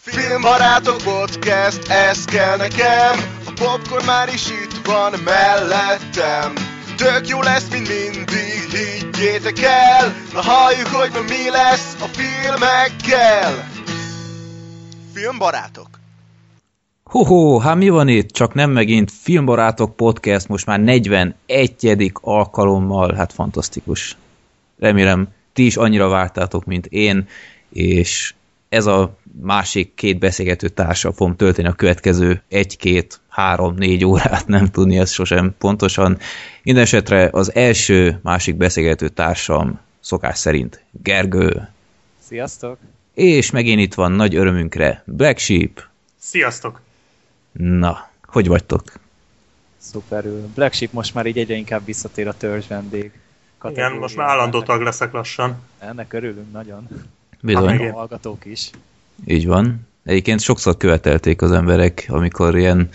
Filmbarátok podcast, ez kell nekem A popcorn már is itt van mellettem Tök jó lesz, mint mindig, higgyétek el Na halljuk, hogy ma mi lesz a filmekkel Filmbarátok Hoho, hát mi van itt? Csak nem megint Filmbarátok Podcast, most már 41. alkalommal, hát fantasztikus. Remélem, ti is annyira vártátok, mint én, és ez a másik két beszélgető társa fogom tölteni a következő egy-két, három, négy órát, nem tudni ezt sosem pontosan. Mindenesetre az első másik beszélgető társam szokás szerint Gergő. Sziasztok! És megint itt van nagy örömünkre Black Sheep. Sziasztok! Na, hogy vagytok? Szuperül. Black Sheep most már így egyre inkább visszatér a törzs vendég. Igen, most már állandó tag leszek lassan. Ennek örülünk nagyon. Bizony. A hallgatók is. Így van. Egyébként sokszor követelték az emberek, amikor ilyen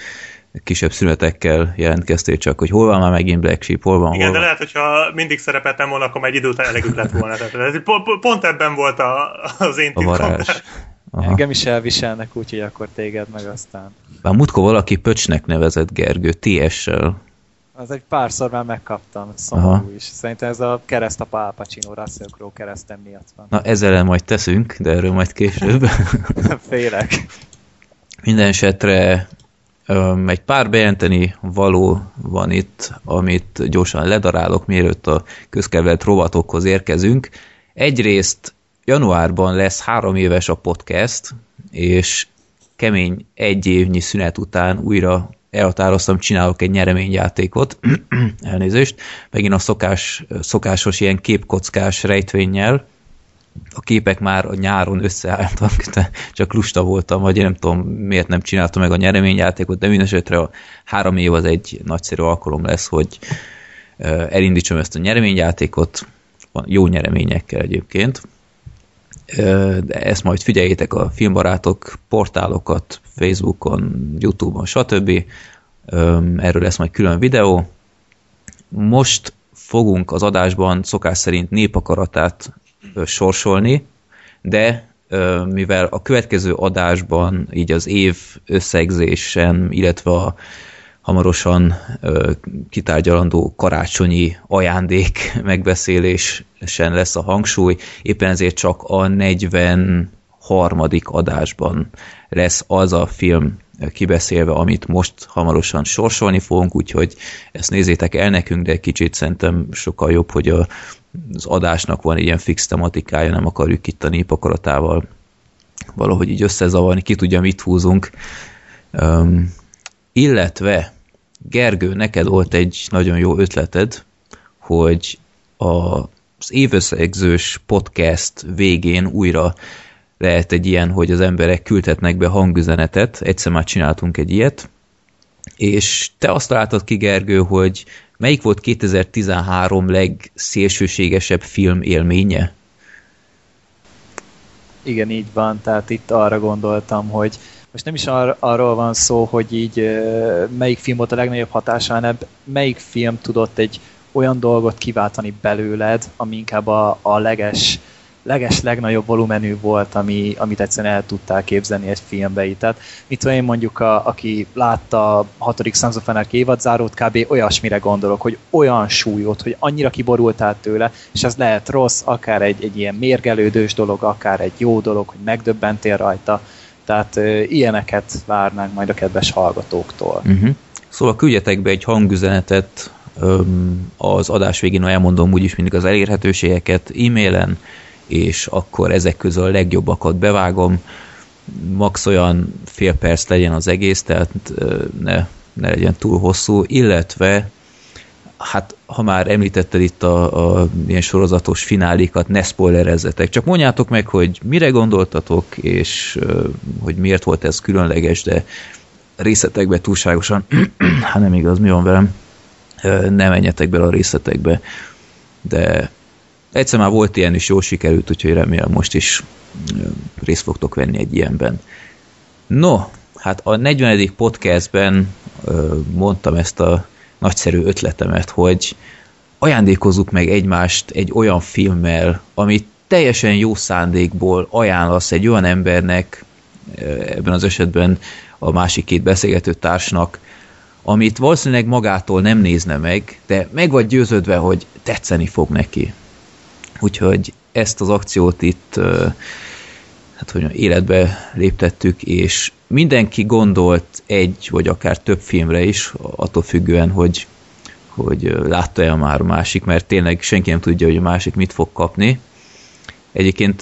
kisebb szünetekkel jelentkeztél csak, hogy hol van már megint Black Sheep, hol van, Igen, hol de van. lehet, hogyha mindig szerepeltem volna, akkor már egy idő után elegük lett volna. Tehát ez pont ebben volt a, az én a titkom. varázs. Aha. Engem is elviselnek, úgyhogy akkor téged meg aztán. Bár múltkor valaki pöcsnek nevezett Gergő, TS-sel. Az egy párszor már megkaptam, szomorú is. Szerintem ez a kereszt a Pál Pacino Russell Crowe keresztem miatt van. Na, ezzel majd teszünk, de erről majd később. Félek. Minden esetre öm, egy pár bejelenteni való van itt, amit gyorsan ledarálok, mielőtt a közkedvelt rovatokhoz érkezünk. Egyrészt januárban lesz három éves a podcast, és kemény egy évnyi szünet után újra elhatároztam, csinálok egy nyereményjátékot, elnézést, megint a szokás, szokásos ilyen képkockás rejtvényel, a képek már a nyáron összeálltak, de csak lusta voltam, vagy én nem tudom, miért nem csináltam meg a nyereményjátékot, de mindesetre a három év az egy nagyszerű alkalom lesz, hogy elindítsam ezt a nyereményjátékot, jó nyereményekkel egyébként, de ezt majd figyeljétek a filmbarátok portálokat, Facebookon, Youtube-on, stb. Erről lesz majd külön videó. Most fogunk az adásban szokás szerint népakaratát sorsolni, de mivel a következő adásban így az év összegzésen, illetve a hamarosan kitárgyalandó karácsonyi ajándék megbeszélésen lesz a hangsúly, éppen ezért csak a 43. adásban lesz az a film kibeszélve, amit most hamarosan sorsolni fogunk, úgyhogy ezt nézzétek el nekünk, de kicsit szerintem sokkal jobb, hogy a, az adásnak van ilyen fix tematikája, nem akarjuk itt a népakaratával valahogy így összezavarni, ki tudja, mit húzunk. Um, illetve Gergő, neked volt egy nagyon jó ötleted, hogy a, az évösszegzős podcast végén újra lehet egy ilyen, hogy az emberek küldhetnek be hangüzenetet, egyszer már csináltunk egy ilyet, és te azt találtad ki, Gergő, hogy melyik volt 2013 legszélsőségesebb film élménye? Igen, így van, tehát itt arra gondoltam, hogy most nem is ar- arról van szó, hogy így melyik film volt a legnagyobb hatása, hanem melyik film tudott egy olyan dolgot kiváltani belőled, ami inkább a, a leges, leges legnagyobb volumenű volt, ami, amit egyszerűen el tudtál képzelni egy filmbe. így. Tehát mit én mondjuk, a, aki látta a hatodik Sons of Anarchy évadzárót, kb. olyasmire gondolok, hogy olyan súlyot, hogy annyira kiborultál tőle, és ez lehet rossz, akár egy, egy ilyen mérgelődős dolog, akár egy jó dolog, hogy megdöbbentél rajta. Tehát ö, ilyeneket várnánk majd a kedves hallgatóktól. Uh-huh. Szóval küldjetek be egy hangüzenetet, az adás végén elmondom úgyis mindig az elérhetőségeket e-mailen, és akkor ezek közül a legjobbakat bevágom. Max olyan fél perc legyen az egész, tehát ne, ne legyen túl hosszú, illetve hát ha már említetted itt a, a ilyen sorozatos finálikat, ne spoilerezzetek, csak mondjátok meg, hogy mire gondoltatok, és hogy miért volt ez különleges, de részletekbe túlságosan, hát nem igaz, mi van velem, ne menjetek bele a részletekbe, de egyszer már volt ilyen is, jól sikerült, úgyhogy remélem most is részt fogtok venni egy ilyenben. No, hát a 40. podcastben mondtam ezt a nagyszerű ötletemet, hogy ajándékozzuk meg egymást egy olyan filmmel, amit teljesen jó szándékból ajánlasz egy olyan embernek, ebben az esetben a másik két beszélgető társnak, amit valószínűleg magától nem nézne meg, de meg vagy győződve, hogy tetszeni fog neki. Úgyhogy ezt az akciót itt hát hogy életbe léptettük, és mindenki gondolt egy, vagy akár több filmre is, attól függően, hogy, hogy látta-e már a másik, mert tényleg senki nem tudja, hogy a másik mit fog kapni. Egyébként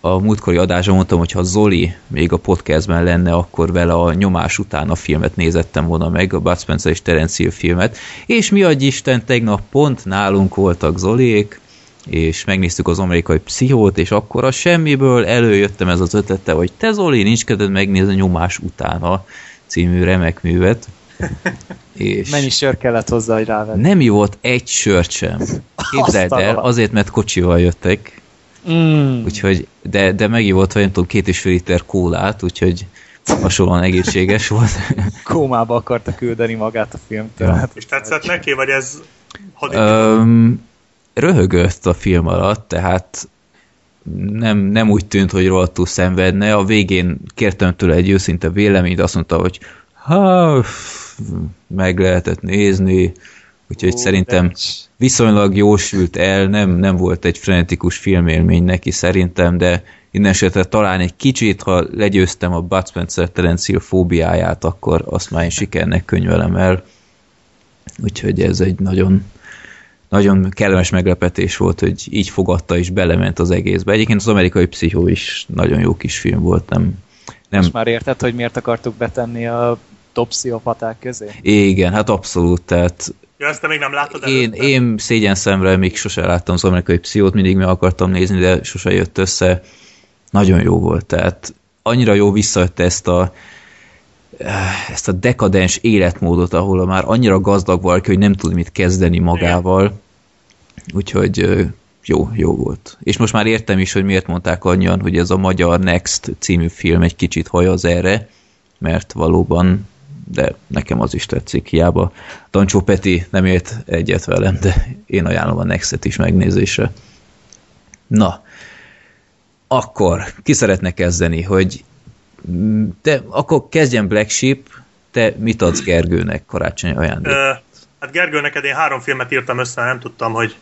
a múltkori adásban mondtam, hogy ha Zoli még a podcastben lenne, akkor vele a nyomás után a filmet nézettem volna meg, a Bud Spencer és Terence filmet, és mi adj Isten, tegnap pont nálunk voltak Zoliék, és megnéztük az amerikai pszichót, és akkor a semmiből előjöttem ez az ötlete, hogy te Zoli, nincs kedved megnézni nyomás utána című remek művet. És Mennyi sör kellett hozzá, hogy rávenni? Nem jó volt egy sört sem. Képzeld el, azért, mert kocsival jöttek. Mm. Úgyhogy, de, de megívott, vagy nem tudom, két és fél liter kólát, úgyhogy hasonlóan egészséges volt. Kómába akarta küldeni magát a filmtől. Ja. És tetszett neki, vagy ez um, röhögött a film alatt, tehát nem, nem úgy tűnt, hogy rohadtul szenvedne. A végén kértem tőle egy őszinte véleményt, azt mondta, hogy ha meg lehetett nézni, úgyhogy Ó, szerintem viszonylag jósült el, nem, nem volt egy frenetikus filmélmény neki szerintem, de innen esetre talán egy kicsit, ha legyőztem a Bud Spencer Terence fóbiáját, akkor azt már én sikernek könyvelem el. Úgyhogy ez egy nagyon nagyon kellemes meglepetés volt, hogy így fogadta és belement az egészbe. Egyébként az amerikai pszichó is nagyon jó kis film volt, nem... nem... Most már érted, hogy miért akartuk betenni a top pszichopaták közé? Igen, hát abszolút, tehát Ja, ezt te még nem láttad én, én szégyen szemre még sose láttam az amerikai pszichót, mindig meg akartam nézni, de sose jött össze. Nagyon jó volt, tehát annyira jó visszajött ezt a ezt a dekadens életmódot, ahol már annyira gazdag valaki, hogy nem tud mit kezdeni magával. Úgyhogy jó, jó volt. És most már értem is, hogy miért mondták annyian, hogy ez a Magyar Next című film egy kicsit hajaz erre, mert valóban, de nekem az is tetszik, hiába Dancsó Peti nem ért egyet velem, de én ajánlom a Nextet is megnézésre. Na, akkor ki szeretne kezdeni, hogy te akkor kezdjen Black Sheep, te mit adsz Gergőnek karácsonyi ajándék? Hát Gergő, neked én három filmet írtam össze, nem tudtam, hogy...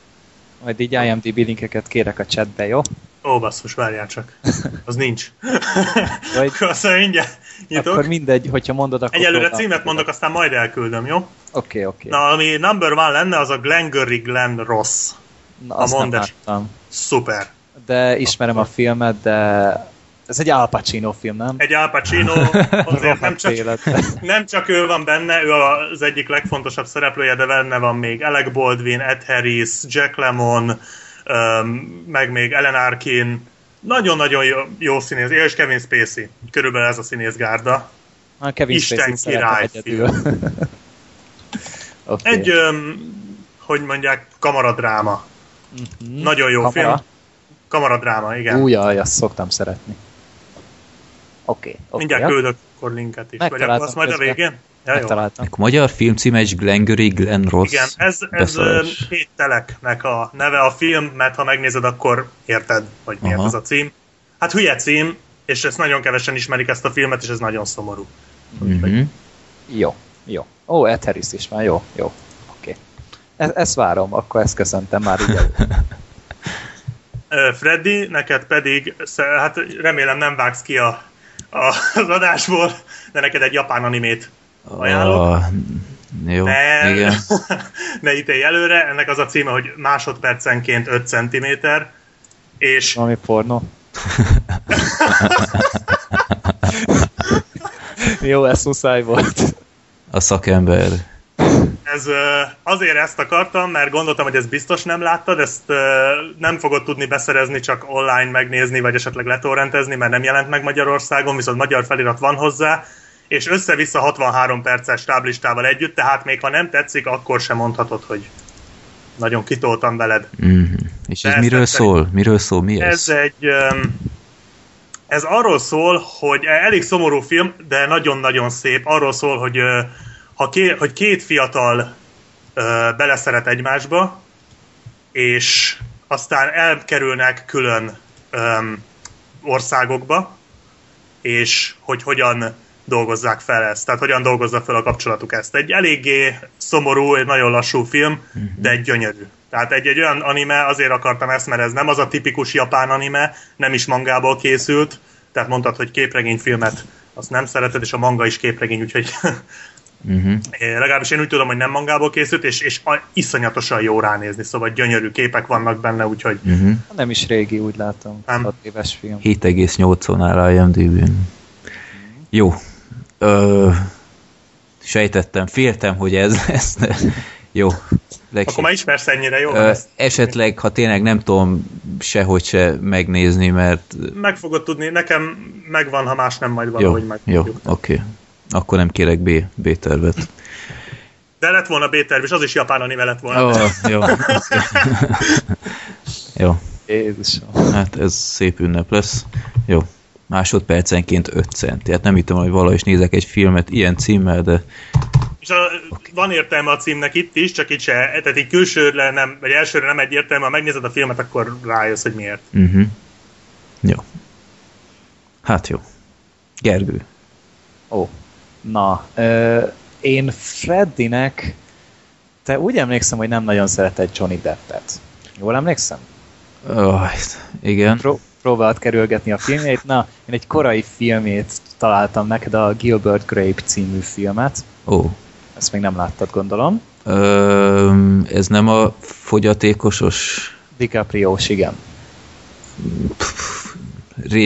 Majd így IMDb linkeket kérek a chatbe, jó? Ó, basszus, várjál csak. Az nincs. Vagy... Azt mindjárt nyitok. Akkor mindegy, hogyha mondod, akkor... Egyelőre címet mondok, aztán majd elküldöm, jó? Oké, okay, oké. Okay. Na, ami number one lenne, az a Glengarry Glen Ross. Na, azt a nem Szuper. De ismerem a filmet, de ez egy Al Pacino film, nem? Egy Al Pacino, azért nem csak, nem csak ő van benne, ő az egyik legfontosabb szereplője, de benne van még Alec Baldwin, Ed Harris, Jack Lemmon, meg még Ellen Arkin, nagyon-nagyon jó, jó színész, és Kevin Spacey, körülbelül ez a színészgárda. A Kevin Isten király okay. Egy, hogy mondják, kamaradráma. Mm-hmm. Nagyon jó Kamara? film. Kamaradráma, igen. Újjaj, azt szoktam szeretni. Oké. Okay, okay, Mindjárt ja. küldök akkor linket is. Vagy akkor azt majd a végén? Ja, Megtaláltam. A magyar filmcíme egy Glengarry Glen Ross Igen, ez, ez hét teleknek a neve a film, mert ha megnézed, akkor érted, hogy miért Aha. ez a cím. Hát hülye cím, és ezt nagyon kevesen ismerik ezt a filmet, és ez nagyon szomorú. Mm-hmm. Jó, jó. Ó, Ed Harris is már, jó, jó. Oké. Okay. E- ezt várom, akkor ezt köszöntem már így Freddy, neked pedig, hát remélem nem vágsz ki a az adásból, de neked egy japán animét ajánlok. Oh, jó, ne, igen. ne ítélj előre, ennek az a címe, hogy másodpercenként 5 cm, és... Valami porno. jó, ez muszáj volt. A szakember ez azért ezt akartam, mert gondoltam, hogy ezt biztos nem láttad, ezt nem fogod tudni beszerezni, csak online megnézni, vagy esetleg letorrentezni, mert nem jelent meg Magyarországon, viszont magyar felirat van hozzá, és össze-vissza 63 perces táblistával együtt, tehát még ha nem tetszik, akkor sem mondhatod, hogy nagyon kitoltam veled. Mm-hmm. És ez miről szól? Miről szól? Mi ez? Ez egy... Ez arról szól, hogy elég szomorú film, de nagyon-nagyon szép. Arról szól, hogy ha ké, hogy két fiatal ö, beleszeret egymásba, és aztán elkerülnek külön ö, országokba, és hogy hogyan dolgozzák fel ezt, tehát hogyan dolgozza fel a kapcsolatuk ezt. Egy eléggé szomorú, egy nagyon lassú film, de egy gyönyörű. Tehát egy, egy olyan anime, azért akartam ezt, mert ez nem az a tipikus japán anime, nem is mangából készült, tehát mondtad, hogy képregényfilmet azt nem szereted, és a manga is képregény, úgyhogy uh-huh. legalábbis én úgy tudom, hogy nem mangából készült, és, és iszonyatosan jó ránézni, szóval gyönyörű képek vannak benne, úgyhogy... Uh-huh. Nem is régi, úgy látom. Nem. 6 éves film. 7,8-on áll a IMDb-n. Jó. Ö, sejtettem, féltem, hogy ez lesz. Jó. Legség. Akkor már ismersz ennyire, jó? Ö, esetleg, ha tényleg nem tudom sehogy se megnézni, mert... Meg fogod tudni, nekem megvan, ha más nem majd valahogy jó, meg. Jó, oké. Okay. Akkor nem kérek B, B tervet. De lett volna B terv, és az is japán anime lett volna. Oh, jó. jó. Jézusom. Hát ez szép ünnep lesz. Jó. Másodpercenként 5 cent. Tehát nem hittem, hogy valahogy is nézek egy filmet ilyen címmel, de és a, van értelme a címnek itt is, csak itt se, tehát így külsőre nem, vagy elsőre nem egyértelmű, ha megnézed a filmet, akkor rájössz, hogy miért. Uh-huh. Jó. Hát jó. Gergő. Ó, na, ö, én Freddynek te úgy emlékszem, hogy nem nagyon szeretett Johnny Deppet. Jól emlékszem? Oh, igen. Pró- próbált kerülgetni a filmjét. Na, én egy korai filmét találtam neked, a Gilbert Grape című filmet. Ó. Oh. Ezt még nem láttad, gondolom. Ö, ez nem a fogyatékosos... dicaprio igen.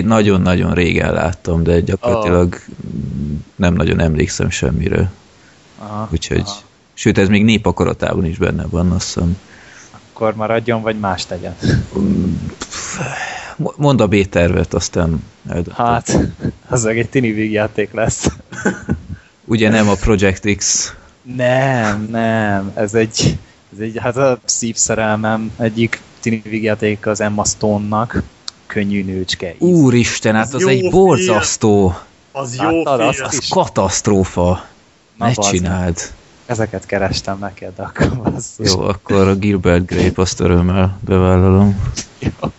Nagyon-nagyon régen láttam, de gyakorlatilag oh. nem nagyon emlékszem semmiről. Aha, Úgyhogy, aha. sőt, ez még népakaratában is benne van, azt hiszem. Akkor maradjon, vagy más tegyen? Mondd a B-tervet, aztán eldöntöd. Hát, az meg egy tini vígjáték lesz. Ugye nem a Project X nem, nem. Ez egy, ez egy hát a szívszerelmem egyik tini vígjáték az Emma Stone-nak. Könnyű nőcske. Úristen, hát az, az egy borzasztó. Az jó Láttad, az, az katasztrófa. Na, ne csináld. Ezeket kerestem neked, akkor basszus. Jó, akkor a Gilbert Grape azt örömmel bevállalom. Jó.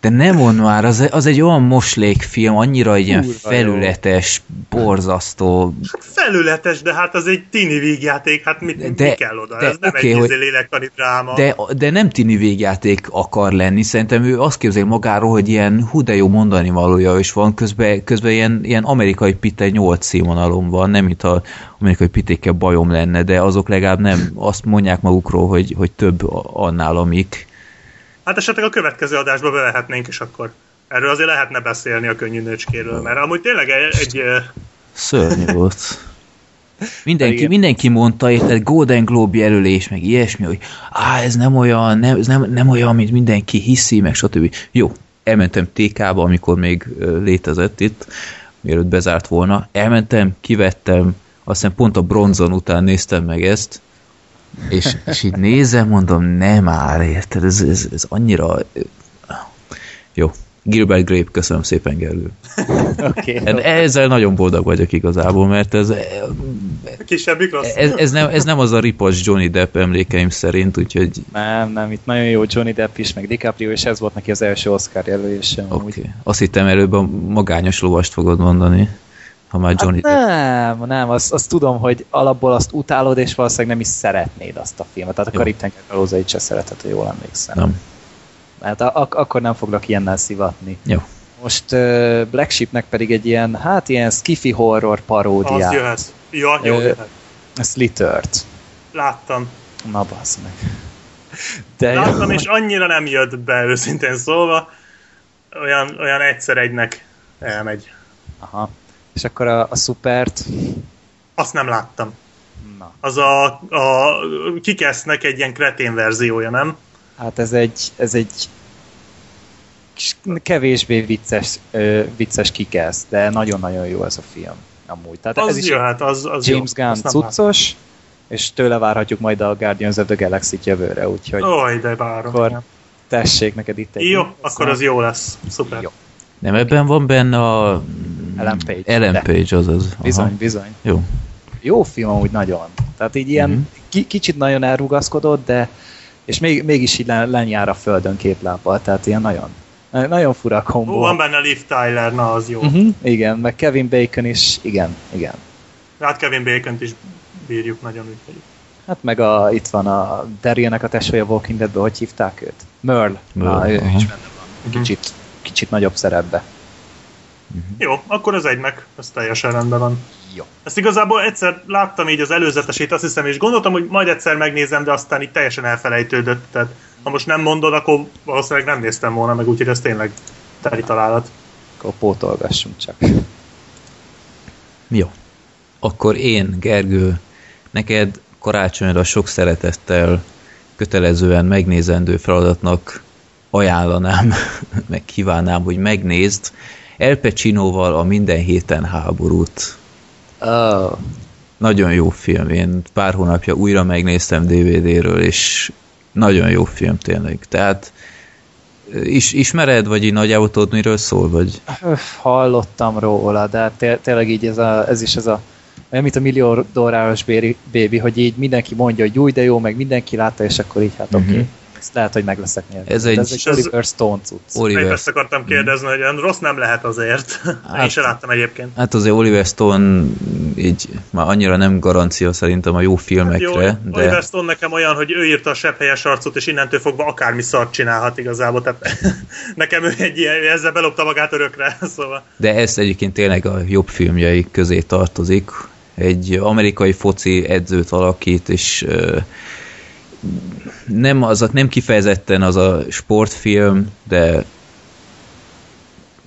De nem mond már, az, az egy olyan moslékfilm, annyira egy ilyen felületes, jó. borzasztó. Felületes, de hát az egy tini vígjáték, hát mit, de, mi kell oda? De, Ez nem okay, egy hogy, lélektani dráma. De, de nem tini vígjáték akar lenni, szerintem ő azt képzel magáról, hogy ilyen hú de jó mondani valója is van, közben, közben ilyen, ilyen amerikai pitte 8 színvonalon van, nem mint a amerikai pitékkel bajom lenne, de azok legalább nem azt mondják magukról, hogy, hogy több annál, amik Hát esetleg a következő adásba bevehetnénk, és akkor erről azért lehetne beszélni a könnyű nőcskéről, mert amúgy tényleg egy... egy Szörnyű volt. Mindenki, mindenki mondta, egy Golden Globe jelölés, meg ilyesmi, hogy á, ez nem olyan, nem, ez nem, nem olyan, mint mindenki hiszi, meg stb. Jó, elmentem TK-ba, amikor még létezett itt, mielőtt bezárt volna. Elmentem, kivettem, aztán pont a bronzon után néztem meg ezt, és, és így nézem, mondom, nem már, érted, ez, ez, ez annyira... Jó, Gilbert Grape, köszönöm szépen, Gergő. Okay, Ezzel nagyon boldog vagyok igazából, mert ez... Kisebbik rossz? Ez, ez, nem, ez nem az a ripos Johnny Depp emlékeim szerint, úgyhogy... Nem, nem, itt nagyon jó Johnny Depp is, meg DiCaprio, és ez volt neki az első Oscar jelölése. Oké, okay. azt hittem előbb a magányos lovast fogod mondani ha már hát Johnny hát nem, nem, azt, azt tudom, hogy alapból azt utálod, és valószínűleg nem is szeretnéd azt a filmet. Tehát a Karib-tenger kalózait se szereted, ha jól emlékszem. Nem. Hát ak- akkor nem foglak ilyennel szivatni. Jó. Most uh, Black Sheepnek pedig egy ilyen, hát ilyen skiffy horror paródia. Az jöhet. Ja, jó uh, jöhet. Slittert. Láttam. Na, bassz meg. De Láttam, jó. és annyira nem jött be, őszintén szólva. Olyan, olyan egyszer egynek elmegy. Aha. És akkor a, a szupert... Azt nem láttam. Na. Az a, a kikesznek egy ilyen kretén verziója, nem? Hát ez egy, ez egy kevésbé vicces, ö, vicces kikesz, de nagyon-nagyon jó ez a film. Amúgy. Tehát az ez is jöhet, az, az James jó. Gunn cuccos, és tőle várhatjuk majd a Guardians of the Galaxy-t jövőre, úgyhogy... Oj, de várom. Akkor tessék neked itt egy... Jó, akkor az jó lesz. Szuper. Jó. Nem ebben van benne a Ellen Page. Ellen Page, azaz. Bizony, Aha. bizony. Jó. Jó film úgy nagyon. Tehát így ilyen mm-hmm. ki, kicsit nagyon elrugaszkodott, de és még, mégis így lenyár a földön két lábbal, tehát ilyen nagyon, Nagyon fura kombó. Ó, van benne Liv Tyler, na az jó. Uh-huh, igen, meg Kevin Bacon is, igen, igen. Hát Kevin bacon is bírjuk, nagyon úgy Hát meg a, itt van a Dariennek a tesója Walking Deadből, hogy hívták őt? Merle. Merle, Na, ő aha. is benne van. Kicsit, kicsit nagyobb szerepbe. Jó, akkor ez egy meg, ez teljesen rendben van. Jó. Ezt igazából egyszer láttam így az előzetesét, azt hiszem, és gondoltam, hogy majd egyszer megnézem, de aztán így teljesen elfelejtődött. Tehát ha most nem mondod, akkor valószínűleg nem néztem volna meg, úgyhogy ez tényleg teli találat. Akkor pótolgassunk csak. Jó. Akkor én, Gergő, neked karácsonyra sok szeretettel kötelezően megnézendő feladatnak ajánlanám, meg kívánnám, hogy megnézd El Pacinoval a Minden héten háborút. Oh, Nagyon jó film. Én pár hónapja újra megnéztem DVD-ről, és nagyon jó film tényleg. Tehát is, ismered, vagy így nagyjából tudod, miről szól? Vagy? hallottam róla, de hát té- tényleg így ez, a, ez is ez a olyan, mint a millió dolláros baby, hogy így mindenki mondja, hogy új, de jó, meg mindenki látta, és akkor így hát oké. Mhm. Okay. Ezt lehet, hogy meg leszek nézni. Ez egy- ez egy Oliver Stone cucc. Oliver. Épp ezt akartam kérdezni, hogy olyan rossz nem lehet azért. Én Hát- se láttam egyébként. Hát azért Oliver Stone így már annyira nem garancia szerintem a jó filmekre, Jó, Oliver de Stone nekem olyan, hogy ő írta a sebb helyes arcot, és innentől fogva akármi szart csinálhat igazából. Tehát nekem ő egy ilyen, ezzel belopta magát örökre. Szóval de ez egyébként tényleg a jobb filmjei közé tartozik. Egy amerikai foci edzőt alakít, és nem, az nem kifejezetten az a sportfilm, de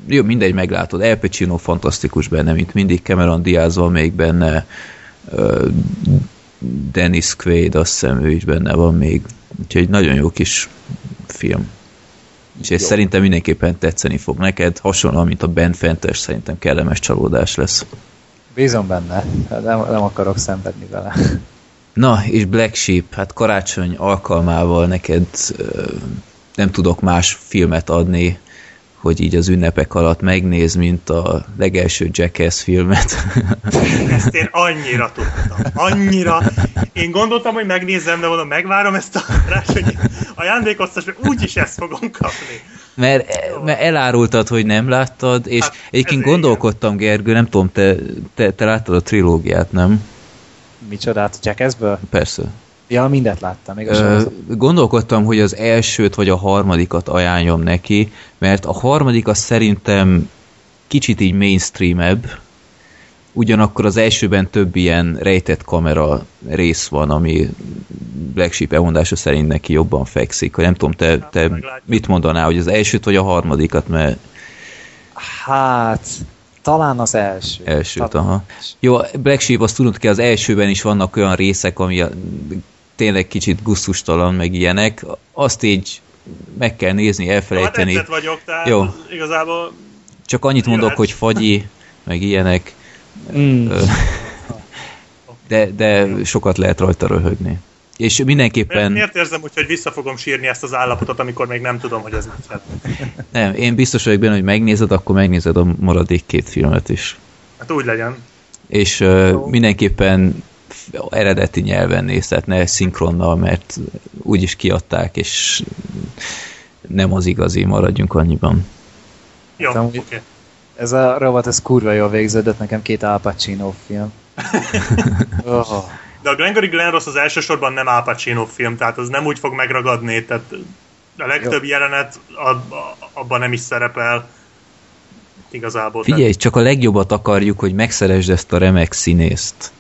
jó, mindegy, meglátod. El Pacino fantasztikus benne, mint mindig. Cameron Diaz van még benne, Dennis Quaid, azt hiszem ő is benne van még. Úgyhogy nagyon jó kis film. És ez szerintem mindenképpen tetszeni fog neked, hasonlóan, mint a Ben Fentes, szerintem kellemes csalódás lesz. Bízom benne, nem, nem akarok szenvedni vele. Na, és Black Sheep, hát karácsony alkalmával neked nem tudok más filmet adni, hogy így az ünnepek alatt megnéz, mint a legelső Jackass filmet. ezt én annyira tudtam. Annyira. Én gondoltam, hogy megnézem, de mondom, megvárom ezt a karácsonyi ajándékoztatást, mert úgyis ezt fogom kapni. mert, mert elárultad, hogy nem láttad, és Hát, egyébként gondolkodtam, Gergő, nem tudom, te, te, te láttad a trilógiát, nem? Micsodát, Jackassből? Persze. Ja, mindet láttam, még a Ö, gondolkodtam, hogy az elsőt vagy a harmadikat ajánljam neki, mert a harmadik az szerintem kicsit így mainstreamebb, ugyanakkor az elsőben több ilyen rejtett kamera rész van, ami Black Sheep elmondása szerint neki jobban fekszik. Nem tudom, te, te meglátjuk. mit mondanál, hogy az elsőt vagy a harmadikat, mert Hát, talán az első. elsőt, Talán. aha. Jó, Black Sheep azt tudod ki, az elsőben is vannak olyan részek, ami a, tényleg kicsit gusztustalan, meg ilyenek. Azt így meg kell nézni, Hát elfelejteni. edzett vagyok, tehát Jó. igazából Csak annyit mondok, Jöhet. hogy fagyi, meg ilyenek, Mm. De, de sokat lehet rajta röhögni. És mindenképpen, miért érzem úgy, hogy vissza fogom sírni ezt az állapotot, amikor még nem tudom, hogy ez mit jelent. nem, én biztos vagyok benne, hogy megnézed, akkor megnézed a maradék két filmet is. Hát úgy legyen. És uh, mindenképpen eredeti nyelven néz, tehát ne szinkronnal, mert úgyis kiadták, és nem az igazi, maradjunk annyiban. Jó, Hát amúgy- oké. Ez a rovat, ez kurva jól végződött, nekem két Al Pacino film. oh. De a Glengarry Glen Ross az elsősorban nem Al Pacino film, tehát az nem úgy fog megragadni, tehát a legtöbb jelenet ab, abban nem is szerepel igazából. Figyelj, csak a legjobbat akarjuk, hogy megszeresd ezt a remek színészt.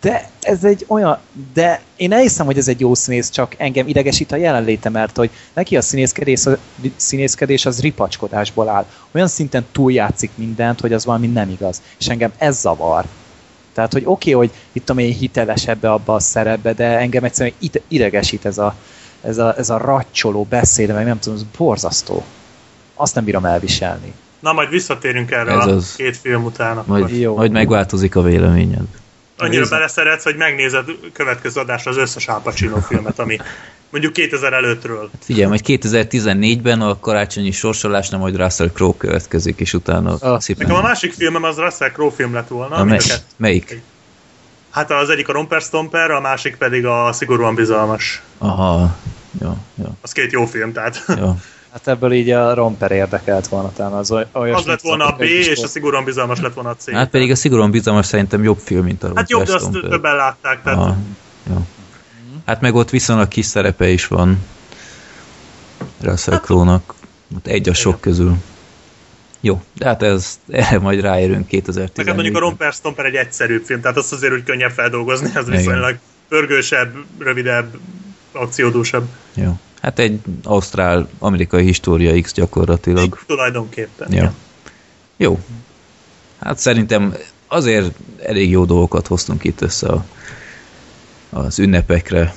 De ez egy olyan, de én elhiszem, hogy ez egy jó színész, csak engem idegesít a jelenléte, mert hogy neki a színészkedés, a színészkedés az ripacskodásból áll. Olyan szinten túljátszik mindent, hogy az valami nem igaz. És engem ez zavar. Tehát, hogy oké, okay, hogy itt tudom én hiteles ebbe abba a szerepbe, de engem egyszerűen ide- idegesít ez a, ez a, ez a racsoló beszéde, meg nem tudom, ez borzasztó. Azt nem bírom elviselni. Na, majd visszatérünk erre Ez a az. két film után. Akkor. Majd, Jó. majd megváltozik a véleményed. Annyira Nézzük. beleszeretsz, hogy megnézed következő adásra az összes Al Pacino filmet, ami mondjuk 2000 előttről. Figyelj, majd 2014-ben a karácsonyi sorsolásnál majd Russell Crowe következik, és utána Ah. szépen... Nekem a másik filmem az Russell Crowe film lett volna. a me- a melyik? Hát az egyik a Romper Stomper, a másik pedig a Szigorúan Bizalmas. Aha, jó, jó, Az két jó film, tehát. jó. Hát ebből így a romper érdekelt volna talán az olyas. Az lett volna a B, és a szigorúan bizalmas lett volna a C. Hát pedig a szigorúan bizalmas szerintem jobb film, mint a Hát jobb, de azt többen látták. Tehát... Ah, jó. Hát meg ott viszonylag kis szerepe is van Russell hát, Crowe-nak. Egy a sok közül. Jó, de hát ez, erre majd ráérünk 2014 Neked mondjuk a Romper Stomper egy egyszerűbb film, tehát azt azért úgy könnyebb feldolgozni, az viszonylag pörgősebb, rövidebb, akciódúsabb. Jó. Hát egy ausztrál-amerikai história X gyakorlatilag. Tulajdonképpen. Ja. Jó. Hát szerintem azért elég jó dolgokat hoztunk itt össze a, az ünnepekre.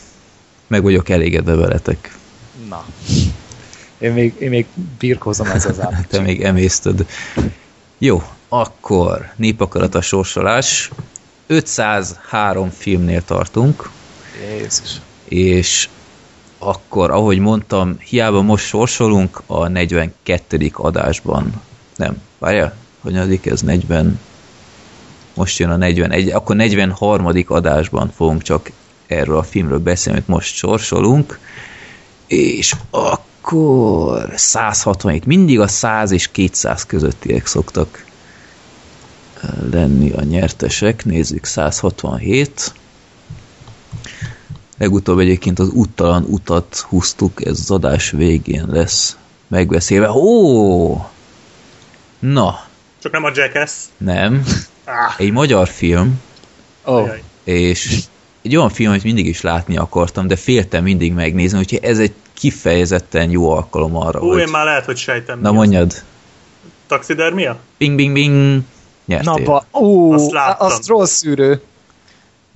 Meg vagyok elégedve veletek. Na. Én még, én még birkózom ez az át. Te még emészted. Jó, akkor népakarat a sorsolás. 503 filmnél tartunk. Jézus. És akkor, ahogy mondtam, hiába most sorsolunk a 42. adásban. Nem, várja, hogy ez 40 most jön a 41, akkor 43. adásban fogunk csak erről a filmről beszélni, amit most sorsolunk, és akkor 167, mindig a 100 és 200 közöttiek szoktak lenni a nyertesek, nézzük 167, Legutóbb egyébként az úttalan utat húztuk, ez az adás végén lesz megbeszélve. Ó! Na. Csak nem a Jackass? Nem. Ah. Egy magyar film. Oh. És egy olyan film, amit mindig is látni akartam, de féltem mindig megnézni, úgyhogy ez egy kifejezetten jó alkalom arra, Ó, hogy... én már lehet, hogy sejtem. Na mondjad. Taxidermia? Bing, bing, bing. Nyertél. Na, ba, ó, azt, láttam. azt rossz szűrő.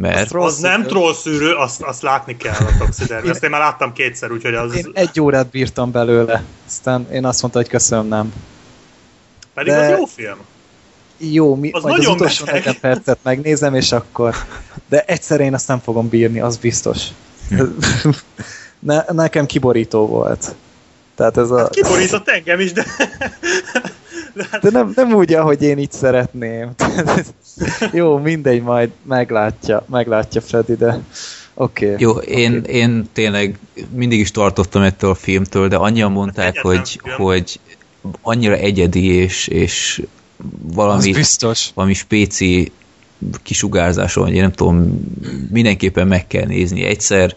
Mert... Az, az nem trollszűrő, azt, azt látni kell a toxidermi. Azt én már láttam kétszer, úgyhogy az... Én egy órát bírtam belőle. Aztán én azt mondta, hogy köszönöm, nem. Pedig De... az jó film. Jó, mi, az majd az utolsó 40 percet megnézem, és akkor... De egyszer én azt nem fogom bírni, az biztos. Ne, nekem kiborító volt. Tehát ez a... Hát kiborított engem is, de... De nem, nem úgy, ahogy én így szeretném. Jó, mindegy, majd meglátja, meglátja Freddy, de oké. Okay, Jó, én, okay. én tényleg mindig is tartottam ettől a filmtől, de annyian mondták, hogy, hogy annyira egyedi, és, és valami, valami spéci kisugárzáson, hogy én nem tudom, mindenképpen meg kell nézni egyszer,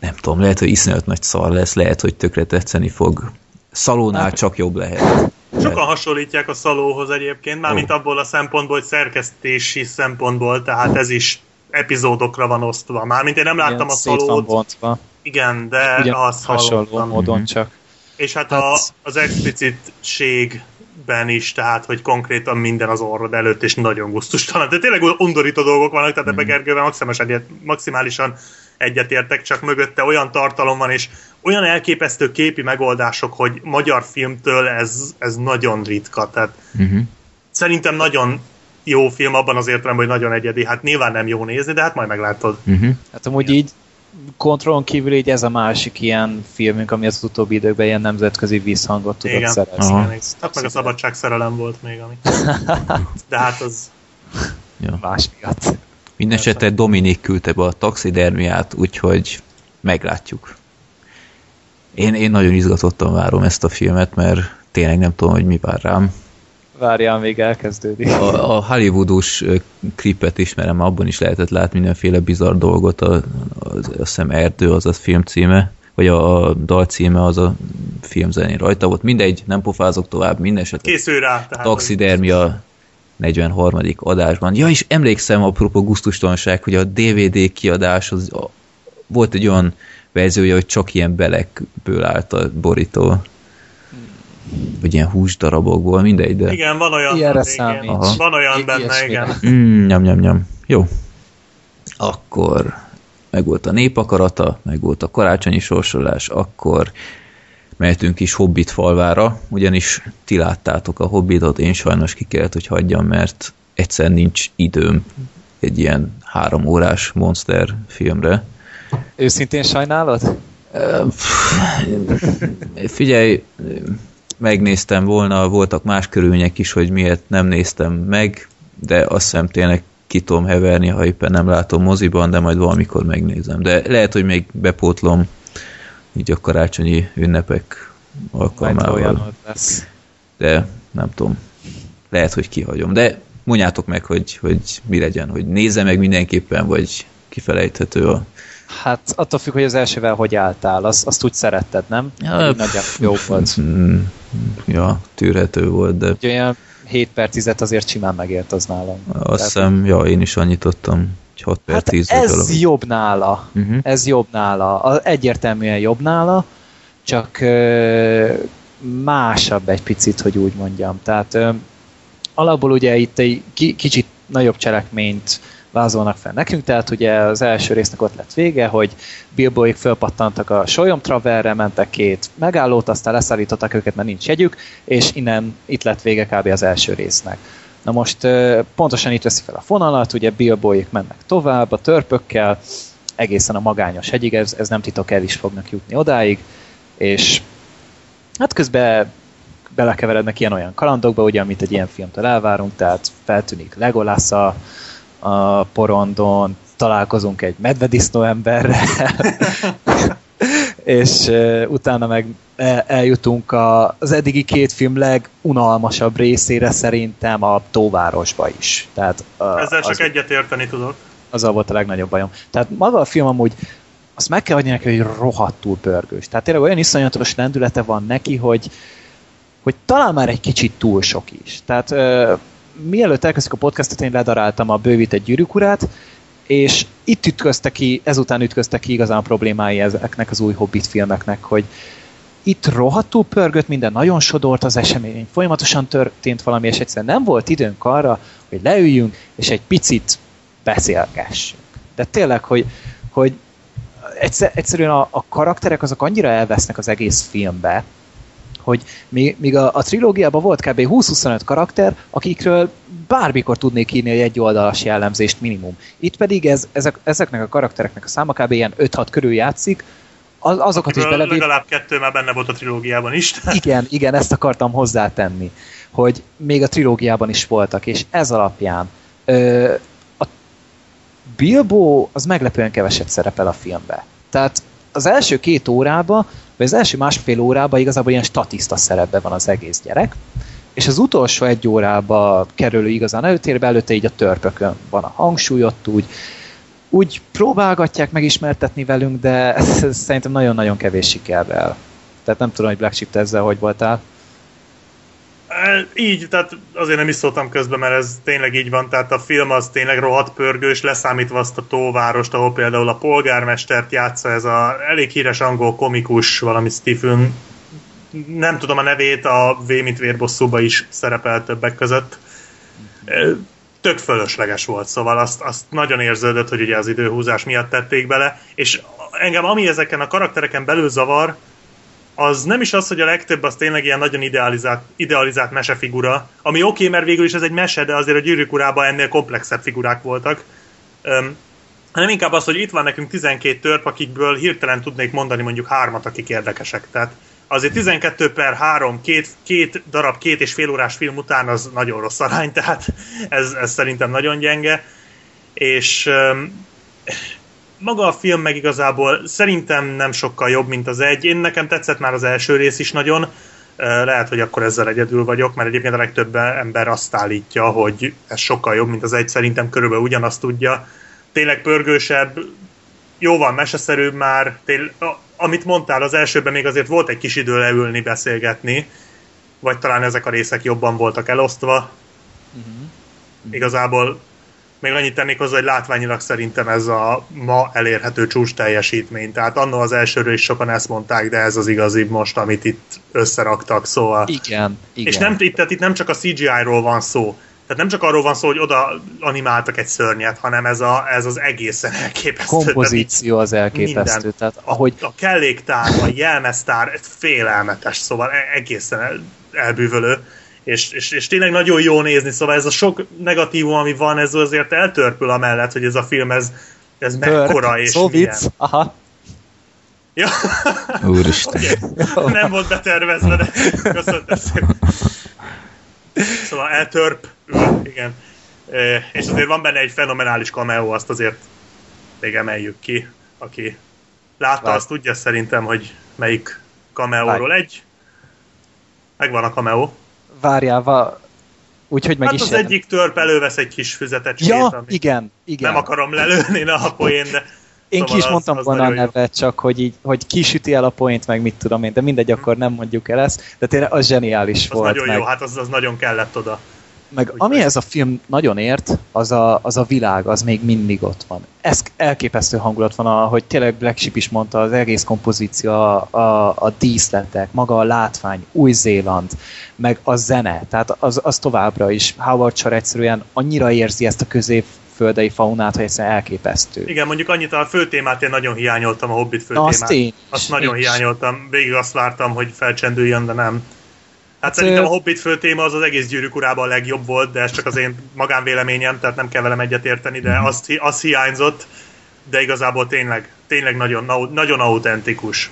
nem tudom, lehet, hogy iszonyat nagy szar lesz, lehet, hogy tökre tetszeni fog. Szalónál hát- csak jobb lehet. Sokan hasonlítják a szalóhoz egyébként, mármint abból a szempontból, hogy szerkesztési szempontból, tehát ez is epizódokra van osztva. Mármint én nem láttam Igen, a szalót. Igen, de Ugyan azt hasonló hallottam. módon csak. És hát, hát... A, az explicitségben is, tehát, hogy konkrétan minden az orrod előtt, és nagyon gusztustalan. De tényleg undorító dolgok vannak, tehát mm. ebbe Gergővel maximálisan, maximálisan egyetértek, csak mögötte olyan tartalom van, és olyan elképesztő képi megoldások, hogy magyar filmtől ez, ez nagyon ritka. Tehát uh-huh. szerintem nagyon jó film abban az értelemben, hogy nagyon egyedi. Hát nyilván nem jó nézni, de hát majd meglátod. Uh-huh. Hát amúgy Igen. így kontrollon kívül így ez a másik ilyen filmünk, ami az utóbbi időkben ilyen nemzetközi visszhangot tudott Igen. szerezni. Igen. Hát meg a szabadság szerelem volt még, ami. De hát az... Ja. Más miatt. Mindenesetre Dominik küldte be a taxidermiát, úgyhogy meglátjuk. Én, én nagyon izgatottan várom ezt a filmet, mert tényleg nem tudom, hogy mi vár rám. Várjál, még elkezdődik. A, a Hollywoodus klipet ismerem, abban is lehetett látni mindenféle bizarr dolgot, a, a, azt hiszem Erdő az a film címe, vagy a, a dal címe az a filmzenén rajta volt. Mindegy, nem pofázok tovább, minden esetben. Készül rá. Tehát taxidermia 43. adásban. Ja, és emlékszem, apropó gusztustalanság, hogy a DVD kiadás az, a, volt egy olyan verziója, hogy csak ilyen belekből állt a borító. Vagy ilyen húsdarabokból, mindegy, de... Igen, van olyan. Ilyenre számít. Van olyan benne, igen. Mm, nyom, nyom, nyom. Jó. Akkor meg volt a népakarata, meg volt a karácsonyi sorsolás, akkor mehetünk is Hobbit falvára, ugyanis ti láttátok a Hobbitot, én sajnos ki kellett, hogy hagyjam, mert egyszer nincs időm egy ilyen három órás monster filmre. Őszintén sajnálod? Figyelj, megnéztem volna, voltak más körülmények is, hogy miért nem néztem meg, de azt hiszem tényleg ki tudom heverni, ha éppen nem látom moziban, de majd valamikor megnézem. De lehet, hogy még bepótlom így a karácsonyi ünnepek alkalmával. De nem tudom. Lehet, hogy kihagyom. De mondjátok meg, hogy, hogy mi legyen, hogy nézze meg mindenképpen, vagy kifelejthető a... Hát attól függ, hogy az elsővel hogy álltál, azt, azt úgy szeretted, nem? Ja, nagyjából jó volt. Mm, Ja, tűrhető volt, de Egy olyan 7 per 10 azért simán megért az nálam. azt hiszem, ja, én is annyit adtam, hogy 6 per Hát 10 vagy ez valami. jobb nála. Mhm. Ez jobb nála. A- Egyértelműen jobb nála, csak ö, másabb egy picit, hogy úgy mondjam. Tehát ö, alapból ugye itt egy ki, kicsit nagyobb cselekményt vázolnak fel nekünk, tehát ugye az első résznek ott lett vége, hogy Bilboék fölpattantak a Solyom Traverre, mentek két megállót, aztán leszállították őket, mert nincs jegyük, és innen itt lett vége kb. az első résznek. Na most pontosan itt veszi fel a fonalat, ugye Bilboék mennek tovább a törpökkel, egészen a magányos hegyig, ez, ez nem titok, el is fognak jutni odáig, és hát közben belekeverednek ilyen-olyan kalandokba, ugye, amit egy ilyen filmtől elvárunk, tehát feltűnik Legolas a, porondon, találkozunk egy medvedisznó emberrel, és uh, utána meg el- eljutunk a, az eddigi két film legunalmasabb részére szerintem a Tóvárosba is. Tehát, uh, Ezzel csak az, egyet érteni tudok. azzal volt a legnagyobb bajom. Tehát maga a film amúgy azt meg kell adni neki, hogy rohadtul pörgős. Tehát tényleg olyan iszonyatos lendülete van neki, hogy, hogy talán már egy kicsit túl sok is. Tehát ö, mielőtt elkezdtük a podcastot, én ledaráltam a bővített gyűrűkurát, és itt ütközte ki, ezután ütközte ki igazán problémái ezeknek az új Hobbit filmeknek, hogy itt rohadtul pörgött minden, nagyon sodort az esemény, folyamatosan történt valami, és egyszerűen nem volt időnk arra, hogy leüljünk, és egy picit beszélgessünk. De tényleg, hogy, hogy egyszer, egyszerűen a, a karakterek azok annyira elvesznek az egész filmbe, hogy míg a, a trilógiában volt kb. 20-25 karakter, akikről bármikor tudnék írni egy egyoldalas jellemzést minimum. Itt pedig ez, ezek, ezeknek a karaktereknek a száma kb. ilyen 5-6 körül játszik, az, azokat is Akiből belevír... legalább kettő már benne volt a trilógiában is. Igen, igen, ezt akartam hozzátenni, hogy még a trilógiában is voltak, és ez alapján ö, a Bilbo az meglepően keveset szerepel a filmbe. Tehát az első két órába, vagy az első másfél órába igazából ilyen statiszta szerepben van az egész gyerek, és az utolsó egy órába kerülő igazán előtérbe, előtte így a törpökön van a hangsúly, ott úgy, úgy próbálgatják megismertetni velünk, de szerintem nagyon-nagyon kevés sikerrel. Tehát nem tudom, hogy Black Sheep, te ezzel hogy voltál. Így, tehát azért nem is szóltam közben, mert ez tényleg így van, tehát a film az tényleg rohadt pörgős, leszámítva azt a tóvárost, ahol például a polgármestert játsza ez a elég híres angol komikus, valami Stephen, nem tudom a nevét, a V mint vérbosszúba is szerepel többek között. Tök fölösleges volt, szóval azt, azt nagyon érződött, hogy ugye az időhúzás miatt tették bele, és engem ami ezeken a karaktereken belül zavar, az nem is az, hogy a legtöbb az tényleg ilyen nagyon idealizált, idealizált mesefigura, ami oké, okay, mert végül is ez egy mese, de azért a gyűrűk urában ennél komplexebb figurák voltak. Öm, hanem inkább az, hogy itt van nekünk 12 törp, akikből hirtelen tudnék mondani mondjuk hármat, akik érdekesek. Tehát azért 12 per 3, két, két darab, két és fél órás film után az nagyon rossz arány, tehát ez, ez szerintem nagyon gyenge. És öm, maga a film meg igazából szerintem nem sokkal jobb, mint az egy. Én nekem tetszett már az első rész is nagyon. Lehet, hogy akkor ezzel egyedül vagyok, mert egyébként a legtöbb ember azt állítja, hogy ez sokkal jobb, mint az egy. Szerintem körülbelül ugyanazt tudja. Tényleg pörgősebb, jóval meseszerűbb már. Tél, amit mondtál, az elsőben még azért volt egy kis idő leülni, beszélgetni. Vagy talán ezek a részek jobban voltak elosztva. Uh-huh. Igazából még annyit tennék hozzá, hogy látványilag szerintem ez a ma elérhető csúcs teljesítmény. Tehát annó az elsőről is sokan ezt mondták, de ez az igazi most, amit itt összeraktak, szóval... Igen, igen. És nem, itt, tehát itt nem csak a CGI-ról van szó, tehát nem csak arról van szó, hogy oda animáltak egy szörnyet, hanem ez, a, ez az egészen elképesztő. Kompozíció az elképesztő. Minden. Tehát, ahogy... A, a kelléktár, a jelmeztár, félelmetes, szóval egészen el, elbűvölő és, és, és tényleg nagyon jó nézni, szóval ez a sok negatívum, ami van, ez azért eltörpül amellett, hogy ez a film, ez, ez mekkora és Szó milyen. vicc, aha. Ja. Úristen. okay. Nem volt betervezve, de köszönöm szépen. Szóval eltörp, igen. És azért van benne egy fenomenális cameo, azt azért még emeljük ki, aki látta, azt tudja szerintem, hogy melyik cameóról egy. Megvan a cameo. Várjál, va... úgyhogy meg Hát is az jelent. egyik törp elővesz egy kis füzetet. Ja, ami igen, igen. Nem akarom lelőni na, a poén, de Én ki szóval is az- mondtam az volna a nevet, csak hogy így, hogy kisüti el a point, meg mit tudom én, de mindegy, akkor nem mondjuk el ezt, de tényleg az zseniális az volt. nagyon meg, jó, hát az, az nagyon kellett oda. Meg Úgyhogy- amihez a film nagyon ért, az a, az a világ, az még mindig ott van. Ez elképesztő hangulat van, ahogy tényleg Black Sheep is mondta, az egész kompozíció, a, a, a díszletek, maga a látvány, Új-Zéland, meg a zene, tehát az, az továbbra is. Howard Shore egyszerűen annyira érzi ezt a középföldei faunát, hogy egyszerűen elképesztő. Igen, mondjuk annyit a főtémát én nagyon hiányoltam, a Hobbit Na, főtémát. azt én is, Azt nagyon én hiányoltam, végig azt vártam, hogy felcsendüljön, de nem. Hát szerintem a Hobbit főtéma az az egész gyűrűk urában a legjobb volt, de ez csak az én magánvéleményem, tehát nem kell velem egyetérteni, Mhm. de azt, hi- az hiányzott, de igazából tényleg, tényleg nagyon, nagyon autentikus.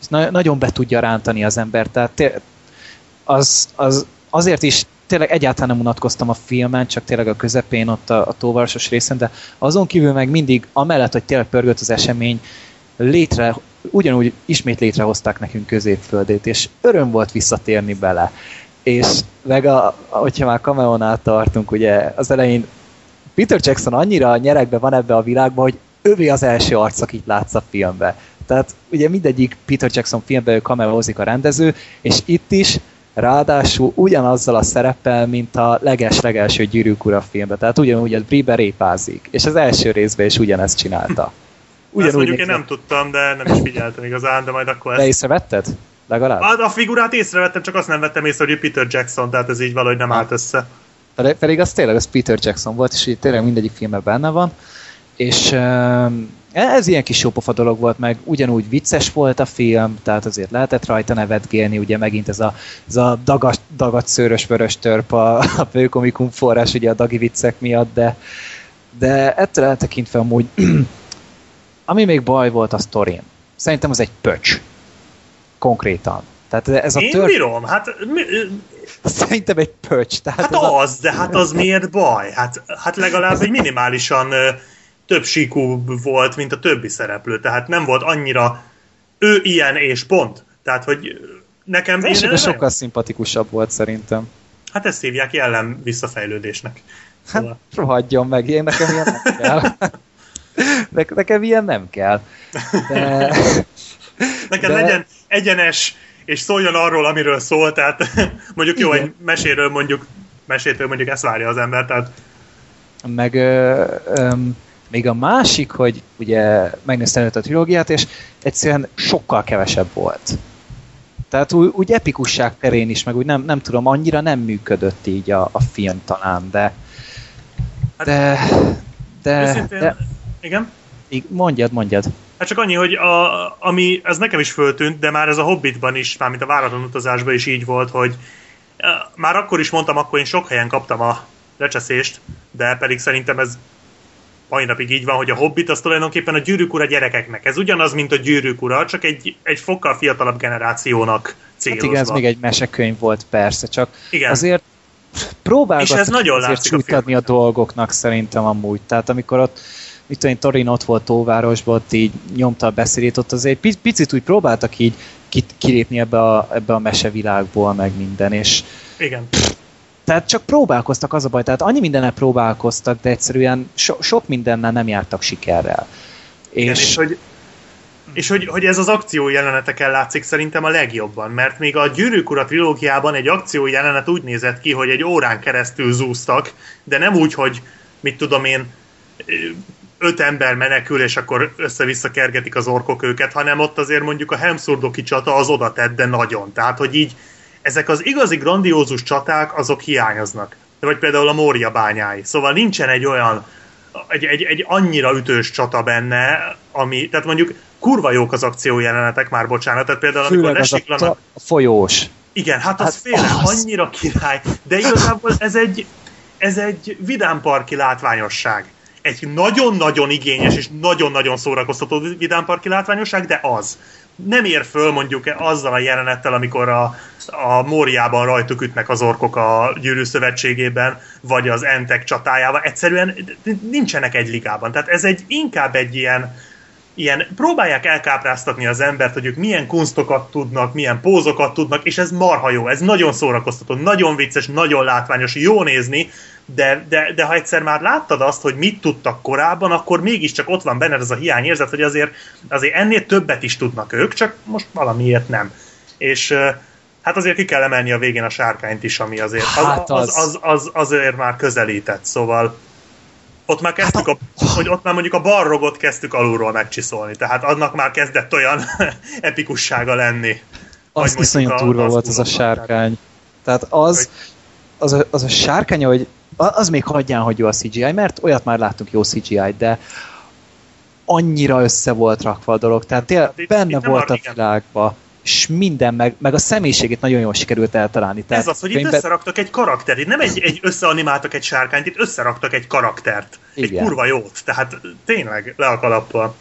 És na- nagyon be tudja rántani az ember, tehát té- az, az, azért is tényleg egyáltalán nem unatkoztam a filmen, csak tényleg a közepén ott a, a tóvarosos részen, de azon kívül meg mindig, amellett, hogy tényleg pörgött az esemény, létre, ugyanúgy ismét létrehozták nekünk középföldét, és öröm volt visszatérni bele. És meg, a, hogyha már Cameónál tartunk, ugye az elején Peter Jackson annyira nyerekbe van ebbe a világba, hogy ővé az első arc, akit látsz a filmbe. Tehát ugye mindegyik Peter Jackson filmben ő cameózik a rendező, és itt is ráadásul ugyanazzal a szereppel, mint a leges-legelső Gyűrűk Ura filmben. Tehát ugyanúgy a Bribe répázik, és az első részben is ugyanezt csinálta. Ezt mondjuk én nem tudtam, de nem is figyeltem igazán, de majd akkor De ezt... észrevetted? Legalább? A, a figurát észrevettem, csak azt nem vettem észre, hogy Peter Jackson, tehát ez így valahogy nem állt össze. Pedig, az tényleg az Peter Jackson volt, és így tényleg mindegyik filmben benne van. És um, ez ilyen kis jópofa dolog volt, meg ugyanúgy vicces volt a film, tehát azért lehetett rajta nevetgélni, ugye megint ez a, ez a dagat, dagat szőrös vörös törp a, a főkomikum forrás ugye a dagi viccek miatt, de, de ettől eltekintve amúgy ami még baj volt a sztorin. Szerintem az egy pöcs. Konkrétan. Tehát ez a Én tört, bírom, hát mi, szerintem egy pöcs. Tehát Hát ez a, az, de hát az miért baj? Hát, hát legalább egy minimálisan több síkú volt, mint a többi szereplő. Tehát nem volt annyira ő ilyen és pont. Tehát, hogy nekem... Az én- elsőben nagyon- sokkal szimpatikusabb volt szerintem. Hát ezt hívják jellem visszafejlődésnek. Hát Szóval. rohadjon meg, én nekem ilyen nem kell. Ne, nekem ilyen nem kell. De, Nekem de- legyen egyenes, és szóljon arról, amiről szól, tehát mondjuk jó, Igen. egy meséről mondjuk, mesétől mondjuk ezt várja az ember, tehát meg ö, öm, még a másik, hogy ugye megnéztem előtt a trilógiát, és egyszerűen sokkal kevesebb volt. Tehát úgy, úgy epikusság terén is, meg úgy nem, nem tudom, annyira nem működött így a, a film talán, de de, de, őszintén, de igen? mondjad, mondjad. Hát csak annyi, hogy a, ami, ez nekem is föltűnt, de már ez a Hobbitban is, mármint a váratlan utazásban is így volt, hogy eh, már akkor is mondtam, akkor én sok helyen kaptam a lecseszést, de pedig szerintem ez mai napig így van, hogy a Hobbit az tulajdonképpen a gyűrűk ura gyerekeknek. Ez ugyanaz, mint a gyűrűk ura, csak egy, egy fokkal fiatalabb generációnak Hát célozva. igen, ez még egy mesekönyv volt persze, csak Igen. azért próbálgattak És ez nagyon azért a a filmben. dolgoknak szerintem amúgy. Tehát amikor ott mit tudom én, Torin ott volt Tóvárosban, ott így nyomta a beszédét, ott azért egy picit úgy próbáltak így ki- kilépni ebbe a, ebbe a mesevilágból, meg minden, és Igen. tehát csak próbálkoztak, az a baj, tehát annyi mindennel próbálkoztak, de egyszerűen so, sok mindennel nem jártak sikerrel. Igen, És, és hogy, és hogy, hogy ez az akció jeleneteken látszik szerintem a legjobban, mert még a Gyűrűk Ura trilógiában egy akció jelenet úgy nézett ki, hogy egy órán keresztül zúztak, de nem úgy, hogy mit tudom én, öt ember menekül, és akkor össze-vissza kergetik az orkok őket, hanem ott azért mondjuk a Helmszurdoki csata az oda tett, de nagyon. Tehát, hogy így ezek az igazi grandiózus csaták, azok hiányoznak. Vagy például a Mória bányái. Szóval nincsen egy olyan, egy, egy, egy annyira ütős csata benne, ami, tehát mondjuk kurva jók az akció jelenetek már, bocsánat, tehát például amikor főleg lesiklanak, a folyós. igen, hát az Hát az. annyira király, de igazából ez egy, ez egy vidámparki látványosság. Egy nagyon-nagyon igényes és nagyon-nagyon szórakoztató vidámparki látványosság, de az. Nem ér föl mondjuk azzal a jelenettel, amikor a, a Móriában rajtuk ütnek az orkok a gyűrű szövetségében, vagy az entek csatájával. Egyszerűen nincsenek egy ligában. Tehát ez egy inkább egy ilyen ilyen, próbálják elkápráztatni az embert, hogy ők milyen kunstokat tudnak, milyen pózokat tudnak, és ez marha jó, ez nagyon szórakoztató, nagyon vicces, nagyon látványos, jó nézni, de, de, de ha egyszer már láttad azt, hogy mit tudtak korábban, akkor mégiscsak ott van benned ez a hiányérzet, hogy azért, azért ennél többet is tudnak ők, csak most valamiért nem. És hát azért ki kell emelni a végén a sárkányt is, ami azért az, Hát az, az- az, az, azért már közelített, szóval ott már kezdtük, Hát a, hogy ott már mondjuk a barrogot kezdtük alulról megcsiszolni, tehát annak már kezdett olyan epikussága lenni. Az mondjuk iszonyat a- durva az volt az a sárkány. Tehát az, az, a, az a sárkány, hogy az még hagyján, hogy jó a CGI, mert olyat már láttunk jó CGI-t, de annyira össze volt rakva a dolog, tehát tél, Hát itt- benne itt volt a igen. világba, és minden, meg, meg a személyiségét nagyon jól sikerült eltalálni. Tehát Ez az, hogy itt könyvben- összeraktak egy karaktert, itt nem egy, egy összeanimáltak egy sárkányt, itt összeraktak egy karaktert. Egy Igen. kurva jót, tehát tényleg le a kalappal.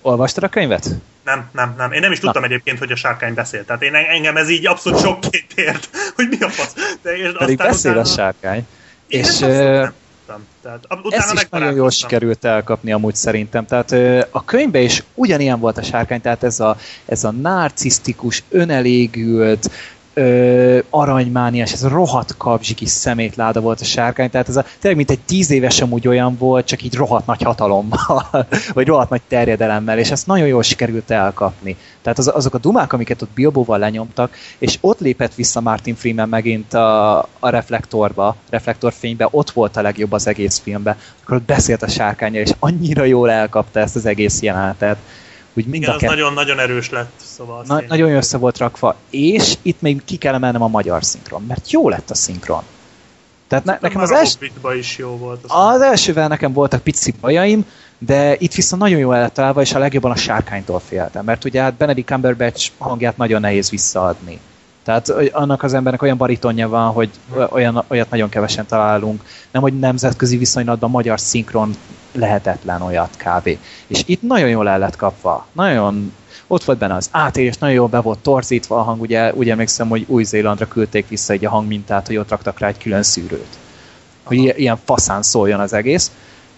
Olvastad a könyvet? Nem, nem, nem. Én nem is tudtam egyébként, hogy a sárkány beszél. Tehát én engem ez így abszolút sokként ért, hogy mi a fasz. De és Pedig aztán beszél a utána- sárkány. Én És ezt tudtam. Tehát, utána ezt is nagyon jól sikerült elkapni amúgy szerintem. Tehát a könyvben is ugyanilyen volt a sárkány, tehát ez a, ez a narcisztikus, önelégült, ö, aranymániás, ez rohadt kapzsi kis szemétláda volt a sárkány, tehát ez a, tényleg mint egy tíz éves amúgy olyan volt, csak így rohadt nagy hatalommal, vagy rohadt nagy terjedelemmel, és ezt nagyon jól sikerült elkapni. Tehát az, azok a dumák, amiket ott Bilbóval lenyomtak, és ott lépett vissza Martin Freeman megint a, a reflektorba, reflektorfénybe, ott volt a legjobb az egész filmben, akkor ott beszélt a sárkányra, és annyira jól elkapta ezt az egész jelenetet, hogy mind Igen, a kettő nagyon, nagyon erős lett, szóval Na, nagyon össze volt rakva, és itt még ki kell emelnem a magyar szinkron, mert jó lett a szinkron. Tehát ne, nekem az, a els, Hobbitban is jó volt. Az az elsővel nekem voltak pici bajaim, de itt viszont nagyon jó el lett találva, és a legjobban a sárkánytól féltem, mert ugye hát Benedict Cumberbatch hangját nagyon nehéz visszaadni. Tehát annak az embernek olyan baritonja van, hogy olyan, olyat nagyon kevesen találunk. Nem, hogy nemzetközi viszonylatban magyar szinkron lehetetlen olyat kb. És itt nagyon jól el lett kapva. Nagyon ott volt benne az átérés, nagyon jól be volt torzítva a hang, ugye úgy emlékszem, hogy Új-Zélandra küldték vissza egy a hangmintát, hogy ott raktak rá egy külön szűrőt. Hogy ilyen- ilyen faszán szóljon az egész.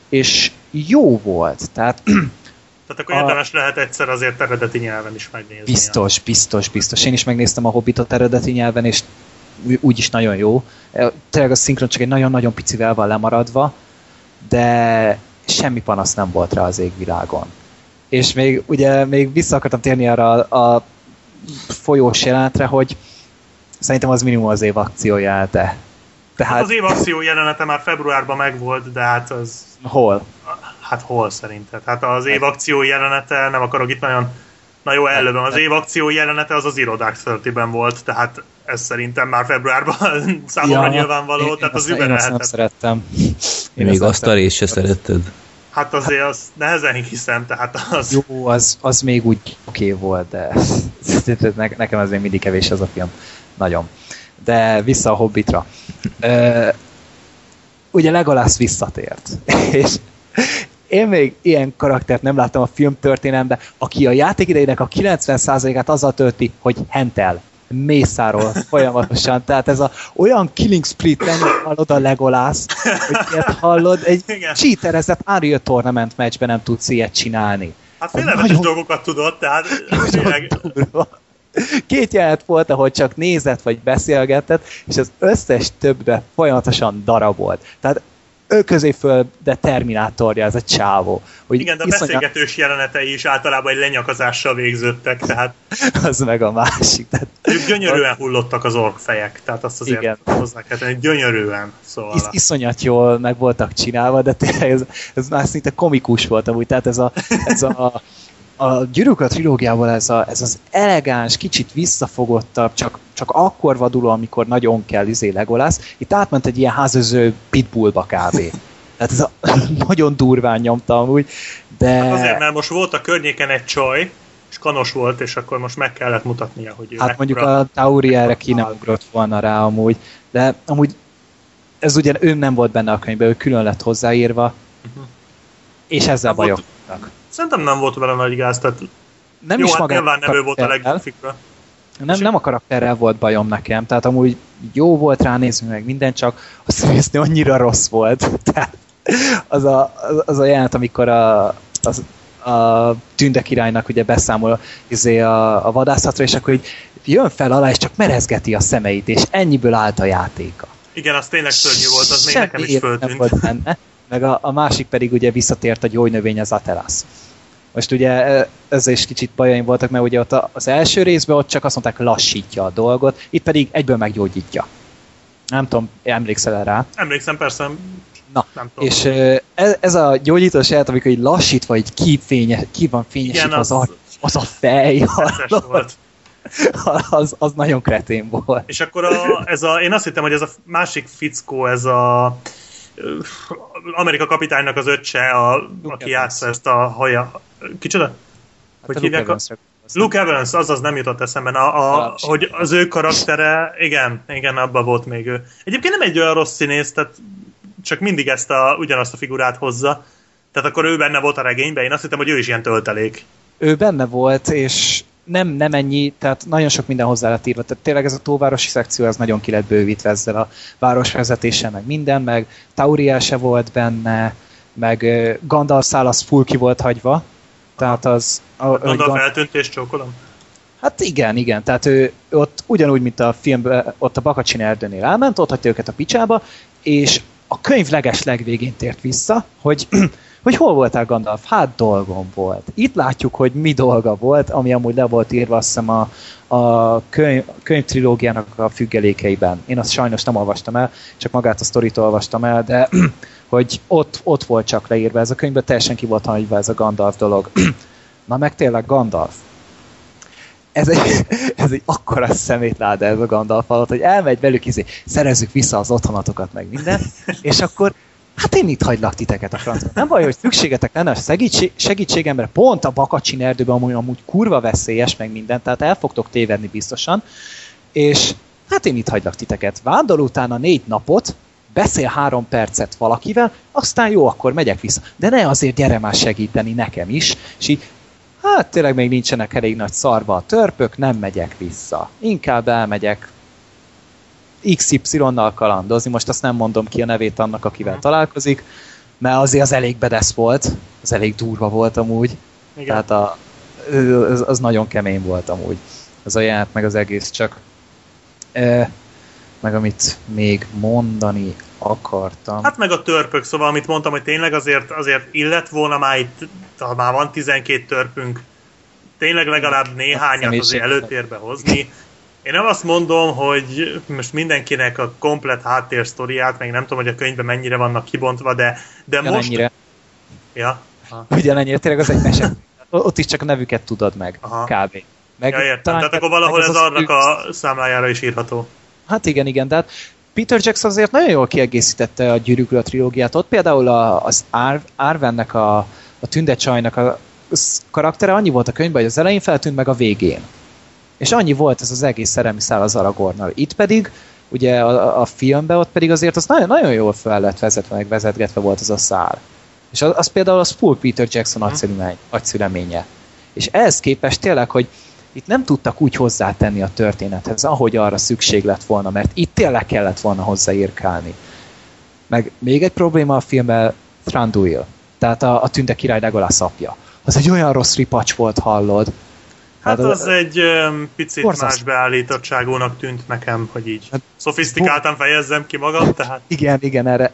És jó volt, tehát Tehát akkor a- érdemes lehet egyszer azért eredeti nyelven is megnézni. Biztos, biztos, biztos. Én is megnéztem a Hobbitot eredeti nyelven, és ú- úgyis nagyon jó. E, Tényleg a szinkron csak egy nagyon-nagyon picivel van lemaradva, de semmi panasz nem volt rá az égvilágon. És még ugye még vissza akartam térni arra a, a folyós jelenetre, hogy szerintem az minimum az év akció jelenete. Hát Tehát az év akció jelenete már februárban megvolt, de hát az... hol? Hát hol szerinted? Hát az év akció jelenete, nem akarok itt nagyon... Na jó, ellövöm. Az év akció jelenete az az Irodák 30-ben volt, tehát ez szerintem már februárban számomra nyilvánvaló, én, tehát én az azt, én azt nem szerettem. Én Még azt a részt se szeretted. Hát azért az nehezen hiszem, tehát az... Jó, az, az még úgy oké okay volt, de ne, nekem az még mindig kevés az a film. Nagyon. De vissza a Hobbitra. Ö, ugye Legolász visszatért. És én még ilyen karaktert nem láttam a film történelemben, aki a játék idejének a 90%-át azzal tölti, hogy hentel mészárol folyamatosan. Tehát ez a olyan killing split nem hallod a Legolász, hogy ilyet hallod, egy Igen. cheaterezett Unreal Tournament meccsben nem tudsz ilyet csinálni. Hát félelmetes Nagyon- dolgokat tudott, tehát tényleg... Két jelenet volt, ahol csak nézett vagy beszélgetett, és az összes többbe folyamatosan darabolt. Tehát ő közé föl, de terminátorja ez a csávó. Hogy Igen, de a iszonyat- beszélgetős jelenetei is általában egy lenyakazással végződtek, tehát Az meg a másik. Tehát ők gyönyörűen hullottak az orkfejek, tehát azt azért Igen. hozzá kell tenni, gyönyörűen, szóval. is, iszonyat jól meg voltak csinálva, de tényleg ez, ez már szinte komikus volt amúgy, tehát ez a, ez a, a Gyűrűk a trilógiával ez, a, ez az elegáns, kicsit visszafogottabb, csak, csak akkor vaduló, amikor nagyon kell izé Legolász, itt átment egy ilyen házöző pitbullba kb. Tehát ez a, nagyon durván nyomta amúgy, de... Hát azért, mert most volt a környéken egy csaj, és kanos volt, és akkor most meg kellett mutatnia, hogy ő Hát mondjuk a Tauri erre ki nem ugrott volna rá amúgy, de amúgy ez ugye ő nem volt benne a könyvben, ő külön lett hozzáírva, Mhm. és ezzel Nem volt- bajok voltak. Szerintem nem volt vele nagy gáz, tehát Nem jó, is hát nyilván nem ő volt a figura. Nem, nem a karakterrel volt bajom nekem, tehát amúgy jó volt ránézni meg minden, csak a színésznő annyira rossz volt. Tehát az a, az, az a jelenet, amikor a, az, a Tünde királynak ugye beszámol izé a, a vadászatra, és akkor így jön fel alá, és csak merezgeti a szemeit, és ennyiből állt a játéka. Igen, az tényleg szörnyű volt, az még nekem is Semmi föltűnt. nem volt benne. Meg a, a másik pedig ugye visszatért a gyógynövény az Atelas. Most ugye e, ezzel is kicsit bajaim voltak, mert ugye ott az első részben ott csak azt mondták, lassítja a dolgot, itt pedig egyből meggyógyítja. Nem tudom, emlékszel -e rá? Emlékszem, persze, Na, nem tudom. és ez, ez a gyógyítós jelenet, amikor így lassítva, így ki, fénye, ki van fényesítve Igen, az, az- az, a fej, volt. az, az nagyon kretén volt. És akkor a, ez a, én azt hittem, hogy ez a másik fickó, ez a Amerika kapitánynak az öccse, a, Luke aki Evans. játsza ezt a haja. Kicsoda? Hogy Hát a hívják? Luke. Evans-ra gondolsz, Luke Evans, azaz nem jutott eszembe. A, a, hogy az ő karaktere, igen, igen, abban volt még ő. Egyébként nem egy olyan rossz színész, tehát csak mindig ezt a, ugyanazt a figurát hozza. Tehát akkor ő benne volt a regényben, én azt hittem, hogy ő is ilyen töltelék. ő benne volt, és nem, nem ennyi, tehát nagyon sok minden hozzá lett írva. Tehát tényleg ez a tóvárosi szekció, ez nagyon ki lett bővítve ezzel a városvezetéssel, meg minden, meg Tauriel se volt benne, meg Gandalf szál az full ki volt hagyva. Tehát az... A, hogy Gondolom Gan- feltűnt és csókolom. Hát igen, igen, tehát ő ott ugyanúgy, mint a filmben, ott a Bakacsin erdőnél elment, ott hagyta őket a picsába, és a könyv leges legvégén tért vissza, hogy, hogy hol voltál Gandalf? Hát dolgom volt. Itt látjuk, hogy mi dolga volt, ami amúgy le volt írva azt hiszem a, a könyv, könyvtrilógiának a függelékeiben. Én azt sajnos nem olvastam el, csak magát a sztorit olvastam el, de hogy ott, ott volt csak leírva ez a könyvben, teljesen ki volt hagyva ez a Gandalf dolog. Na meg tényleg Gandalf ez egy, ez egy akkora szemétláda ez a Gandalf alatt, hogy elmegy velük, izé, szerezzük vissza az otthonatokat, meg minden, és akkor hát én itt hagylak titeket a francba. Nem baj, hogy szükségetek lenne a segítség, segítségemre, pont a Bakacsin erdőben amúgy, amúgy kurva veszélyes, meg minden, tehát el fogtok tévedni biztosan, és hát én itt hagylak titeket. Vándor utána négy napot, beszél három percet valakivel, aztán jó, akkor megyek vissza. De ne azért gyere már segíteni nekem is, és így hát tényleg még nincsenek elég nagy szarva a törpök, nem megyek vissza. Inkább elmegyek XY-nal kalandozni, most azt nem mondom ki a nevét annak, akivel Mhm. találkozik, mert azért az elég bedesz volt, az elég durva volt amúgy, Igen. tehát a, az, az nagyon kemény volt amúgy. Az a jelent meg az egész csak. E, meg amit még mondani akartam. Hát meg a törpök, szóval amit mondtam, hogy tényleg azért, azért illet volna már itt, ha már van 12 törpünk, tényleg legalább néhányat azért előtérbe hozni. Én nem azt mondom, hogy most mindenkinek a komplet háttérsztoriát, meg nem tudom, hogy a könyvben mennyire vannak kibontva, de, de most... Ugyanennyire, Ja, ugyanennyire, tényleg az egy mese. Ott is csak a nevüket tudod meg, Aha. kb. Meg ja értem. Tehát akkor valahol ez az annak a számlájára is írható. Hát igen, igen, de hát Peter Jackson azért nagyon jól kiegészítette a Gyűrűk Ura trilógiát. Ott például a, az Ar- Arvennek a, a tündecsajnak a karaktere annyi volt a könyvben, hogy az elején feltűnt meg a végén. És annyi volt ez az egész szerelmi szál az Aragornnal. Itt pedig, ugye a, a filmben ott pedig azért az nagyon, nagyon jól fel lett vezetve, meg vezetgetve volt az a szál. És az, az például az full Peter Jackson agyszülemény, agyszüleménye. És ehhez képest tényleg, hogy itt nem tudtak úgy hozzátenni a történethez, ahogy arra szükség lett volna, mert itt tényleg kellett volna hozzáírkálni. Meg még egy probléma a filmben Thranduil, tehát a, a tünde király Legolas apja. Az egy olyan rossz ripacs volt, hallod. Hát Hát, az egy öm, picit borzasztó. más beállítottságúnak tűnt nekem, hogy így Hát, szofisztikáltan fejezzem ki magam, tehát Igen, igen, erre,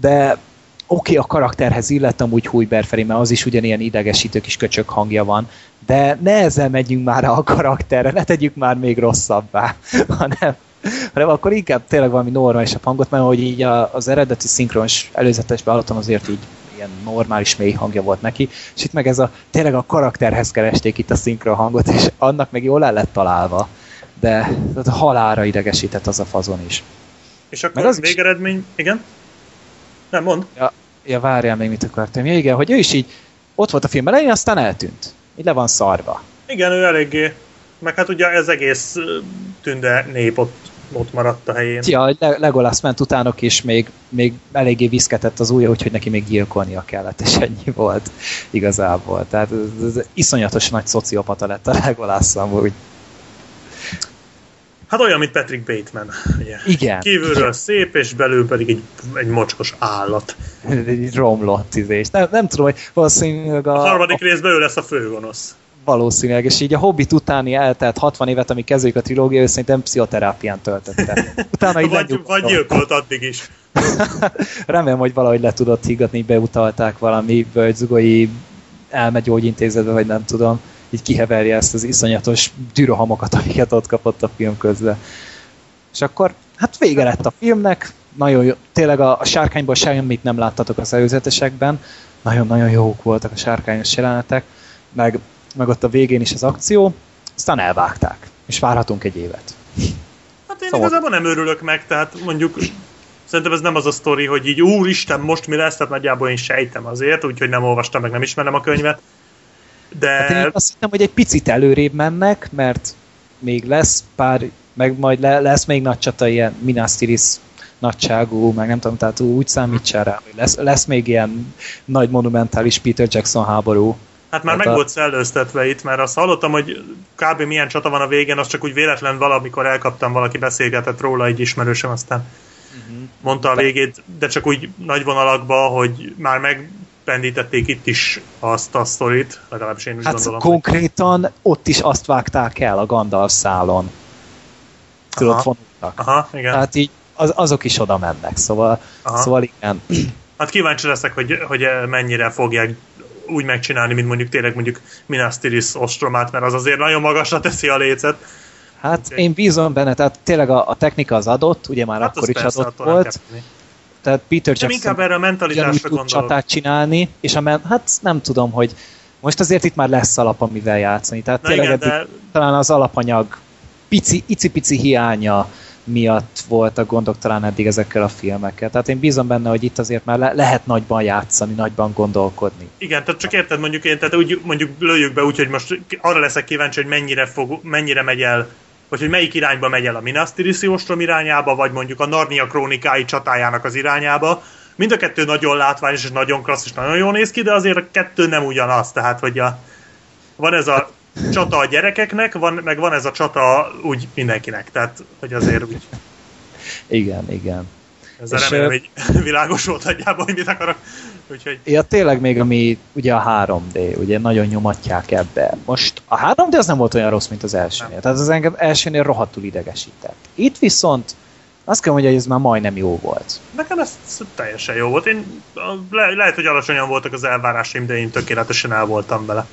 de oké, okay, a karakterhez illettem úgy Hújber felé, mert az is ugyanilyen idegesítő kis köcsök hangja van, de ne ezzel megyünk már a karakterre, ne tegyük már még rosszabbá, hanem, hanem akkor inkább tényleg valami normálisabb hangot, mert hogy így az eredeti szinkronos előzetes beállaton azért így ilyen normális mély hangja volt neki, és itt meg ez a, tényleg a karakterhez keresték itt a szinkron hangot, és annak meg jól el lett találva, de halára idegesített az a fazon is. És akkor Meg az is- végeredmény, igen? Nem, mond. Ja, várjál még mit akartam. Ja, igen, hogy ő is így ott volt a film elején, aztán eltűnt. Így le van szarva. Igen, ő eléggé. Meg hát ugye ez egész tünde nép ott, ott maradt a helyén. Ja, Le- Legolas ment utánok, és még, még eléggé viszketett az ujja, úgyhogy neki még gyilkolnia kellett, és ennyi volt igazából. Tehát ez, ez iszonyatos nagy szociopata lett a Legolas amúgy. Hát olyan, mint Patrick Bateman. Ugye. Igen. Kívülről Igen. szép, és belül pedig egy, egy mocskos állat. Egy romlott izés. Nem, nem tudom, hogy valószínűleg a, A harmadik a részben ő lesz a főgonosz. Valószínűleg, és így a Hobbit utáni eltelt 60 évet, ami kezdődik a trilógia, ő szerintem pszichoterápián töltötte. Utána így Vagy, vagy gyilkolt addig is. Remélem, hogy valahogy le tudott higgadni, beutalták valami bölgyzugói elmegyógyintézetbe, vagy nem tudom, így kiheverje ezt az iszonyatos dürohamokat, amiket ott kapott a film közben. És akkor, hát vége lett a filmnek, nagyon jó, tényleg a, a sárkányból semmit nem láttatok az előzetesekben, nagyon-nagyon jók voltak a sárkányos jelenetek, meg, meg ott a végén is az akció, aztán elvágták, és várhatunk egy évet. Hát én Szóval- igazából nem örülök meg, tehát mondjuk szerintem ez nem az a sztori, hogy így úristen, most mi lesz, tehát nagyjából én sejtem azért, úgyhogy nem olvastam, meg nem ismerem a könyvet. De Hát én azt hittem, hogy egy picit előrébb mennek, mert még lesz pár, meg majd le, lesz még nagy csata, ilyen Minas Tirith nagyságú, meg nem tudom, tehát úgy számítsál rá, hogy lesz, lesz még ilyen nagy monumentális Peter Jackson háború. Hát már Hát meg a- volt szellőztetve itt, mert azt hallottam, hogy kb. milyen csata van a végén, azt csak úgy véletlen valamikor elkaptam, valaki beszélgetett róla, egy ismerősöm, aztán Mhm. mondta a végét, de csak úgy nagy vonalakba, hogy már megpendítették itt is azt a sztorit, legalábbis én úgy Hát gondolom. konkrétan ott is azt vágták el a Gandalf szálon. Tudod, Aha. vonultak. Aha, igen. Tehát így az, azok is oda mennek, szóval, Aha. szóval igen. Hát kíváncsi leszek, hogy, hogy mennyire fogják úgy megcsinálni, mint mondjuk tényleg mondjuk Minas Tirith ostromát, mert az azért nagyon magasra teszi a lécet. Hát én bízom benne, tehát tényleg a, a technika az adott, ugye már Hát akkor is persze, adott volt, tehát Peter Jackson inkább erre a mentalitásra tud csatát csinálni, és a men- hát nem tudom, hogy most azért itt már lesz alap, amivel játszani. Tehát Na tényleg igen, de talán az alapanyag pici, icipici hiánya miatt voltak gondok talán eddig ezekkel a filmekkel. Tehát én bízom benne, hogy itt azért már le- lehet nagyban játszani, nagyban gondolkodni. Igen, tehát csak érted mondjuk én, tehát úgy mondjuk lőjük be úgy, hogy most arra leszek kíváncsi, hogy mennyire, fog, mennyire megy el, vagy hogy melyik irányba megy el a Minas Tirith irányába, vagy mondjuk a Narnia krónikái csatájának az irányába. Mind a kettő nagyon látványos és nagyon klassz és nagyon jól néz ki, de azért a kettő nem ugyanaz, tehát hogy a, van ez a csata a gyerekeknek, van, meg van ez a csata úgy mindenkinek, tehát hogy azért úgy, Igen, igen. ezzel És, remélem, hogy világos volt nagyjából, hogy mit akarok. Úgyhogy Ja, tényleg még ami ugye a 3D, ugye nagyon nyomatják ebbe. Most a 3D az nem volt olyan rossz, mint az elsőnél. Tehát az engem elsőnél rohadtul idegesített. Itt viszont azt kell mondani, hogy ez már majdnem jó volt. Nekem ez teljesen jó volt. Én, le, lehet, hogy alacsonyan voltak az elvárásaim, de én tökéletesen el voltam vele.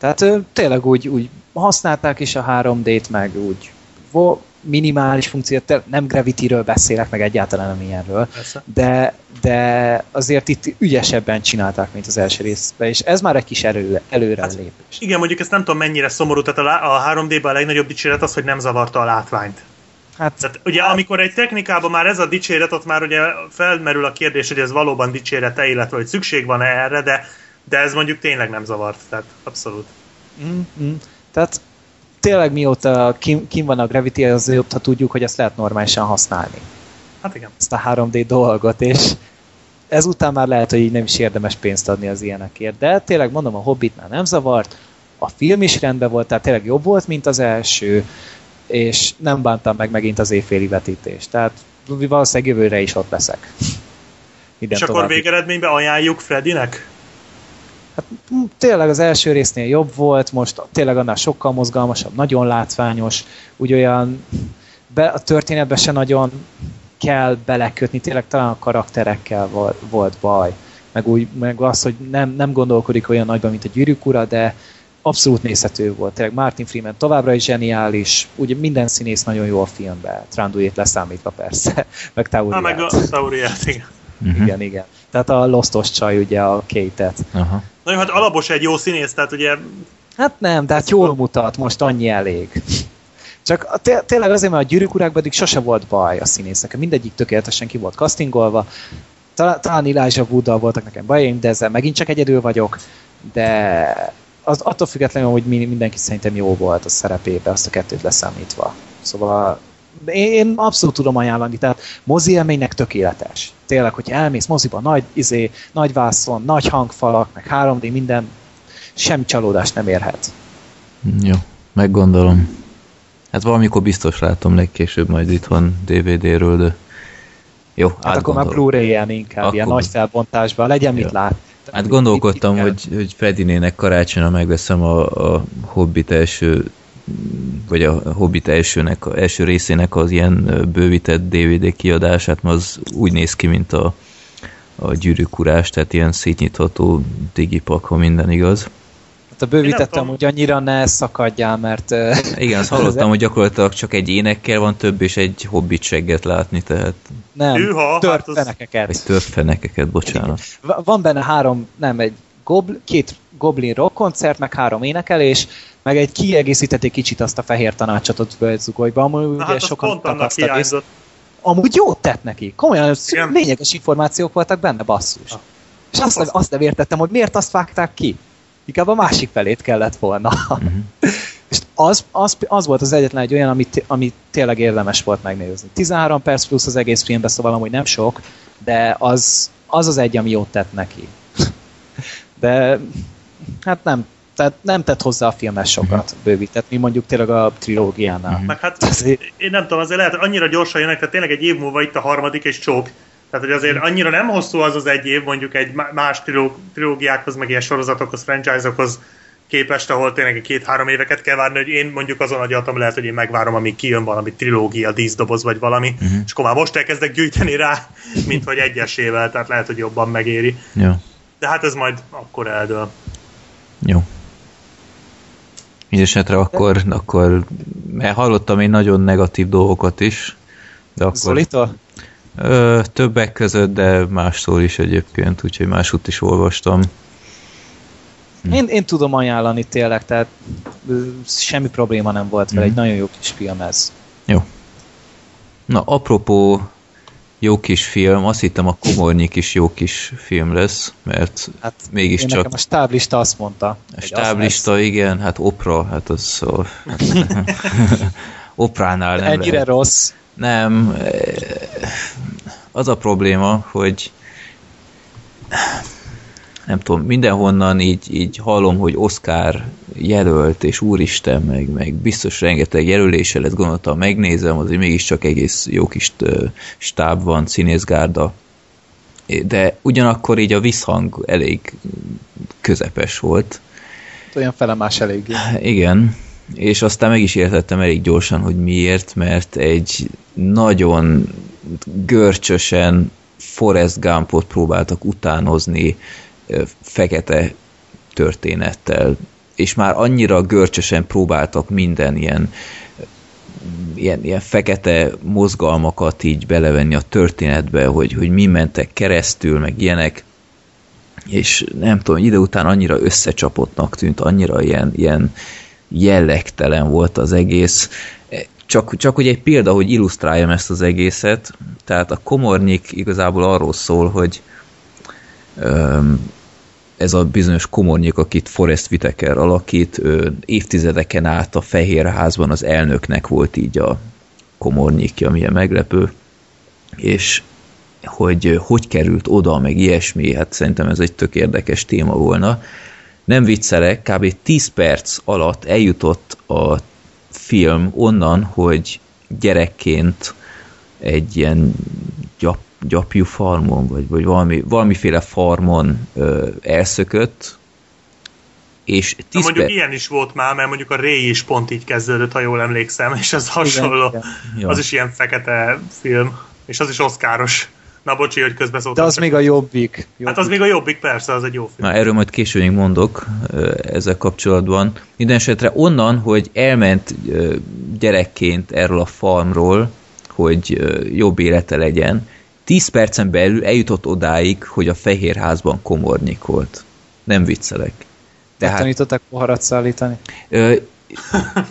Tehát tényleg úgy, úgy használták is a 3D-t, meg úgy minimális funkciót, nem Gravity-ről beszélek, meg egyáltalán nem ilyenről, Persze. de, de azért itt ügyesebben csinálták, mint az első részben, és ez már egy kis erő, előre Hát, lépés. Igen, mondjuk ezt nem tudom mennyire szomorú, tehát a, a 3D-ben a legnagyobb dicséret az, hogy nem zavarta a látványt. Hát, Tehát ugye amikor egy technikában már ez a dicséret, ott már ugye felmerül a kérdés, hogy ez valóban dicsérete, illetve hogy szükség van-e erre, de, de ez mondjuk tényleg nem zavart, tehát abszolút. Mm, mm. Tehát tényleg mióta kim, kim van a Gravity, azóta tudjuk, hogy ezt lehet normálisan használni. Hát igen. Ezt a 3D dolgot, és ezután már lehet, hogy így nem is érdemes pénzt adni az ilyenekért. De tényleg mondom, a Hobbitnál nem zavart, a film is rendben volt, tehát tényleg jobb volt, mint az első, és nem bántam meg megint az éjféli vetítést. Tehát valószínűleg jövőre is ott leszek. Minden És akkor végeredményben ajánljuk Fredinek? Hát tényleg az első résznél jobb volt, most tényleg annál sokkal mozgalmasabb, nagyon látványos, úgy olyan be, a történetbe se nagyon kell belekötni, tényleg talán a karakterekkel volt, volt baj. Meg, úgy, meg az, hogy nem, nem gondolkodik olyan nagyban, mint a gyűrűk ura, de abszolút nézhető volt. Tényleg Martin Freeman továbbra is zseniális, ugye minden színész nagyon jó a filmben, Tranduét leszámítva persze, meg Hát meg Tauriát. a Tauriát, igen. Uh-huh. Igen, igen. Tehát a Lostos csaj, ugye a Kate-et. Aha. Na jó, hát alapos egy jó színész, tehát ugye Hát nem, de hát jól mutat, most annyi elég. Csak té- tényleg azért, mert a gyűrűk urákban eddig sose volt baj a színészek. Mindegyik tökéletesen ki volt castingolva. Talán, talán Elijah Wooddal voltak nekem bajaim, de ezzel megint csak egyedül vagyok. De az, attól függetlenül, hogy mi- mindenki szerintem jó volt a szerepébe, azt a kettőt leszámítva. Szóval én, abszolút tudom ajánlani, tehát mozi élménynek tökéletes. Tényleg, hogy elmész moziba, nagy, izé, nagy vászon, nagy hangfalak, meg 3D, minden, semmi csalódást nem érhet. Jó, meggondolom. Hát valamikor biztos látom legkésőbb majd itthon DVD-ről, de jó, Hát akkor már Blu-ray-en inkább, akkor... ilyen nagy felbontásban, legyen jó. mit lát. Hát gondolkodtam, hogy, hogy Fredinének karácsonyra megveszem a, a Hobbit első vagy a Hobbit elsőnek, első részének az ilyen bővített DVD kiadását, mert az úgy néz ki, mint a, a gyűrűkurás, tehát ilyen szétnyitható digipak, ha minden igaz. Hát a bővítettem, hogy annyira ne szakadjál, mert... Igen, azt hallottam, hogy gyakorlatilag csak egy énekkel van több, és egy hobbit segget látni, tehát... Nem, Hűha, tört hát az... fenekeket. Egy tört fenekeket, bocsánat. Van benne három, nem, egy gobl, két Goblin rock koncert, meg három énekelés, meg egy kiegészített kicsit azt a fehér tanácsatot Zugojba, amúgy ugye hát sokan azt a Amúgy jót tett neki. Komolyan Igen. lényeges információk voltak benne, basszus. Ah. És azt, azt nem értettem, hogy miért azt vágták ki. Inkább a másik felét kellett volna. Uh-huh. És az, az, az volt az egyetlen egy olyan, amit, amit tényleg érdemes volt megnézni. 13 perc plusz az egész filmben, szóval amúgy nem sok, de az az, az egy, ami jót tett neki. De hát nem, tehát nem tett hozzá a filmes sokat uh-huh. bővített, mi mondjuk tényleg a trilógiánál. Uh-huh. Meg hát azért... én nem tudom, azért lehet, annyira gyorsan jönnek, tehát tényleg egy év múlva itt a harmadik és csók. Tehát, hogy azért annyira nem hosszú az az egy év, mondjuk egy más trilógiákhoz, meg ilyen sorozatokhoz, franchise-okhoz képest, ahol tényleg két-három éveket kell várni, hogy én mondjuk azon agyaltam lehet, hogy én megvárom, amíg kijön valami trilógia, díszdoboz vagy valami, uh-huh. és akkor már most elkezdek gyűjteni rá, mint hogy egyesével, tehát lehet, hogy jobban megéri. Ja. De hát ez majd akkor eldől. Jó. Mindenesetre akkor, akkor mert hallottam én nagyon negatív dolgokat is. De akkor, Szolita? Ö, többek között, de mástól is egyébként, úgyhogy másút is olvastam. Hm. Én, én tudom ajánlani tényleg, tehát semmi probléma nem volt vele, hm. egy nagyon jó kis film ez. Jó. Na, apropó jó kis film, azt hittem a Komornyik is jó kis film lesz, mert hát mégiscsak... Nekem a stáblista azt mondta. A stáblista, igen, hát opera, hát az szó... opránál nem Ennyire lehet. rossz. Nem, az a probléma, hogy nem tudom, mindenhonnan így, így hallom, hogy Oscar jelölt, és úristen, meg, meg biztos rengeteg jelölése lett, gondoltam, megnézem, azért mégiscsak egész jó kis stáb van, színészgárda, de ugyanakkor így a visszhang elég közepes volt. Olyan felemás elég. Igen, és aztán meg is értettem elég gyorsan, hogy miért, mert egy nagyon görcsösen Forrest Gumpot próbáltak utánozni fekete történettel, és már annyira görcsösen próbáltak minden ilyen, ilyen, ilyen fekete mozgalmakat így belevenni a történetbe, hogy, hogy mi mentek keresztül, meg ilyenek, és nem tudom, ide után annyira összecsapottnak tűnt, annyira ilyen, ilyen jellegtelen volt az egész. Csak, csak hogy egy példa, hogy illusztráljam ezt az egészet, tehát a komornyik igazából arról szól, hogy öm, ez a bizonyos komornyik, akit Forrest Whitaker alakít, ő évtizedeken át a Fehérházban az elnöknek volt így a komornyikja, milyen meglepő, és hogy hogy került oda, meg ilyesmi, hát szerintem ez egy tök érdekes téma volna. Nem viccelek, kb. 10 perc alatt eljutott a film onnan, hogy gyerekként egy ilyen gyap gyapjú farmon, vagy, vagy valami, valamiféle farmon ö, elszökött, és tíz mondjuk per... ilyen is volt már, mert mondjuk a Ray is pont így kezdődött, ha jól emlékszem, és ez hasonló. Igen, igen. Az is ilyen fekete film, és az is oszkáros. Na bocsi, hogy közbeszóltam. De az még a jobbik. jobbik. Hát az még a jobbik, persze, az egy jó film. Na, erről majd később mondok ezzel kapcsolatban. Mindenesetre onnan, hogy elment gyerekként erről a farmról, hogy jobb élete legyen, 10 percen belül eljutott odáig, hogy a Fehérházban komornyik volt. Nem viccelek. Tehát, tanították poharat szállítani? Ö,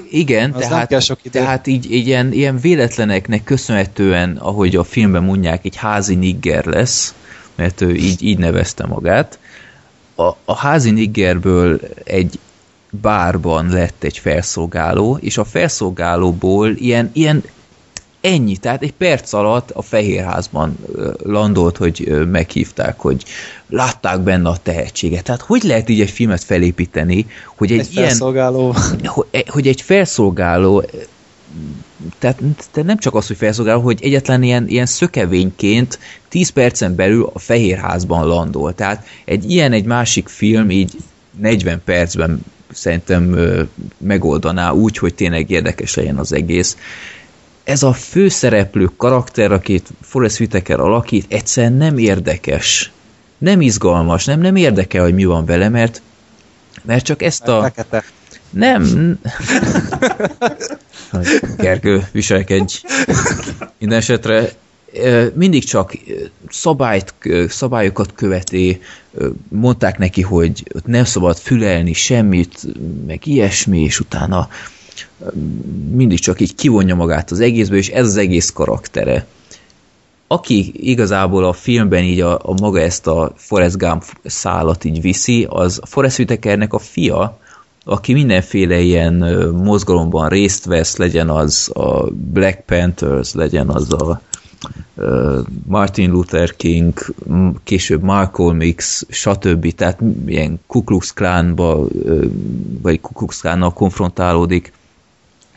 igen, tehát, tehát így, így ilyen, ilyen véletleneknek köszönhetően, ahogy a filmben mondják, egy házi nigger lesz, mert ő így, így nevezte magát. A, a házi niggerből egy bárban lett egy felszolgáló, és a felszolgálóból ilyen, ilyen Ennyi, tehát egy perc alatt a Fehérházban landolt, hogy meghívták, hogy látták benne a tehetséget. Tehát hogy lehet így egy filmet felépíteni, hogy egy, egy ilyen... Felszolgáló. Hogy, hogy egy felszolgáló tehát, tehát nem csak az, hogy felszolgál, hogy egyetlen ilyen, ilyen szökevényként 10 percen belül a Fehérházban landol. Tehát egy ilyen, egy másik film így 40 percben szerintem ö, megoldaná úgy, hogy tényleg érdekes legyen az egész. Ez a főszereplő karakter, akit Forrest Whitaker alakít, egyszerűen nem érdekes. Nem izgalmas, nem, nem érdekel, hogy mi van vele, mert, mert csak ezt a... Fekete. Nem. Gergő, viselkedj. Minden esetre mindig csak szabályt, szabályokat követi, mondták neki, hogy nem szabad fülelni semmit, meg ilyesmi, és utána mindig csak így kivonja magát az egészből, és ez az egész karaktere. Aki igazából a filmben így a, a maga ezt a Forrest Gump szálat így viszi, az Forrest Whitakernek a fia, aki mindenféle ilyen mozgalomban részt vesz, legyen az a Black Panthers, legyen az a Martin Luther King, később Malcolm X, stb. Tehát ilyen Ku Klux Klánba, vagy Ku Klux Klánnal konfrontálódik.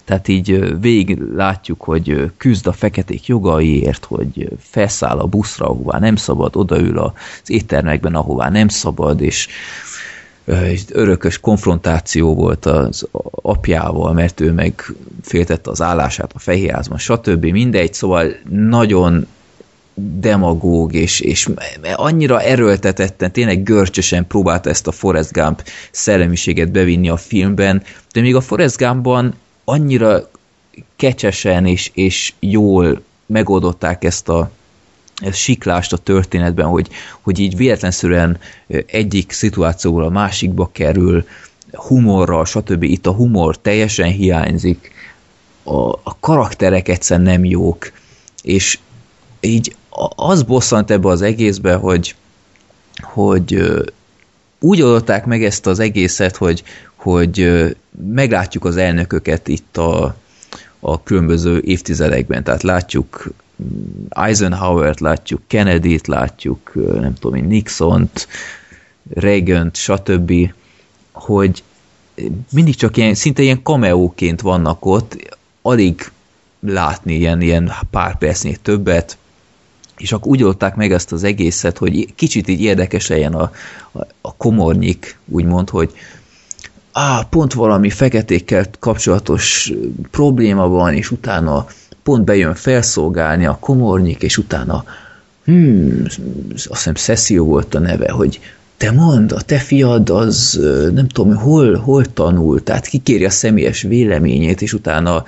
Tehát így végig látjuk, hogy küzd a feketék jogaiért, hogy felszáll a buszra, ahová nem szabad, odaül az éttermekben, ahová nem szabad, és örökös konfrontáció volt az apjával, mert ő meg féltette az állását a fehérházban, stb. Mindegy, szóval nagyon demagóg, és, és annyira erőltetetten, tényleg görcsösen próbálta ezt a Forrest Gump szellemiséget bevinni a filmben, de még a Forrest Gumpban annyira kecsesen és, és jól megoldották ezt a ez siklást a történetben, hogy, hogy így véletlenszerűen egyik szituációból a másikba kerül, humorral, stb. Itt a humor teljesen hiányzik, a, a karakterek egyszer nem jók, és így az bosszant ebbe az egészbe, hogy, hogy úgy adották meg ezt az egészet, hogy, hogy meglátjuk az elnököket itt a, a különböző évtizedekben, tehát látjuk Eisenhower-t látjuk, Kennedy-t látjuk, nem tudom én, Nixon-t, Reagan-t, stb., hogy mindig csak ilyen, szinte ilyen kameóként vannak ott, alig látni ilyen, ilyen pár percnél többet, és akkor úgy oldták meg ezt az egészet, hogy kicsit így érdekes legyen a, a, a komornyik, úgymond, hogy á, pont valami feketékkel kapcsolatos probléma van, és utána pont bejön felszolgálni a komornyik, és utána hmm, azt hiszem Cecil volt a neve, hogy te mondd, a te fiad az nem tudom, hol, hol tanul, tehát kikéri a személyes véleményét, és utána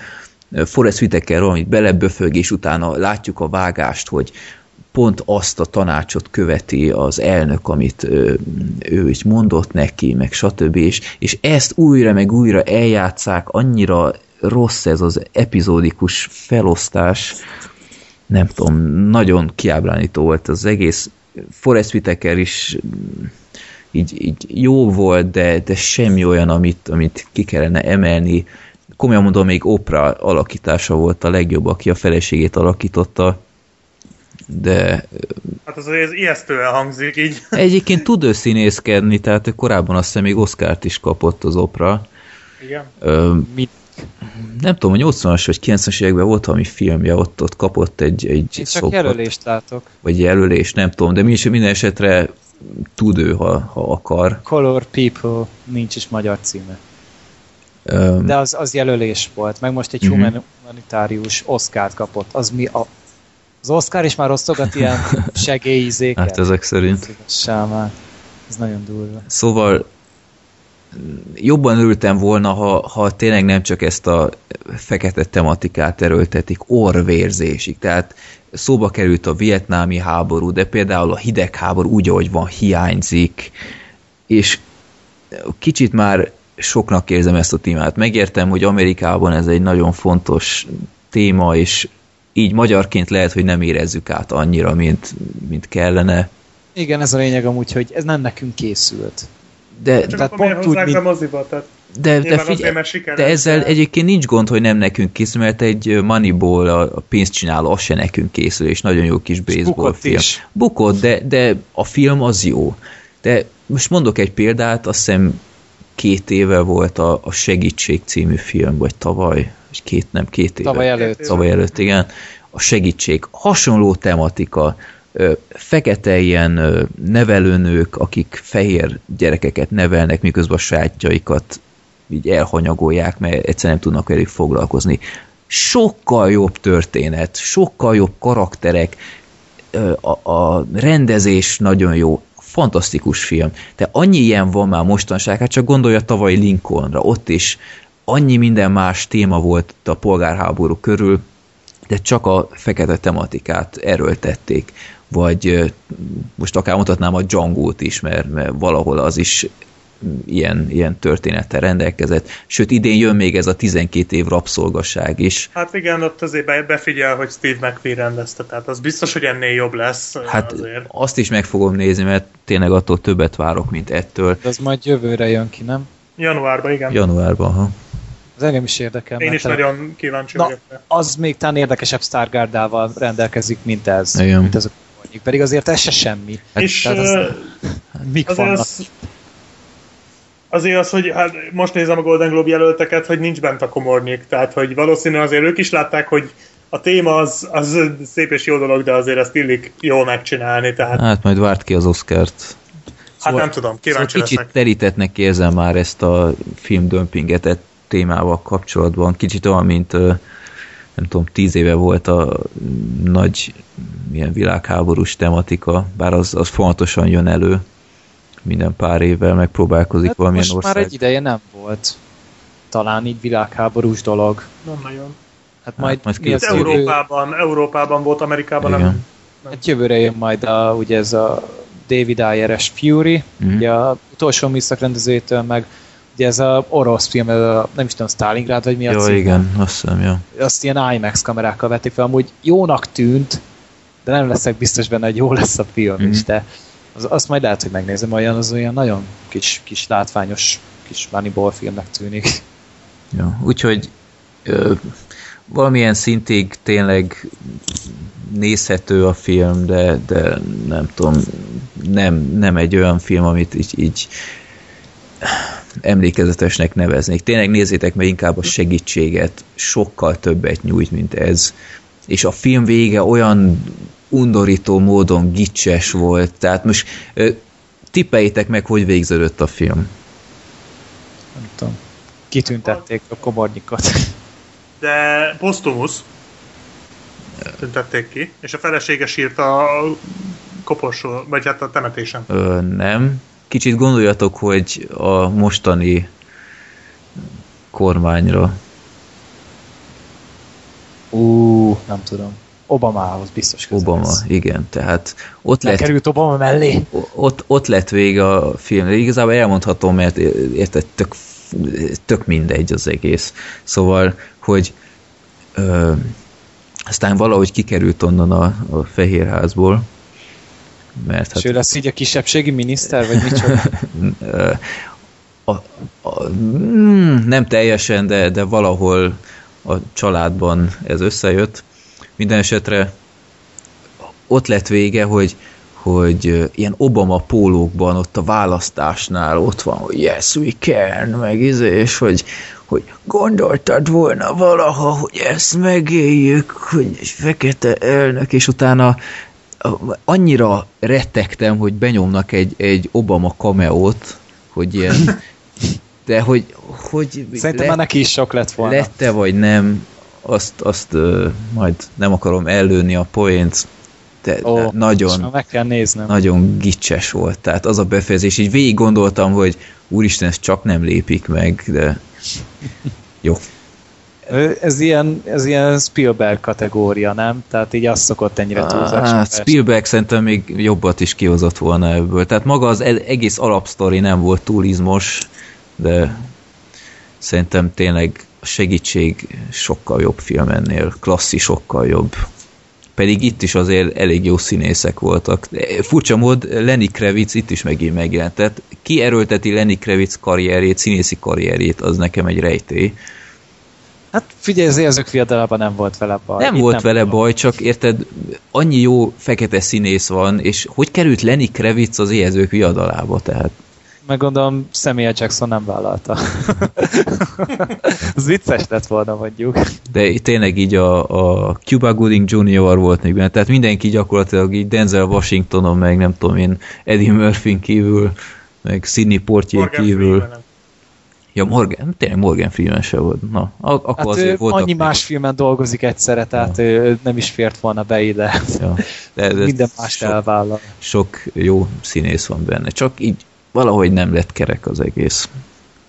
Forrest Whitaker valamit beleböfög, és utána látjuk a vágást, hogy pont azt a tanácsot követi az elnök, amit ő, ő is mondott neki, meg stb. És, és ezt újra meg újra eljátszák, annyira rossz ez az epizódikus felosztás, nem tudom, nagyon kiábránító volt az egész. Forrest Whitaker is így, így jó volt, de, de semmi olyan, amit, amit ki kellene emelni. Komolyan mondom, még Oprah alakítása volt a legjobb, aki a feleségét alakította, de... Hát az ez ijesztően hangzik így. Egyébként tud ő színészkedni, tehát korábban azt hiszem még Oscárt is kapott az Oprah. Igen. Ö, Mit? Nem tudom, a 80-as vagy 90-as években volt valami filmje, ott, ott kapott egy, egy Én csak szopot, jelölést látok. Vagy jelölés, nem tudom, de mi is minden esetre tud ő, ha, ha akar. Color People, nincs is magyar címe. Um, de az, az jelölés volt, meg most egy uh-huh. humanitárius Oscar-t kapott. Az mi a az Oscar is már osztogat ilyen segélyizéket. Hát ezek szerint. Sámán. Ez nagyon durva. Szóval jobban örültem volna, ha, ha tényleg nem csak ezt a fekete tematikát erőltetik orvérzésig. Tehát szóba került a vietnámi háború, de például a hidegháború úgy, ahogy van, hiányzik. És kicsit már soknak érzem ezt a témát. Megértem, hogy Amerikában ez egy nagyon fontos téma, és így magyarként lehet, hogy nem érezzük át annyira, mint, mint kellene. Igen, ez a lényeg amúgy, hogy ez nem nekünk készült. De, Csak tehát pont úgy, mint... moziba, tehát de, de, figyelj, de ezzel egyébként nincs gond, hogy nem nekünk készül, mert egy Moneyball a, a pénzt csináló, az se nekünk készül, és nagyon jó kis baseball Bukott film. Is. Bukott, de, de a film az jó. De most mondok egy példát, azt hiszem két éve volt a, a Segítség című film, vagy tavaly, és két, nem, két éve. Tavaly előtt. Tavaly előtt, igen. A segítség. Hasonló tematika. Fekete ilyen nevelőnők, akik fehér gyerekeket nevelnek, miközben a sajátjaikat így elhanyagolják, mert egyszerűen nem tudnak velük foglalkozni. Sokkal jobb történet, sokkal jobb karakterek, a, a rendezés nagyon jó, fantasztikus film. De annyi ilyen van már mostanság, hát csak gondolja tavaly Lincolnra, ott is annyi minden más téma volt a polgárháború körül, de csak a fekete tematikát erőltették. Vagy most akár mutatnám a Django-t is, mert, mert valahol az is ilyen, ilyen történettel rendelkezett. Sőt, idén jön még ez a 12 év rabszolgasság is. Hát igen, ott azért be- befigyel, hogy Steve McQueen rendezte, tehát az biztos, hogy ennél jobb lesz Hát azért. azt is meg fogom nézni, mert tényleg attól többet várok, mint ettől. De az majd jövőre jön ki, nem? Januárban, igen. Januárban, ha. Az engem is érdekel. Én is tele- nagyon kíváncsi Na, vagyok. az még talán érdekesebb Stargardával rendelkezik, mint ez. Igen. Mint ez a komornyik. Pedig azért ez se semmi. És tehát az- Mik azért vannak? az, azért az, hogy hát most nézem a Golden Globe jelölteket, hogy nincs bent a komornyik, tehát hogy valószínűleg azért ők is látták, hogy a téma az, az szép és jó dolog, de azért ezt illik jól megcsinálni, tehát Hát majd várt ki az Oscart. hát nem tudom, Szóval kíváncsi kicsit leszek. terítetnek érzem már ezt a filmdömpingetet témával kapcsolatban. Kicsit olyan, mint nem tudom, tíz éve volt a nagy ilyen világháborús tematika, bár az, az fontosan jön elő minden pár évvel megpróbálkozik Hát valamilyen most ország. már egy ideje nem volt. Talán így világháborús dolog. Nem nagyon. Hát majd, majd mi az jövő, Európában, Európában volt, Amerikában Igen. nem. hát jövőre jön majd a, ugye ez a David Ayer-es Fury, Mhm. ugye a utolsó műszak rendezőjétől, meg ugye ez a orosz film, ez a, nem is tudom, Stalingrád, vagy mi a Ja, címe? igen, azt hiszem, ja. Azt ilyen IMAX kamerákkal vették fel, amúgy jónak tűnt, de nem leszek biztos benne, hogy jó lesz a film Mhm. is, de az, azt majd lehet, hogy megnézem, olyan az olyan nagyon kis, kis látványos kis Moneyball filmnek tűnik. Ja, úgyhogy ö, valamilyen szintig tényleg nézhető a film, de, de nem tudom, nem, nem egy olyan film, amit így, így emlékezetesnek neveznék. Tényleg nézzétek meg inkább a segítséget, sokkal többet nyújt, mint ez. És a film vége olyan undorító módon gicses volt, tehát most tippeljétek meg, hogy végződött a film. Nem tudom. Kitüntették a komornyikot. De Postumus tüntették ki, és a felesége sírt a koporsó, vagy hát a temetésen. Ö, nem. Kicsit gondoljatok, hogy a mostani kormányra. Ú, nem tudom. Obamához biztos közel Obama, lesz. igen. Tehát ott lett, Lekerült Obama mellé. ott, ott lett vége a film. Igazából elmondhatom, mert érted, tök, tök mindegy az egész. Szóval, hogy ö, aztán valahogy kikerült onnan a, a Fehérházból, mert Hát, És ő lesz így a kisebbségi miniszter, vagy micsoda? A, a, mm, nem teljesen, de, de valahol a családban ez összejött. Minden esetre ott lett vége, hogy, hogy ilyen Obama pólókban ott a választásnál ott van, hogy yes, we can, meg izé, és hogy, hogy gondoltad volna valaha, hogy ezt megéljük, hogy egy fekete elnök, és utána annyira rettegtem, hogy benyomnak egy, egy Obama cameót, hogy ilyen, de hogy, hogy Szerintem már neki is sok lett volna. lette vagy nem, azt, azt uh, majd nem akarom ellőni a poént, de, Ó, de nagyon, meg kell néznem. nagyon gicses volt. Tehát az a befejezés, így végig gondoltam, hogy úristen, ezt csak nem lépik meg, de jó. Ez ilyen, ez ilyen Spielberg kategória, nem? Tehát így az szokott ennyire túlzásra Hát. Spielberg szerintem még jobbat is kihozott volna ebből. Tehát maga az e- egész alapsztori nem volt túl izmos, de szerintem tényleg a segítség sokkal jobb film ennél, klasszi sokkal jobb. Pedig itt is azért elég jó színészek voltak. De Furcsa mód, Lenny Kravitz itt is megint megjelent. Tehát ki erőlteti Lenny Kravitz karrierjét, színészi karrierjét, az nekem egy rejtély. Hát figyelj, az érzők fiadalában nem volt vele baj. Nem Itt volt vele tudom. baj, csak érted, annyi jó fekete színész van, és hogy került Lenny Kravitz az éhezők viadalába, tehát meg gondolom Samuel Jackson nem vállalta. Ez vicces lett volna, mondjuk. De tényleg így a, a Cuba Gooding Jr. volt még benne, tehát mindenki gyakorlatilag így Denzel Washingtonon, meg nem tudom én, Eddie Murphy kívül, meg Sidney Portier kívül. Freeman. Ja, Morgan, tényleg Morgan Freeman se volt. Na, akkor hát azért volt. Annyi más filmen dolgozik egyszerre, tehát ja. nem is fért volna be ide. Ja. De, de Minden mást sok, elvállal. Sok jó színész van benne, csak így valahogy nem lett kerek az egész.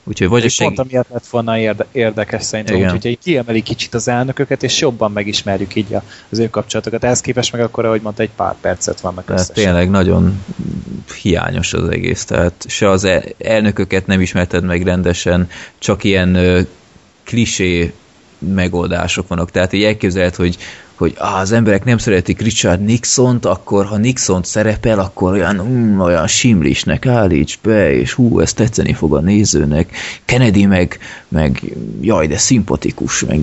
Úgyhogy vagy a seg... Pont amiatt lett volna érde érdekes szerintem, úgyhogy hogy kiemeli kicsit az elnököket, és jobban megismerjük így az ő kapcsolatokat. Ehhez képest meg akkor, ahogy mondta, egy pár percet vannak tehát Tényleg nagyon hiányos az egész, tehát se az elnököket nem ismerted meg rendesen, csak ilyen klisé megoldások vannak. Tehát így elképzelhet, hogy hogy ah, az emberek nem szeretik Richard Nixont, akkor ha Nixon szerepel, akkor olyan, mm, olyan simlisnek állíts be, és hú, ez tetszeni fog a nézőnek. Kennedy meg, meg jaj, de szimpatikus, meg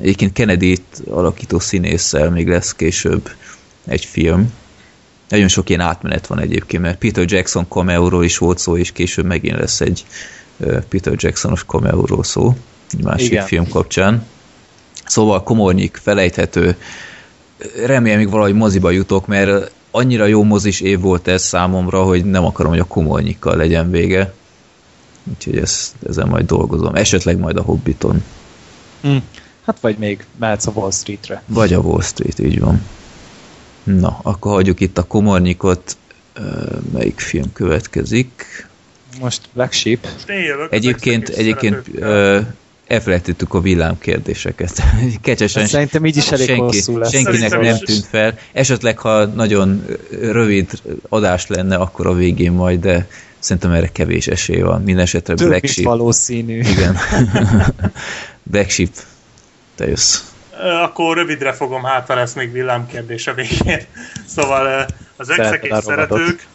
egyébként Kennedy-t alakító színésszel még lesz később egy film. Nagyon sok ilyen átmenet van egyébként, mert Peter Jackson cameo is volt szó, és később megint lesz egy Peter Jacksonos cameo szó, másik Igen. film kapcsán. Szóval komornyik, felejthető. Remélem, még valahogy moziba jutok, mert annyira jó mozis év volt ez számomra, hogy nem akarom, hogy a komornyikkal legyen vége. Úgyhogy ezt, ezen majd dolgozom. Esetleg majd a Hobbiton. Hm. Hát vagy még mehetsz a Wall Streetre. Vagy a Wall Street, így van. Na, akkor hagyjuk itt a komornyikot. Melyik film következik? Most Black Sheep. Egyébként, egyébként elfelejtettük a villámkérdéseket. Kecsesen. Hát szerintem így is elég senki, hosszú lesz. Senkinek szerintem nem tűnt fel. Esetleg, ha nagyon rövid adás lenne, akkor a végén majd, de szerintem erre kevés esély van. Mindenesetre Több Black Sheep. valószínű. Igen. Black Sheep, te jössz. Akkor rövidre fogom, hát lesz még villámkérdés a végén. Szóval az exek és szeretők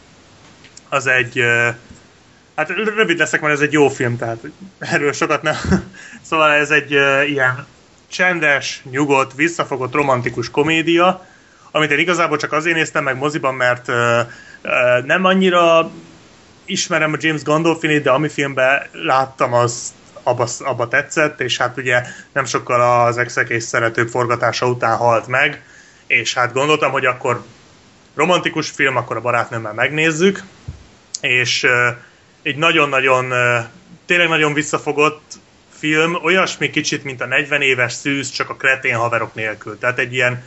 az egy Hát rövid leszek, mert ez egy jó film, tehát erről sokat nem. Szóval ez egy uh, ilyen csendes, nyugodt, visszafogott, romantikus komédia, amit én igazából csak azért néztem meg moziban, mert uh, uh, nem annyira ismerem a James Gandolfini, de ami filmben láttam, az abba, abba tetszett, és hát ugye nem sokkal az exek és szeretők forgatása után halt meg, és hát gondoltam, hogy akkor romantikus film, akkor a barátnőmmel megnézzük, és uh, egy nagyon-nagyon, tényleg nagyon visszafogott film, olyasmi kicsit, mint a 40 éves szűz, csak a kretén haverok nélkül. Tehát egy ilyen,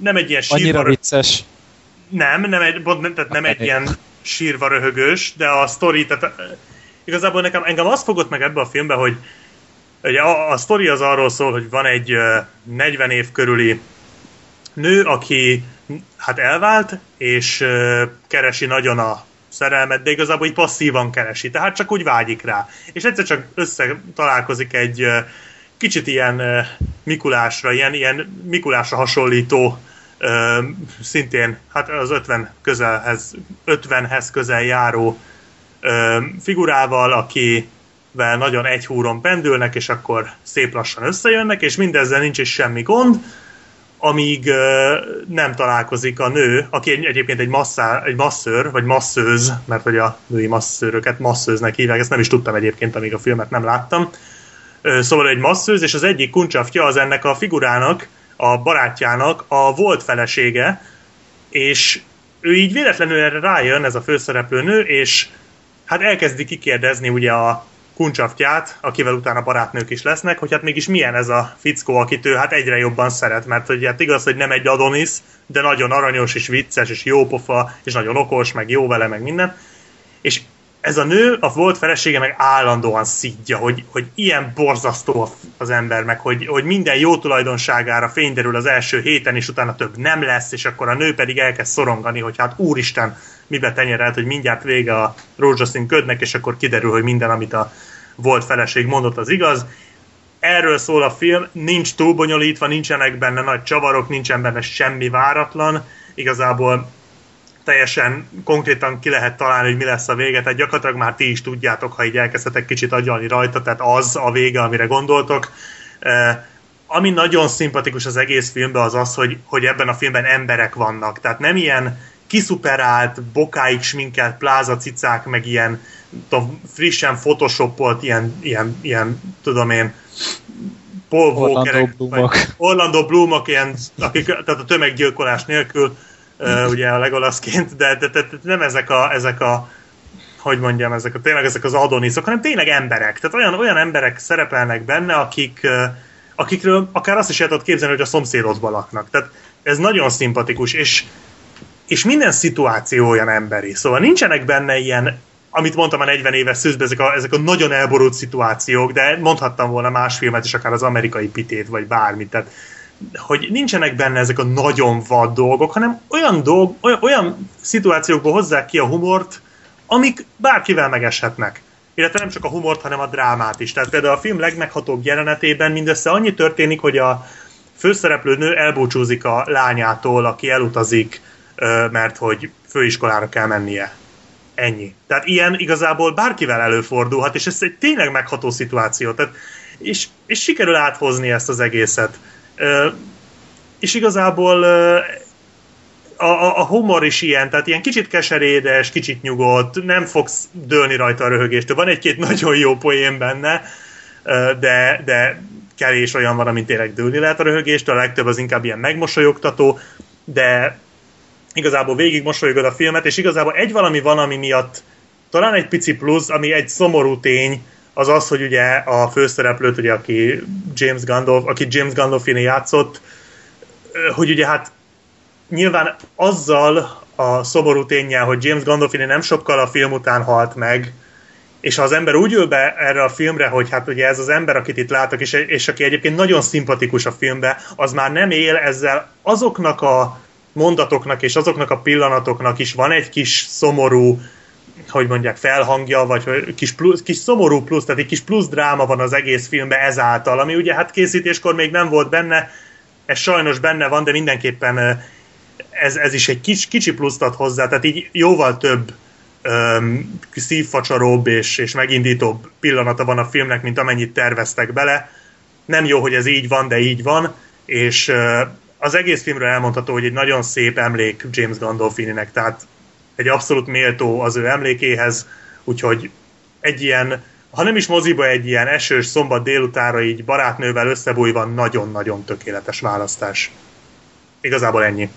nem egy ilyen sírva... Annyira vicces. Nem, nem egy, tehát nem egy ilyen sírva röhögős, de a sztori, tehát igazából nekem, engem azt fogott meg ebbe a filmbe, hogy ugye a, a sztori az arról szól, hogy van egy 40 év körüli nő, aki hát elvált, és keresi nagyon a szerelmet, de igazából így passzívan keresi, tehát csak úgy vágyik rá. És egyszer csak össze találkozik egy kicsit ilyen Mikulásra, ilyen, ilyen Mikulásra hasonlító szintén hát az 50 közelhez, 50-hez közel járó figurával, akivel nagyon egy húron pendülnek, és akkor szép lassan összejönnek, és mindezzel nincs is semmi gond, amíg nem találkozik a nő, aki egyébként egy, masszá, egy masszőr, vagy masszőz, mert hogy a női masszőröket masszőznek hívják, ezt nem is tudtam egyébként, amíg a filmet nem láttam. Szóval egy masszőz, és az egyik kuncsaftja az ennek a figurának, a barátjának a volt felesége, és ő így véletlenül erre rájön, ez a főszereplő nő, és hát elkezdi kikérdezni ugye a kuncsaftját, akivel utána barátnők is lesznek, hogy hát mégis milyen ez a fickó, akit ő hát egyre jobban szeret, mert hogy hát igaz, hogy nem egy Adonis, de nagyon aranyos és vicces és jópofa, és nagyon okos, meg jó vele, meg minden. És ez a nő, a volt felesége meg állandóan szidja, hogy, hogy ilyen borzasztó az ember, meg hogy, hogy minden jó tulajdonságára fényderül az első héten, és utána több nem lesz, és akkor a nő pedig elkezd szorongani, hogy hát úristen, mibe tenyerelt, hogy mindjárt vége a rózsaszín ködnek, és akkor kiderül, hogy minden, amit a volt feleség mondott, az igaz. Erről szól a film, nincs túl bonyolítva, nincsenek benne nagy csavarok, nincsen benne semmi váratlan, igazából teljesen konkrétan ki lehet találni, hogy mi lesz a vége, tehát gyakorlatilag már ti is tudjátok, ha így elkezdhetek kicsit agyalni rajta, tehát az a vége, amire gondoltok. Ami nagyon szimpatikus az egész filmben az az, hogy, hogy ebben a filmben emberek vannak, tehát nem ilyen kiszuperált, bokáig sminkelt plázacicák, meg ilyen tudom, frissen photoshopolt, ilyen, ilyen, ilyen tudom én, Paul Orlando Bloomok. Orlando Bloomok, ilyen, akik, tehát a tömeggyilkolás nélkül, uh, ugye a Legolaszként, de, de, de, de nem ezek a, ezek a hogy mondjam, ezek a, tényleg ezek az adoniszok, hanem tényleg emberek. Tehát olyan, olyan emberek szerepelnek benne, akik, akikről akár azt is el tudod képzelni, hogy a szomszédodban laknak. Tehát ez nagyon szimpatikus, és, és minden szituáció olyan emberi. Szóval nincsenek benne ilyen amit mondtam a 40 éves szűzben, ezek a, ezek a nagyon elborult szituációk, de mondhattam volna más filmet is, akár az amerikai pitét, vagy bármit. Tehát, hogy nincsenek benne ezek a nagyon vad dolgok, hanem olyan, dolg, olyan, olyan szituációkból hozzák ki a humort, amik bárkivel megeshetnek. Illetve nem csak a humort, hanem a drámát is. Tehát például a film legmeghatóbb jelenetében mindössze annyi történik, hogy a főszereplő nő elbúcsúzik a lányától, aki elutazik, mert hogy főiskolára kell mennie Ennyi. Tehát ilyen igazából bárkivel előfordulhat, és ez egy tényleg megható szituáció. Tehát, és, és sikerül áthozni ezt az egészet. És igazából a, a, a humor is ilyen, tehát ilyen kicsit keserédes, kicsit nyugodt, nem fogsz dőlni rajta a röhögést. Van egy-két nagyon jó poén benne, de, de kevés olyan van, amit tényleg dőlni lehet a röhögést, a legtöbb az inkább ilyen megmosolyogtató, de igazából végig mosolyogod a filmet, és igazából egy valami van, ami miatt talán egy pici plusz, ami egy szomorú tény, az az, hogy ugye a főszereplőt, ugye, aki James Gandolf, aki James Gandolfini játszott, hogy ugye hát nyilván azzal a szomorú tényel, hogy James Gandolfini nem sokkal a film után halt meg, és ha az ember úgy ül be erre a filmre, hogy hát ugye ez az ember, akit itt látok, és, és aki egyébként nagyon szimpatikus a filmbe, az már nem él ezzel. Azoknak a mondatoknak és azoknak a pillanatoknak is van egy kis szomorú, hogy mondják, felhangja, vagy kis, plusz, kis szomorú plusz, tehát egy kis plusz dráma van az egész filmben ezáltal, ami ugye hát készítéskor még nem volt benne, ez sajnos benne van, de mindenképpen ez, ez is egy kis, kicsi pluszt ad hozzá, tehát így jóval több um, szívfacsaróbb és, és megindítóbb pillanata van a filmnek, mint amennyit terveztek bele. Nem jó, hogy ez így van, de így van, és uh, az egész filmről elmondható, hogy egy nagyon szép emlék James Gandolfininek, tehát egy abszolút méltó az ő emlékéhez, úgyhogy egy ilyen, ha nem is moziba, egy ilyen esős szombat délutára így barátnővel összebújva nagyon-nagyon tökéletes választás. Igazából ennyi.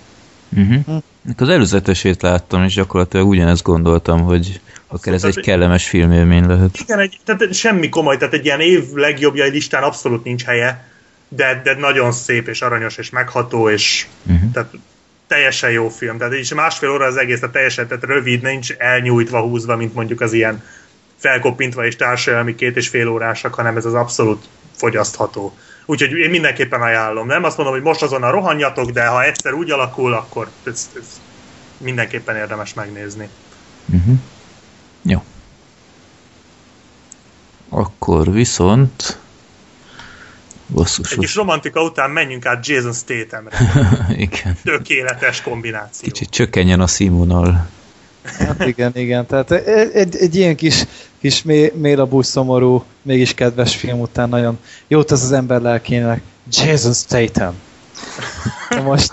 Uh-huh. Az előzetesét láttam, és gyakorlatilag ugyanezt gondoltam, hogy akár ez egy kellemes filmélmény lehet. Igen, egy, tehát semmi komoly, tehát egy ilyen év legjobbjai listán abszolút nincs helye, de, de nagyon szép és aranyos és megható, és uh-huh. tehát teljesen jó film. Tehát is másfél óra az egész, tehát teljesen tehát rövid, nincs elnyújtva, húzva, mint mondjuk az ilyen felkoppintva és társadalmi két és fél órásak, hanem ez az abszolút fogyasztható. Úgyhogy én mindenképpen ajánlom. Nem azt mondom, hogy most azon a rohanjatok, de ha egyszer úgy alakul, akkor ez, ez mindenképpen érdemes megnézni. Uh-huh. Jó. Akkor viszont Basszus. Egy kis romantika után menjünk át Jason Stathamre. igen. Tökéletes kombináció. Kicsit csökkenjen a színvonal. Hát igen, igen. Tehát egy, egy ilyen kis, kis mélabú, szomorú, mégis kedves film után nagyon jót az az ember lelkének. Jason Statham. most,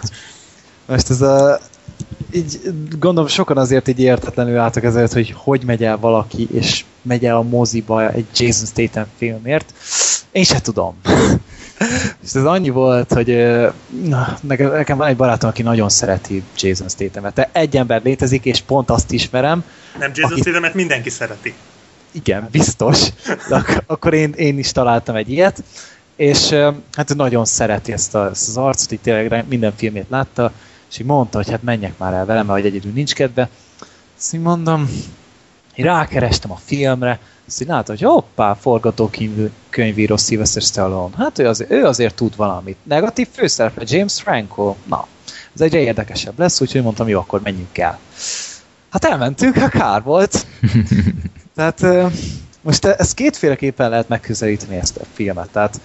most ez a így gondolom sokan azért így értetlenül álltak ezért, hogy hogy megy el valaki, és megy el a moziba egy Jason Statham filmért. Én se tudom. És ez annyi volt, hogy na, nekem van egy barátom, aki nagyon szereti Jason Statham-et. De egy ember létezik, és pont azt ismerem. Nem Jason aki... Statham-et mindenki szereti. Igen, biztos. De ak- akkor én, én is találtam egy ilyet, és hát nagyon szereti ezt, a, ezt az arcot, így tényleg minden filmét látta, és így mondta, hogy hát menjek már el velem, mert hogy egyedül nincs kedve. Azt így mondom, én rákerestem a filmre, azt így látom, hogy hoppá, forgatókönyvíró Sylvester Stallone. Hát ő, az, ő azért tud valamit. Negatív főszereplő James Franco. Na, ez egyre érdekesebb lesz, úgyhogy mondtam, jó, akkor menjünk el. Hát elmentünk, a kár volt. Tehát most ezt kétféleképpen lehet megközelíteni ezt a filmet. Tehát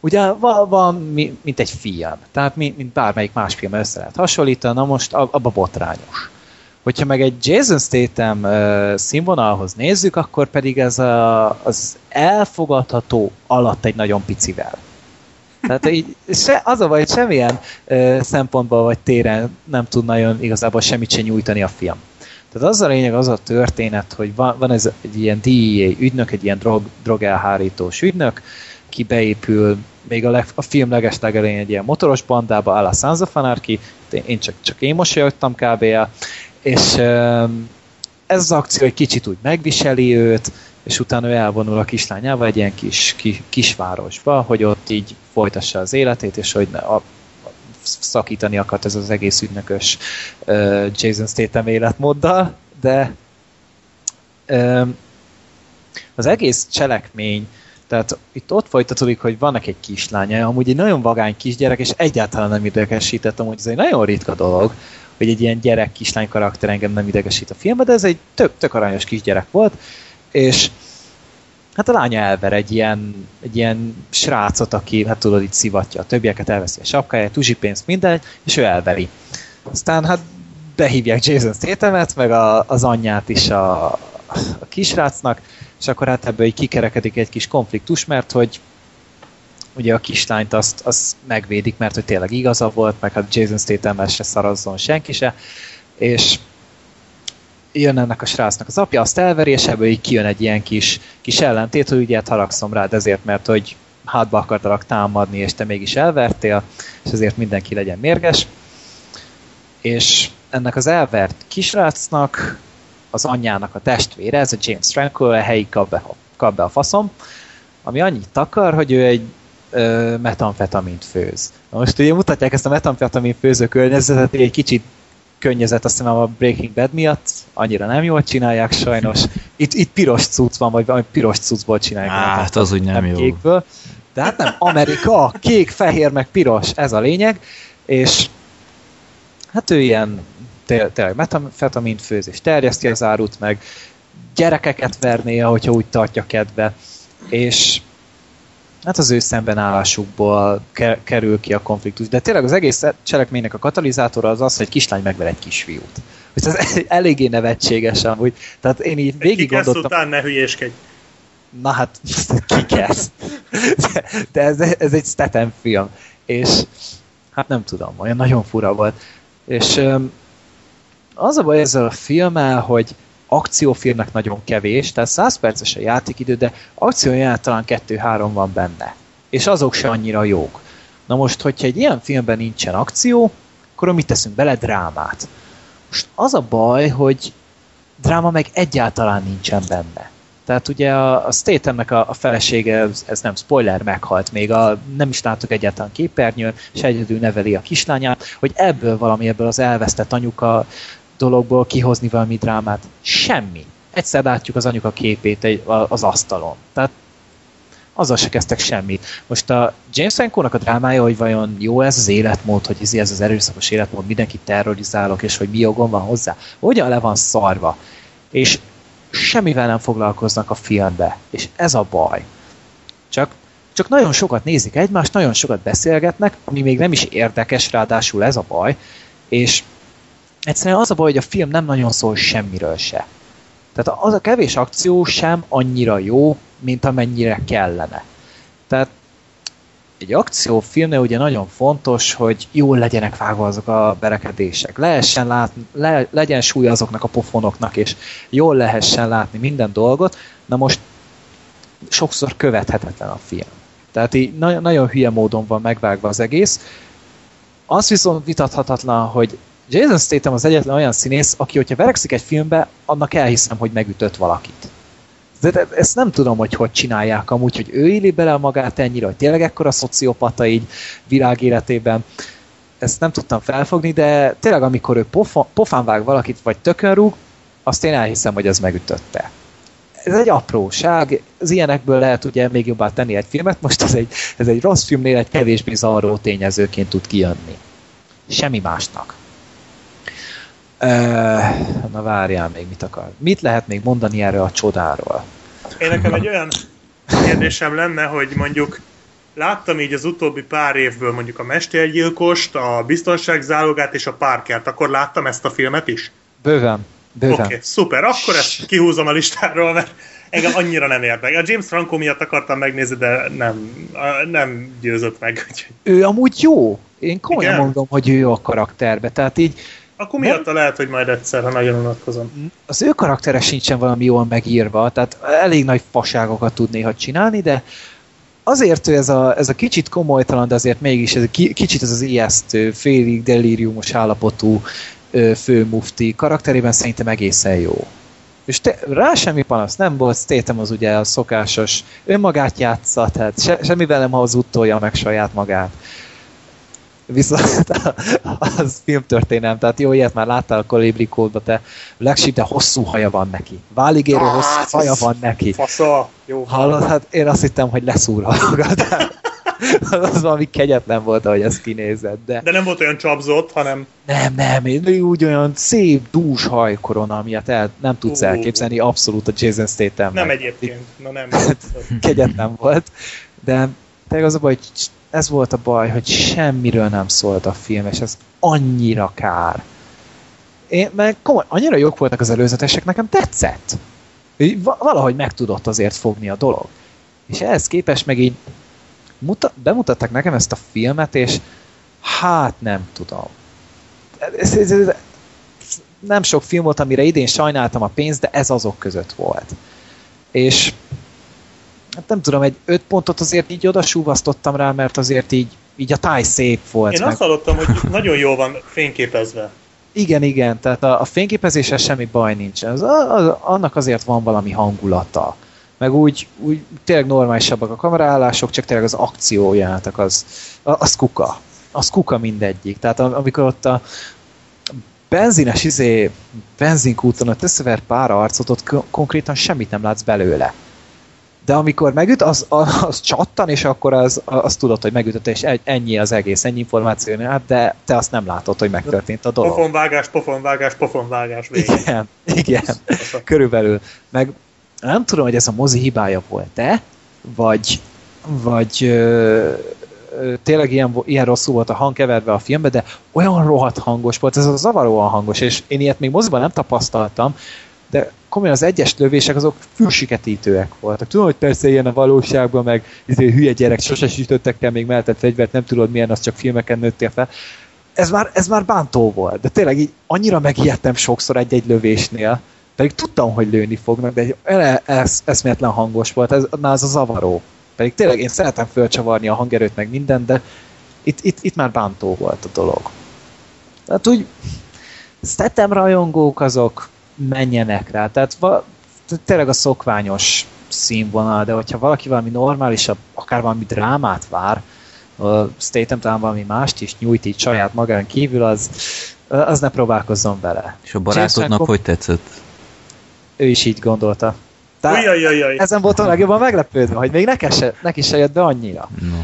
ugye van, van mint egy film, tehát mint bármelyik más film össze lehet hasonlítani, na most abba botrányos. Hogyha meg egy Jason Statham színvonalhoz nézzük, akkor pedig ez a, az elfogadható alatt egy nagyon picivel. Tehát így, se, az a baj, hogy semmilyen ö, szempontból vagy téren nem tud nagyon igazából semmit sem nyújtani a film. Tehát az a lényeg, az a történet, hogy van, van ez egy ilyen DEA ügynök, egy ilyen drog, drogelhárítós ügynök, ki beépül még a, leg, a film leges legelején egy ilyen motoros bandába, a la Sons of Anarchy, én csak, csak én mosolyogtam kb és ez az akció egy kicsit úgy megviseli őt, és utána ő elvonul a kislányával egy ilyen kis, kis kisvárosba, hogy ott így folytassa az életét, és hogy a, szakítani akart ez az egész ügynökös uh, Jason Statham életmóddal, de um, az egész cselekmény, tehát itt ott folytatódik, hogy vannak egy kislánya, amúgy egy nagyon vagány kisgyerek, és egyáltalán nem idegesített, amúgy ez egy nagyon ritka dolog, hogy egy ilyen gyerek kislány karakter engem nem idegesít a filmben, de ez egy tök, tök aranyos kisgyerek volt, és hát a lánya elver egy ilyen, egy ilyen srácot, aki, hát tudod, itt szivatja a többieket, elveszi a sapkáját, pénzt, minden, és ő elveri. Aztán hát behívják Jason Stathamet, meg a, az anyját is a, a kisrácnak, és akkor hát ebből így kikerekedik egy kis konfliktus, mert hogy ugye a kislányt azt, azt megvédik, mert hogy tényleg igaza volt, meg hát Jason statham se szarazzon senki se, és jön ennek a srácnak az apja, azt elveri, és ebből így kijön egy ilyen kis, kis ellentét, hogy ugye hát haragszom rád ezért, mert hogy hátba akartalak támadni, és te mégis elvertél, és ezért mindenki legyen mérges. És ennek az elvert kisrácnak, az anyjának a testvére, ez a James Franco, a helyi kap be, kap be a faszom, ami annyit akar, hogy ő egy ö, metamfetamint főz. Na most ugye mutatják ezt a metamfetamin főző környezetet, egy kicsit könnyezet, azt hiszem a Breaking Bad miatt, annyira nem jól csinálják sajnos. Itt, itt piros cucc van, vagy valami piros cuccból csinálják. Hát az úgy nem, nem jó. Kékből. De hát nem, Amerika, kék, fehér, meg piros, ez a lényeg, és hát ő ilyen tényleg metamfetamint főz, és terjeszti az árut, meg gyerekeket verné, hogyha úgy tartja kedve, és hát az ő szembenállásukból kerül ki a konfliktus. De tényleg az egész cselekménynek a katalizátora az az, hogy kislány megver egy kisfiút. Ez eléggé nevetséges amúgy. Tehát én így végig gondoltam... után ne hülyéskedj. Na hát, kikesz. De, de ez, ez egy Statham film. És hát nem tudom, olyan nagyon fura volt. És az a baj ezzel a filmmel, hogy akciófilmnek nagyon kevés, tehát 100 perces a játékidő, de akciójánál talán 2-3 van benne. És azok se annyira jók. Na most, hogyha egy ilyen filmben nincsen akció, akkor mit teszünk bele? Drámát. Most az a baj, hogy dráma meg egyáltalán nincsen benne. Tehát ugye a, a Stathamnek a, a felesége, ez, nem spoiler, meghalt még, a, nem is látok egyáltalán képernyőn, és egyedül neveli a kislányát, hogy ebből valami, ebből az elvesztett anyuka dologból kihozni valami drámát. Semmi. Egyszer látjuk az anyuka képét egy, az asztalon. Tehát azzal se kezdtek semmit. Most a James Franco-nak a drámája, hogy vajon jó ez az életmód, hogy ez az erőszakos életmód, mindenkit terrorizálok, és hogy mi jogom van hozzá. Hogyan le van szarva. És semmivel nem foglalkoznak a filmbe. És ez a baj. Csak, csak nagyon sokat nézik egymást, nagyon sokat beszélgetnek, ami még nem is érdekes, ráadásul ez a baj, és egyszerűen az a baj, hogy a film nem nagyon szól semmiről se. Tehát az a kevés akció sem annyira jó, mint amennyire kellene. Tehát egy akciófilmnél ugye nagyon fontos, hogy jól legyenek vágva azok a berekedések. Lehessen látni, le, legyen súly azoknak a pofonoknak, és jól lehessen látni minden dolgot. Na most sokszor követhetetlen a film. Tehát így nagyon, nagyon hülye módon van megvágva az egész. Az viszont vitathatatlan, hogy Jason Statham az egyetlen olyan színész, aki, hogyha verekszik egy filmbe, annak elhiszem, hogy megütött valakit. De, ezt nem tudom, hogy hogy csinálják amúgy, hogy ő éli bele magát ennyire, hogy tényleg ekkora szociopata így világéletében. Ezt nem tudtam felfogni, de tényleg amikor ő pofa, pofán vág valakit, vagy tökön rúg, azt én elhiszem, hogy az megütötte. Ez egy apróság, az ilyenekből lehet ugye még jobban tenni egy filmet, most ez egy, ez egy rossz filmnél egy kevésbé zavaró tényezőként tud kijönni. Semmi másnak. Na várjál még, mit akar. Mit lehet még mondani erről a csodáról? Én nekem egy olyan kérdésem lenne, hogy mondjuk láttam így az utóbbi pár évből mondjuk a Mestergyilkost, a Biztonságzálogát és a Parkert, akkor láttam ezt a filmet is? Bőven. Bőven. Oké, okay, szuper, akkor ezt kihúzom a listáról, mert engem annyira nem érdekel. A James Franco miatt akartam megnézni, de nem, nem győzött meg. Ő amúgy jó. Én komolyan Igen? mondom, hogy ő jó a karakterbe. Tehát így akkor miatt nem... lehet, hogy majd egyszer, ha nagyon unatkozom. Az ő karaktere sincsen valami jól megírva, tehát elég nagy faságokat tud néha csinálni, de azért ő ez a, ez a kicsit komolytalan, de azért mégis ez a kicsit ez az ijesztő, félig delíriumos állapotú főmufti karakterében szerintem egészen jó. És te, rá semmi panasz nem volt, Statham az ugye a szokásos önmagát játsza, tehát se, semmivel nem az utolja meg saját magát. Viszont az filmtörténelem, tehát jó, ilyet már láttál a Colibri Code-ba, te de hosszú haja van neki. Váligérő ah, hosszú haja van neki. Fasza, jó. Hallod, hát én azt hittem, hogy leszúrva magad. az valami kegyetlen volt, ahogy ez kinézett. De... de nem volt olyan csapzott, hanem... Nem, nem, úgy olyan szép, dús hajkorona, amilyet el, nem tudsz uh, elképzelni, abszolút a Jason Statham. Nem egyébként, na nem. kegyetlen volt, de a baj, hogy ez volt a baj, hogy semmiről nem szólt a film, és ez annyira kár. Én, meg komoly, annyira jók voltak az előzetesek, nekem tetszett. Valahogy meg tudott azért fogni a dolog. És ehhez képest meg így muta, bemutatták nekem ezt a filmet, és hát nem tudom. Ez, ez, ez, nem sok film volt, amire idén sajnáltam a pénzt, de ez azok között volt. És hát nem tudom, egy öt pontot azért így oda súvasztottam rá, mert azért így, így a táj szép volt. Én meg... azt hallottam, hogy nagyon jól van fényképezve. Igen, igen, tehát a, a fényképezéssel semmi baj nincs. Az, az, annak azért van valami hangulata. Meg úgy, úgy tényleg normálisabbak a kameraállások, csak tényleg az akciójátok, az, az kuka. Az kuka mindegyik. Tehát amikor ott a benzines izé, benzinkúton ott összever pár arcot, ott konkrétan semmit nem látsz belőle de amikor megüt, az, az, az csattan, és akkor az, az tudod, hogy megütött, és ennyi az egész, ennyi információ, de te azt nem látod, hogy megtörtént a dolog. Pofonvágás, pofonvágás, pofonvágás vége. Igen, igen, körülbelül. Meg nem tudom, hogy ez a mozi hibája volt-e, vagy, vagy ö, ö, tényleg ilyen, ilyen rosszul volt a hang keverve a filmbe, de olyan rohadt hangos volt, ez a zavaróan hangos, és én ilyet még moziban nem tapasztaltam, de komolyan az egyes lövések azok fülsiketítőek voltak. Tudom, hogy persze ilyen a valóságban, meg izé, hülye gyerek, sose sütöttek el még mellett fegyvert, nem tudod milyen, az csak filmeken nőttél fel. Ez már, ez már bántó volt, de tényleg így annyira megijedtem sokszor egy-egy lövésnél, pedig tudtam, hogy lőni fognak, de ele, ez, eszméletlen hangos volt, ez, na, ez a zavaró. Pedig tényleg én szeretem fölcsavarni a hangerőt, meg minden, de itt, itt, itt már bántó volt a dolog. Tehát úgy, Statham rajongók azok menjenek rá. Tehát va, tényleg a szokványos színvonal, de hogyha valaki valami normálisabb, akár valami drámát vár, a Statham talán valami mást is nyújt így saját magán kívül, az, az ne próbálkozzon vele. És a barátodnak hogy tetszett? Ő is így gondolta. Tehát Ujjajjajjaj. ezen voltam legjobban meglepődve, hogy még neki se, neki se jött be annyira. No.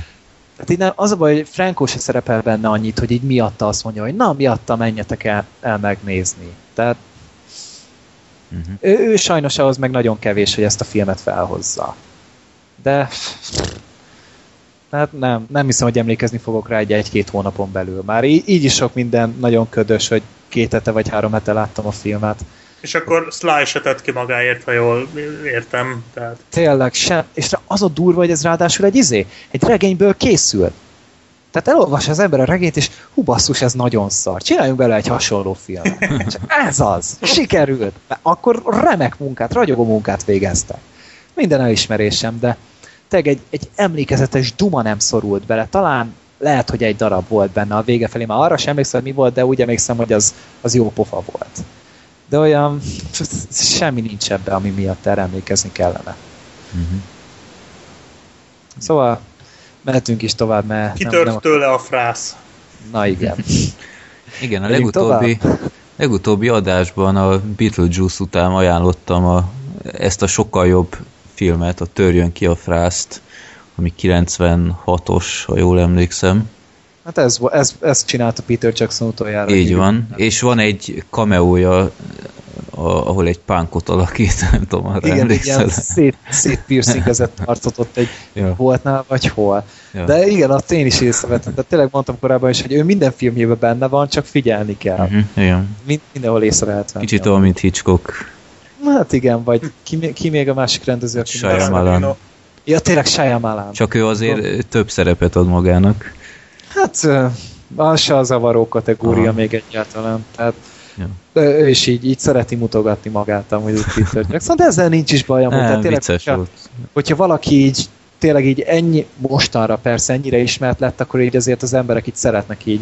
Tehát így nem, az a baj, hogy Franco se szerepel benne annyit, hogy így miatta azt mondja, hogy na, miatta menjetek el, el megnézni. Tehát Uh-huh. Ő, ő sajnos ahhoz meg nagyon kevés, hogy ezt a filmet felhozza. De hát nem, nem hiszem, hogy emlékezni fogok rá egy egy-két hónapon belül. Már így, így is sok minden nagyon ködös, hogy két hete vagy három hete láttam a filmet. És akkor Sly se tett ki magáért, ha jól értem. Tehát... Tényleg, sem. És az a durva, hogy ez ráadásul egy izé, egy regényből készült. Tehát elolvas az ember a regényt, és hú basszus, ez nagyon szar. Csináljunk bele egy hasonló filmet. Ez az. Sikerült. Akkor remek munkát, ragyogó munkát végeztek. Minden elismerésem, de tényleg egy, egy emlékezetes duma nem szorult bele. Talán lehet, hogy egy darab volt benne a vége felé. Már arra sem emlékszem, hogy mi volt, de úgy emlékszem, hogy az, az jó pofa volt. De olyan semmi nincs ebbe, ami miatt erre emlékezni kellene. Uh-huh. Szóval mehetünk is tovább, mert... Kitört nem, nem... tőle a frász. Na igen. igen, a legutóbbi, legutóbbi adásban a Beetlejuice után ajánlottam a, ezt a sokkal jobb filmet, a Törjön ki a frászt, ami 96-os, ha jól emlékszem. Hát ez, ez, ez csinálta Peter Jackson utoljára. Így van, és van egy cameója a, ahol egy pánkot alakít, nem tudom, arra Igen, emlékszel? igen, szét, szét piercingezett arcot ott egy Ja. voltnál, vagy hol. Ja. De igen, azt én is észrevettem. Tehát tényleg mondtam korábban is, hogy ő minden filmjében benne van, csak figyelni kell. Uh-huh, igen. Mind, mindenhol észre lehet venni. Kicsit olyan, mint Hitchcock. Hát igen, vagy ki, még- ki még a másik rendező, aki Shyamalan. Ja, tényleg Shyamalan. Csak ő azért több szerepet ad magának. Hát az se a zavaró kategória Aha. még egyáltalán. Tehát Ja. is így, így szereti mutogatni magát amúgy úgy Peter Jackson, de ezzel nincs is baj amúgy. Tehát Nem, tényleg, hogyha, volt. hogyha valaki így tényleg így ennyi, mostanra persze ennyire ismert lett, akkor így azért az emberek így szeretnek így,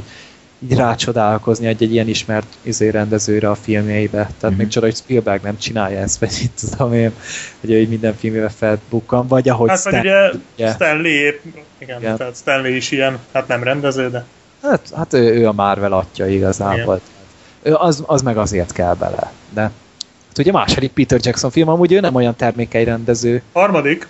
így rácsodálkozni egy, egy ilyen ismert izé rendezőre a filmjeibe. Tehát Mhm. még csoda, hogy Spielberg nem csinálja ezt, vagy itt tudom én, hogy ő így minden filmébe felbukkan, vagy ahogy Hát Stan- ugye ugye. Stanley épp, igen, Igen. tehát Stanley is ilyen, hát nem rendező, de Hát, hát ő, ő a Marvel atya igazából. Igen. Az, az meg azért kell bele. De hát ugye második Peter Jackson film, amúgy ő nem olyan termékei rendező. harmadik,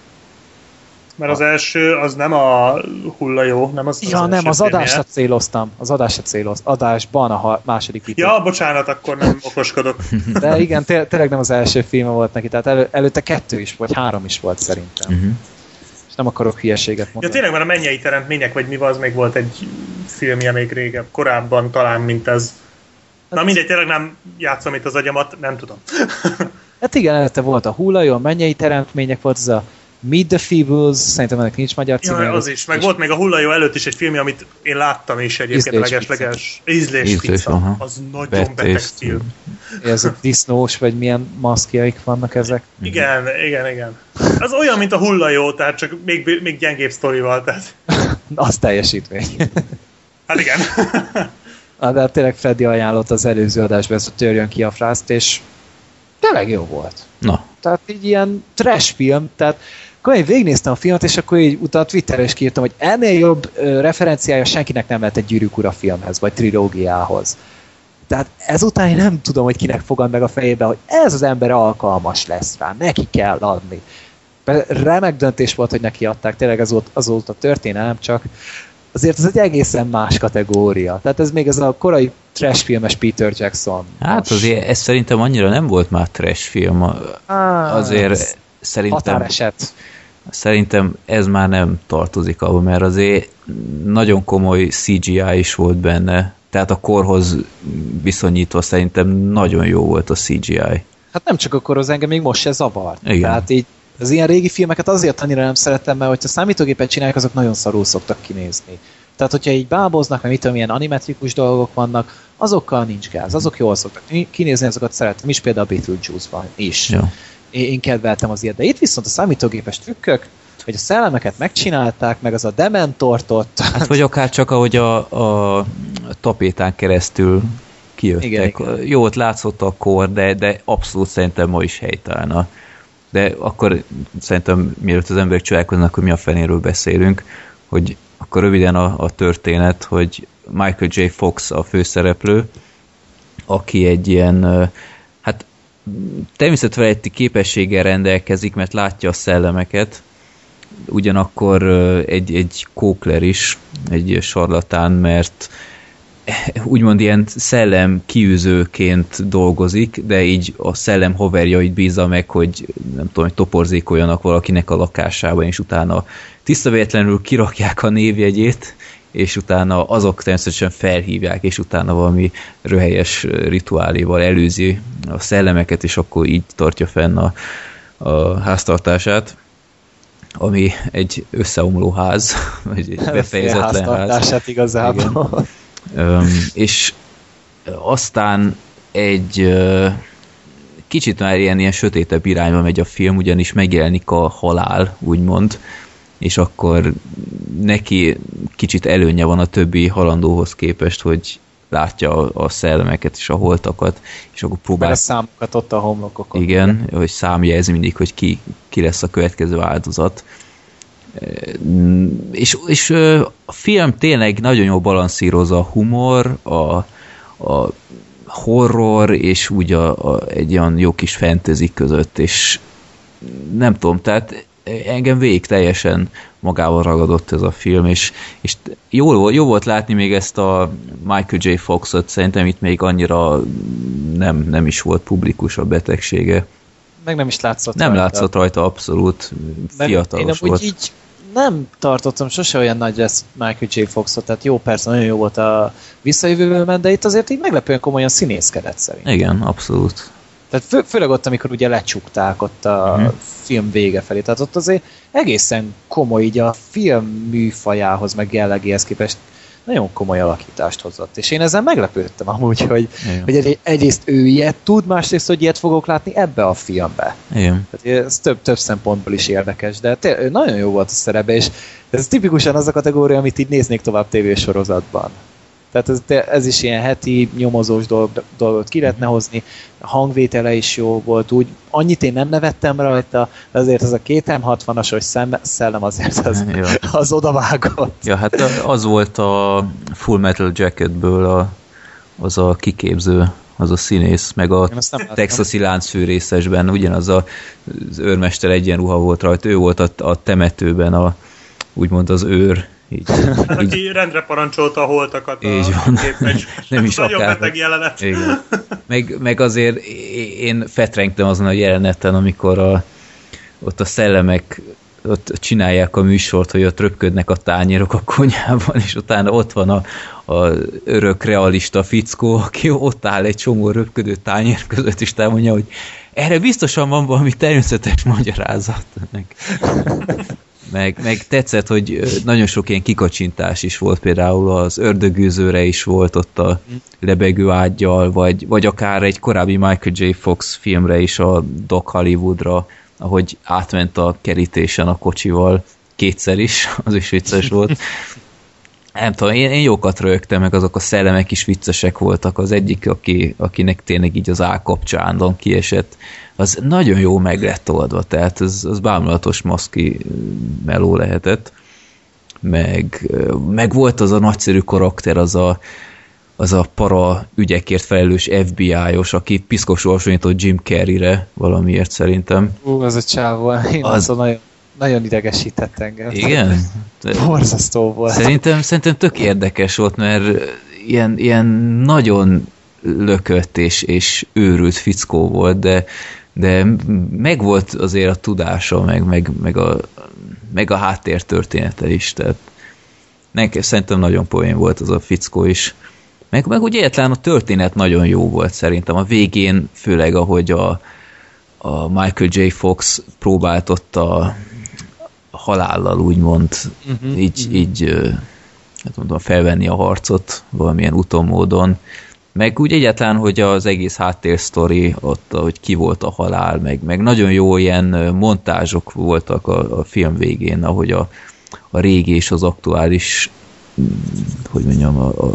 mert az első az nem a hullajó, nem az Ja, az nem, az adásra céloztam. Az adásra céloztam. Adásban a második Peter. Ja, bocsánat, akkor nem okoskodok. De igen, té- tényleg nem az első filme volt neki, tehát elő, előtte kettő is, vagy három is volt szerintem. Uh-huh. És nem akarok hülyeséget Ja, mondani. tényleg, mert a mennyei teremtmények, vagy mi az, még volt egy filmje még régebb, korábban talán, mint ez. Na mindegy, tényleg nem játszom itt az agyamat, nem tudom. Hát igen, előtte volt a hullajó, a mennyei teremtmények, volt az a Meet the Feebles, szerintem ennek nincs magyar címe. Ja, az is. Meg volt még a hullajó előtt is egy film, amit én láttam is egyébként leges-leges. Ízlés Ízlés, pizza. aha. Az nagyon Betést. beteg film. Ez a disznós, vagy milyen maszkjaik vannak ezek. Igen, igen, igen. Az olyan, mint a hullajó, tehát csak még, még gyengébb sztorival, tehát. Az teljesítmény. Hát igen. De hát tényleg Freddy ajánlott az előző adásban ezt a törjön ki a frászt, és tényleg jó volt. Na, Tehát így ilyen trash film, tehát akkor én végignéztem a filmet, és akkor így utána Twitterre is kiírtam, hogy ennél jobb ö, referenciája senkinek nem lehet egy gyűrűk ura filmhez, vagy trilógiához. Tehát ezután én nem tudom, hogy kinek fogad meg a fejébe, hogy ez az ember alkalmas lesz rá, neki kell adni. Remek döntés volt, hogy neki adták, tényleg ez volt, az volt a történelem, csak azért ez egy egészen más kategória. Tehát ez még ez a korai trash filmes Peter Jackson. hát azért ez szerintem annyira nem volt már trash film. Azért ez szerintem, Határeset. Szerintem ez már nem tartozik abba, mert azért nagyon komoly CGI is volt benne. Tehát a korhoz viszonyítva szerintem nagyon jó volt a CGI. Hát nem csak akkor az engem még most se zavart. Igen. Tehát így az ilyen régi filmeket azért annyira nem szeretem, mert hogyha számítógépet csinálják, azok nagyon szarul szoktak kinézni. Tehát, hogyha így báboznak, vagy mit tudom, ilyen animetrikus dolgok vannak, azokkal nincs gáz, azok jól szoktak kinézni, azokat szeretem is, például a Beetlejuice-ban is. Ja. Én, kedveltem az ilyet, de itt viszont a számítógépes trükkök, hogy a szellemeket megcsinálták, meg az a dementort ott. Hát vagy akár csak ahogy a, a tapétán keresztül kijöttek. Igen, Igen. Jó, ott látszott a kor, de, de abszolút szerintem ma is helytállna. De akkor szerintem mielőtt az emberek csodálkoznak, hogy mi a fenéről beszélünk, hogy akkor röviden a, a történet, hogy Michael J. Fox a főszereplő, aki egy ilyen, természetfeletti képességgel rendelkezik, mert látja a szellemeket, ugyanakkor egy, egy kókler is, egy sarlatán, mert úgymond ilyen szellem kiűzőként dolgozik, de így a szellem haverjait bízza meg, hogy nem tudom, hogy toporzékoljanak valakinek a lakásában, és utána tisztavétlenül kirakják a névjegyét, és utána azok természetesen felhívják, és utána valami röhelyes rituáléval előzi a szellemeket, és akkor így tartja fenn a, a háztartását ami egy összeomló ház, vagy egy befejezetlen ház. Igazából. Öm, és aztán egy ö, kicsit már ilyen, ilyen sötétebb irányba megy a film, ugyanis megjelenik a halál, úgymond, és akkor neki kicsit előnye van a többi halandóhoz képest, hogy látja a, a szellemeket és a holtakat, és akkor próbál... Mert a számokat ott a homlokokon. Igen, hogy számjelzi mindig, hogy ki, ki lesz a következő áldozat. És, és a film tényleg nagyon jól balanszírozza a humor, a, a horror, és úgy a, a, egy olyan jó kis fantasy között, és nem tudom, tehát engem végig teljesen magával ragadott ez a film, és, és jó, jó volt látni még ezt a Michael J. Foxot, szerintem itt még annyira nem, nem is volt publikus a betegsége. Meg nem is látszott Nem rajta. látszott rajta abszolút, fiatalos én volt. így nem tartottam sose olyan nagy lesz Michael J. Foxot, tehát jó, persze, nagyon jó volt a visszajövőben, de itt azért így meglepően komolyan színészkedett szerint. Igen, abszolút. Tehát fő, főleg ott, amikor ugye lecsukták ott a uh-huh. film vége felé, tehát ott azért egészen komoly így a film műfajához, meg jellegéhez képest nagyon komoly alakítást hozott. És én ezzel meglepődtem amúgy, hogy, hogy egy, egyrészt ő ilyet tud, másrészt, hogy ilyet fogok látni ebbe a filmbe. Igen. Tehát ez több, több szempontból is érdekes, de tényleg, nagyon jó volt a szerepe, és ez tipikusan az a kategória, amit így néznék tovább tévésorozatban. Tehát ez, ez is ilyen heti nyomozós dolg, dolgot ki lehetne hozni, a hangvétele is jó volt, úgy. Annyit én nem nevettem rajta, de azért az a két M60-as, hogy szem, szellem azért az, az odavágott. Ja, hát az volt a Full Metal Jacketből a, az a kiképző az a színész, meg a texasi láncfűrészesben. Ugyanaz a, az őrmester egyenruha volt rajta, ő volt a, a temetőben a, úgymond az őr, így, hát, így, aki rendre parancsolta a holtakat így a van. Nem is Nagyon akár. beteg jelenet. Igen. Meg, meg azért én fetrengtem azon a jeleneten, amikor a, ott a szellemek ott csinálják a műsort, hogy ott röpködnek a tányérok a konyhában, és utána ott van a, a örök realista fickó, aki ott áll egy csomó röpködő tányér között, és mondja, hogy erre biztosan van valami természetes magyarázat. Meg, meg tetszett, hogy nagyon sok ilyen kikacsintás is volt, például az ördögűzőre is volt ott a lebegő ágyjal, vagy, vagy akár egy korábbi Michael J. Fox filmre is, a Doc Hollywoodra, ahogy átment a kerítésen a kocsival, kétszer is, az is vicces volt. Nem tudom, én, én jókat rögtem, meg azok a szellemek is viccesek voltak. Az egyik, aki, akinek tényleg így az állkapcsándon kiesett, az nagyon jó meg lett oldva, tehát az, az bámulatos maszki meló lehetett. Meg, meg volt az a nagyszerű karakter, az a, az a para ügyekért felelős FBI-os, aki piszkosul hasonlított Jim Carrey-re valamiért szerintem. Ú, az a csávó, én az... nagyon, nagyon idegesített engem. Igen? Borzasztó volt. Szerintem, szerintem tök érdekes volt, mert ilyen, ilyen nagyon lökött és, és őrült fickó volt, de de megvolt azért a tudása, meg, meg, meg, a, meg a háttér története is, tehát nekem szerintem nagyon poén volt az a fickó is. Meg, meg úgy egyetlen a történet nagyon jó volt szerintem. A végén, főleg ahogy a, a Michael J. Fox próbált ott a halállal úgymond uh-huh, így, uh-huh. így hát mondom, felvenni a harcot valamilyen úton módon, meg úgy egyáltalán, hogy az egész háttérsztori, ott, hogy ki volt a halál, meg, meg nagyon jó ilyen montázsok voltak a, a film végén, ahogy a, a régi és az aktuális hogy mondjam, a, a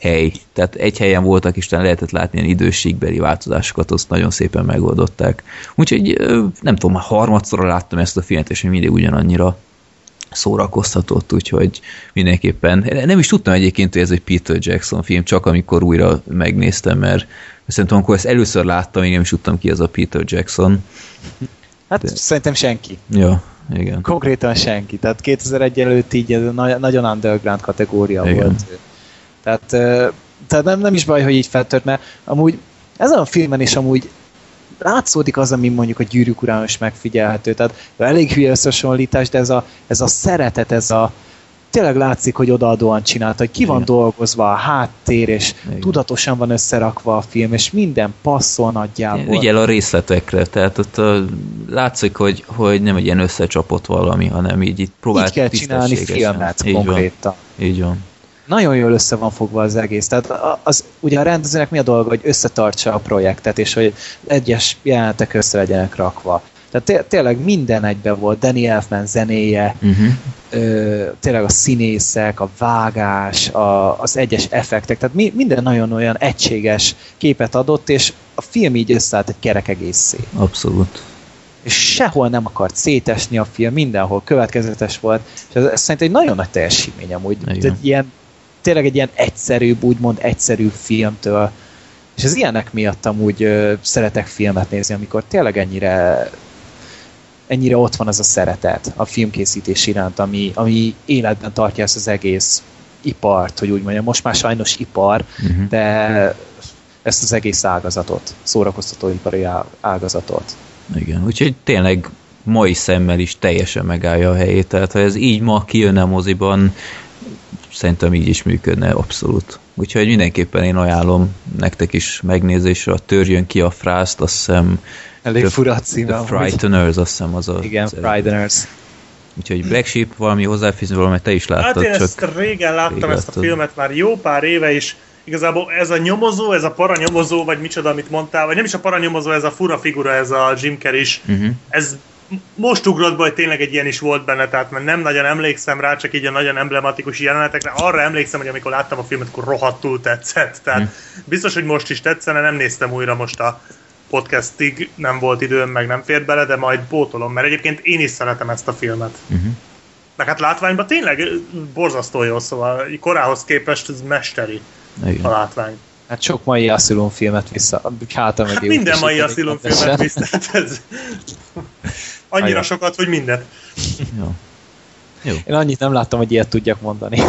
hely. Tehát egy helyen voltak, és lehetett látni ilyen időségbeli változásokat, azt nagyon szépen megoldották. Úgyhogy nem tudom, már harmadszorra láttam ezt a filmet, és mindig ugyanannyira szórakoztatott, úgyhogy mindenképpen nem is tudtam egyébként, hogy ez egy Peter Jackson film, csak amikor újra megnéztem, mert szerintem amikor ezt először láttam, én nem is tudtam ki ez a Peter Jackson. Hát De... szerintem senki. Ja, igen. Konkrétan senki. Tehát 2001 előtt így ez nagyon underground kategória igen. volt. Tehát, tehát nem, nem is baj, hogy így feltört, mert amúgy ezen a filmen is amúgy látszódik az, ami mondjuk a gyűrűk urán is megfigyelhető. Tehát elég hülye összehasonlítás, de ez a, ez a szeretet, ez a tényleg látszik, hogy odaadóan csinálta, hogy ki van Igen. dolgozva a háttér, és Igen. tudatosan van összerakva a film, és minden passzol nagyjából. Ügyel a részletekre, tehát ott a, látszik, hogy, hogy nem egy ilyen összecsapott valami, hanem így itt próbált Így kell csinálni filmet így konkrétan. Van. Így van nagyon jól össze van fogva az egész. Tehát az, ugye a rendezőnek mi a dolga, hogy összetartsa a projektet, és hogy egyes jelenetek össze legyenek rakva. Tehát té- tényleg minden egybe volt, Danny Elfman zenéje, uh-huh. ö, tényleg a színészek, a vágás, a, az egyes effektek, tehát mi, minden nagyon olyan egységes képet adott, és a film így összeállt egy kerek egészé. Abszolút. És sehol nem akart szétesni a film, mindenhol következetes volt, és ez, ez szerintem egy nagyon nagy teljesítmény amúgy. Igen. ilyen tényleg egy ilyen egyszerűbb, úgymond egyszerű filmtől, és az ilyenek miatt amúgy ö, szeretek filmet nézni, amikor tényleg ennyire ennyire ott van az a szeretet a filmkészítés iránt, ami, ami életben tartja ezt az egész ipart, hogy úgy mondjam, most már sajnos ipar, uh-huh. de ezt az egész ágazatot, szórakoztatóipari ágazatot. Igen, úgyhogy tényleg mai szemmel is teljesen megállja a helyét, tehát ha ez így ma kijönne a moziban, szerintem így is működne abszolút. Úgyhogy mindenképpen én ajánlom nektek is megnézésre, a törjön ki a frászt, azt hiszem Elég the, fura címe. The Frighteners, azt hiszem az a... Igen, Frighteners. Úgyhogy Black Sheep valami hozzáfűzni valamit te is láttad. Hát én csak ezt régen láttam rég ezt láttad. a filmet már jó pár éve is. Igazából ez a nyomozó, ez a paranyomozó, vagy micsoda, amit mondtál, vagy nem is a paranyomozó, ez a fura figura, ez a Jim Carrey is. Uh-huh. Ez most ugrott be, hogy tényleg egy ilyen is volt benne, tehát mert nem nagyon emlékszem rá, csak így a nagyon emblematikus jelenetekre. Arra emlékszem, hogy amikor láttam a filmet, akkor rohadtul tetszett. Tehát hmm. biztos, hogy most is tetszene, nem néztem újra most a podcastig, nem volt időm, meg nem fért bele, de majd pótolom, mert egyébként én is szeretem ezt a filmet. Uh-huh. Meg hát látványban tényleg borzasztó jó, szóval korához képest ez mesteri Igen. a látvány. Hát sok mai Asylum filmet vissza, háta meg hát minden mai Asylum filmet vissza, hát ez annyira Ajaj. sokat, hogy mindent. Jó. Jó. Én annyit nem láttam, hogy ilyet tudjak mondani.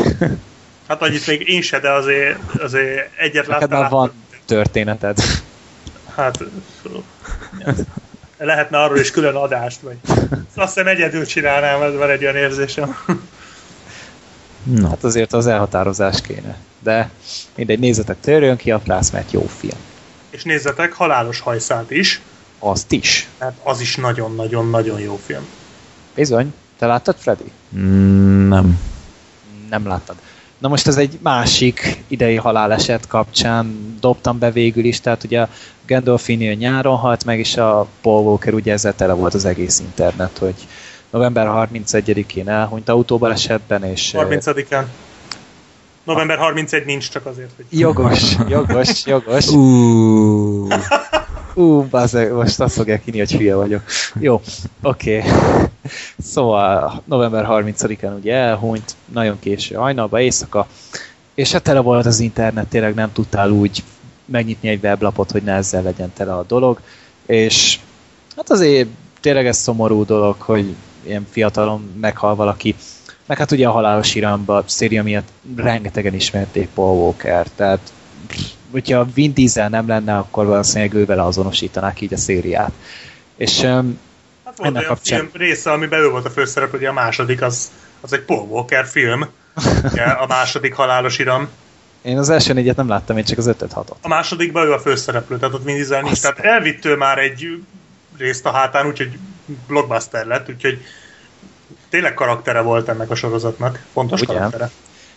Hát annyit még én se, de azért, azért egyet láttam. Neked már van történeted. Hát lehetne arról is külön adást, vagy azt hiszem egyedül csinálnám, ez van egy olyan érzésem. No. Hát azért az elhatározás kéne. De mindegy, nézzetek törjön ki a plász, mert jó film. És nézzetek Halálos hajszát is. Azt is. Hát az is nagyon-nagyon-nagyon jó film. Bizony. Te láttad, Freddy? Mm, nem. Nem láttad. Na most ez egy másik idei haláleset kapcsán dobtam be végül is, tehát ugye a Gandolfini nyáron halt meg, és a Paul Walker ugye ezzel tele volt az egész internet, hogy november 31-én elhunyt autóbalesetben, és... 30-án. November 31 nincs csak azért, hogy... Jogos, jogos, jogos. Uh. Ú, bazeg, most azt fogják hinni, hogy hülye vagyok. Jó, oké. Okay. Szóval november 30-án ugye elhunyt, nagyon késő hajnalba, éjszaka, és hát tele volt az internet, tényleg nem tudtál úgy megnyitni egy weblapot, hogy ne ezzel legyen tele a dolog, és hát azért tényleg ez szomorú dolog, hogy ilyen fiatalon meghal valaki, meg hát ugye a halálos iramba széria miatt rengetegen ismerték Paul Walker, tehát hogyha Vin Diesel nem lenne, akkor valószínűleg ővel azonosítanák így a szériát. És um, hát volt ennek kapcsán... film része, amiben ő volt a főszerep, hogy a második az, az egy Paul Walker film, ugye, a második halálos iram. Én az első négyet nem láttam, én csak az ötöt hatot. A másodikban ő a főszereplő, tehát ott Vin Diesel nincs. Tehát elvitt ő már egy részt a hátán, úgyhogy blockbuster lett, úgyhogy tényleg karaktere volt ennek a sorozatnak. Fontos Ugye? karaktere.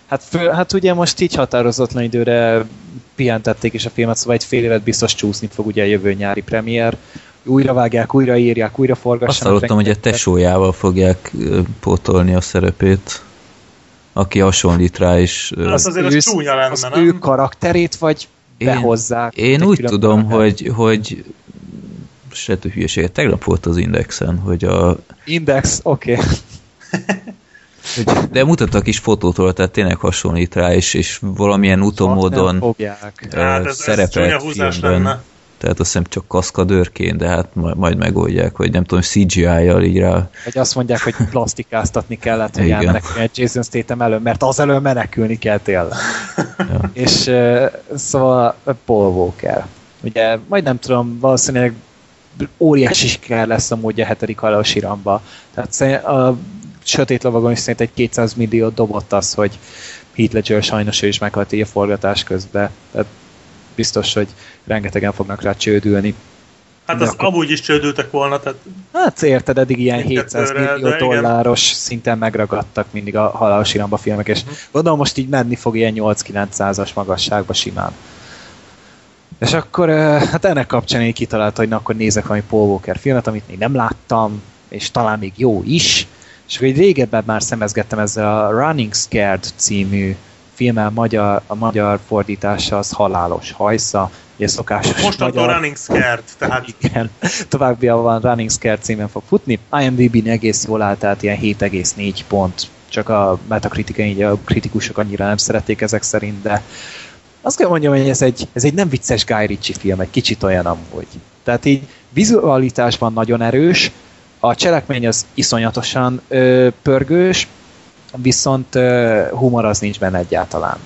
Hát, fő, hát ugye most így határozatlan időre pihentették is a filmet, szóval egy fél évet biztos csúszni fog ugye a jövő nyári premier. Újra vágják, újra írják, újra forgassanak. Azt hallottam, hogy a tesójával fogják pótolni a szerepét aki hasonlít rá, és... Az azért az csúnya lenne, az nem? ő karakterét, vagy én, behozzák? Én úgy tudom, hogy, hogy se hülyeséget, tegnap volt az Indexen, hogy a... Index, oké. Okay. De mutattak is fotótól, tehát tényleg hasonlít rá, és, és valamilyen utomódon hát ez, szerepelt ez filmben. Lenne. Tehát azt hiszem csak kaszkadőrként, de hát majd megoldják, hogy nem tudom, CGI-jal így rá. Vagy azt mondják, hogy plastikáztatni kellett, hogy elmenekülni egy Jason Statham elő, mert az elő menekülni kell tényleg. Ja. És szóval Paul Walker. Ugye, majd nem tudom, valószínűleg óriási siker lesz a módja a hetedik halálos iramba. Tehát a Sötét Lovagon is szerint egy 200 millió dobott az, hogy Heath Ledger sajnos ő is meghalt így a forgatás közben. Tehát biztos, hogy rengetegen fognak rá csődülni. Hát az akkor... amúgy is csődültek volna, tehát... Hát érted, eddig ilyen 700 millió dolláros igen. szinten megragadtak mindig a halálos iramba filmek, és uh-huh. gondolom most így menni fog ilyen 8-900-as magasságba simán. És akkor hát ennek kapcsán én kitalálta, hogy na akkor nézek valami Paul Walker filmet, amit még nem láttam, és talán még jó is, és akkor egy régebben már szemezgettem ezzel a Running Scared című filmmel magyar, a magyar fordítása az Halálos hajsza, ugye szokásos Most magyar... a Running Scared, tehát... Igen, van Running Scared címen fog futni. IMDb-n egész jól állt, tehát ilyen 7,4 pont. Csak a Metacritic így a kritikusok annyira nem szerették ezek szerint, de azt kell mondjam, hogy ez egy, ez egy nem vicces Guy Ritchie film, egy kicsit olyan amúgy. Tehát így vizualitásban nagyon erős, A cselekmény az iszonyatosan ö, pörgős, viszont ö, humor az nincs benne egyáltalán.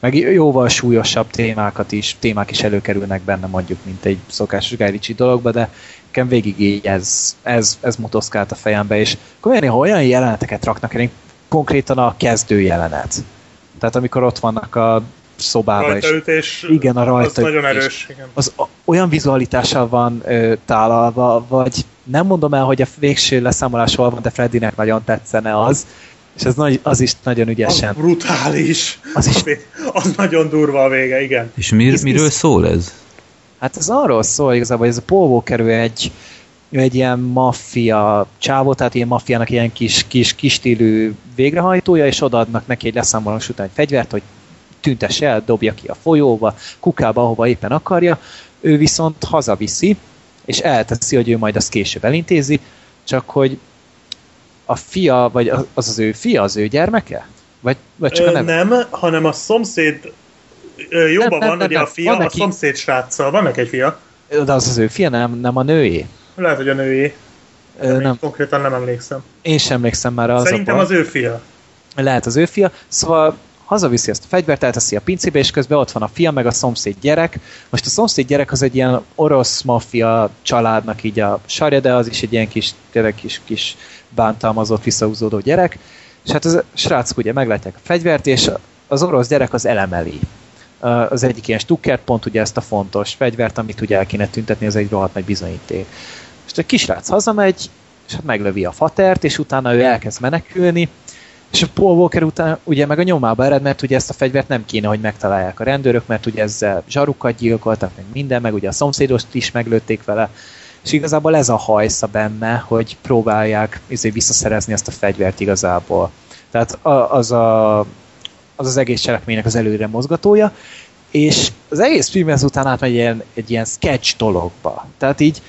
Meg jóval súlyosabb témákat is, témák is előkerülnek benne mondjuk, mint egy szokásos Guy dologba, de nekem végig így ez, ez, ez motoszkált a fejembe, és akkor ha olyan jeleneteket raknak el, konkrétan a kezdő jelenet. Tehát amikor ott vannak a szobában. Rajtaütés, igen, a rajta. Az nagyon erős. Igen. Az olyan vizualitással van ö, tálalva, vagy nem mondom el, hogy a végső leszámolás hol van, de Freddynek nagyon tetszene az, és az, nagy, az is nagyon ügyesen. Az brutális. Az, is... az nagyon durva a vége, igen. És mir, miről szól ez? Hát ez arról szól igazából, hogy ez a Paul Walker ő egy, ő egy ilyen maffia csávó, tehát ilyen maffiának ilyen kis, kis, kis stílű végrehajtója, és odaadnak neki egy leszámolás után egy fegyvert, hogy tüntesse el, dobja ki a folyóba, kukába, ahova éppen akarja. Ő viszont hazaviszi, és elteszi, hogy ő majd azt később elintézi, csak hogy a fia, vagy az az ő fia, az ő gyermeke? Vagy, vagy csak Ö, a neve? Nem, hanem a szomszéd ö, jobban Nem, nem, van, nem, nem. a fia, Van a neki- szomszéd sráccal. Van neki egy fia. De az az ő fia, nem, nem a nőé. Lehet, hogy a női. Ö, Nem. nem, Konkrétan nem emlékszem. én sem emlékszem már az Szerintem a az ő fia. lehet az ő fia, szóval hazaviszi ezt a fegyvert, elteszi a pincébe, és közben ott van a fia, meg a szomszéd gyerek. Most a szomszéd gyerek az egy ilyen orosz maffia családnak így a sarja, de az is egy ilyen kis, tényleg kis, kis bántalmazott, visszahúzódó gyerek. És hát az srácok ugye meglátják a fegyvert, és az orosz gyerek az elemeli. Az egyik ilyen stukkert, pont ugye ezt a fontos fegyvert, amit ugye el kéne tüntetni, az egy rohadt nagy bizonyíték. És a kisrác hazamegy, és hát meglövi a fatert, és utána ő elkezd menekülni, és a Paul Walker után ugye meg a nyomába ered, mert ugye ezt a fegyvert nem kéne, hogy megtalálják a rendőrök, mert ugye ezzel zsarukat gyilkoltak, meg minden, meg ugye a szomszédost is meglőtték vele, és igazából ez a hajsza benne, hogy próbálják izé, visszaszerezni ezt a fegyvert igazából. Tehát az a, az, az egész cselekménynek az előre mozgatója, és az egész film ezután átmegy ilyen, egy ilyen sketch dologba. Tehát így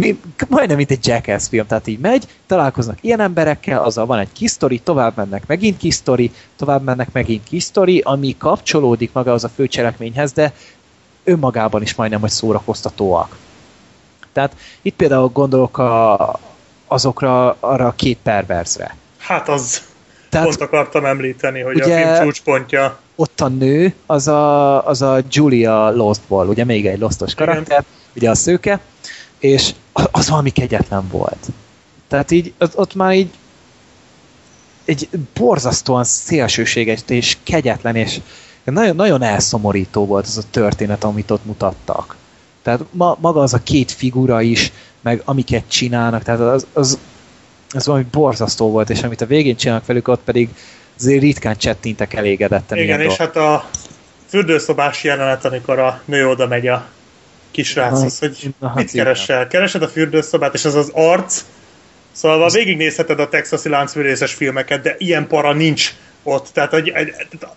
mi, majdnem mint egy Jackass film, tehát így megy, találkoznak ilyen emberekkel, azzal van egy kis sztori, tovább mennek megint kis sztori, tovább mennek megint kis sztori, ami kapcsolódik maga az a főcselekményhez, de önmagában is majdnem, hogy szórakoztatóak. Tehát itt például gondolok a, azokra, arra a két perverzre. Hát az Tehát pont akartam említeni, hogy ugye- a film csúcspontja. ott a nő, az a, az a Julia Lostból, ugye még egy Lostos Igen. karakter, ugye a szőke, és az valami kegyetlen volt. Tehát így, ott, ott már így egy borzasztóan szélsőséges és kegyetlen, és nagyon, nagyon elszomorító volt az a történet, amit ott mutattak. Tehát ma, maga az a két figura is, meg amiket csinálnak, tehát az, az, az valami borzasztó volt, és amit a végén csinálnak velük, ott pedig azért ritkán csettintek elégedetten. Igen, és hát a fürdőszobás jelenet, amikor a nő oda megy a kisráchoz, hogy hát mit keresel? Keresed a fürdőszobát, és az az arc, szóval végignézheted a texasi láncfűrészes filmeket, de ilyen para nincs ott. Tehát hogy, egy-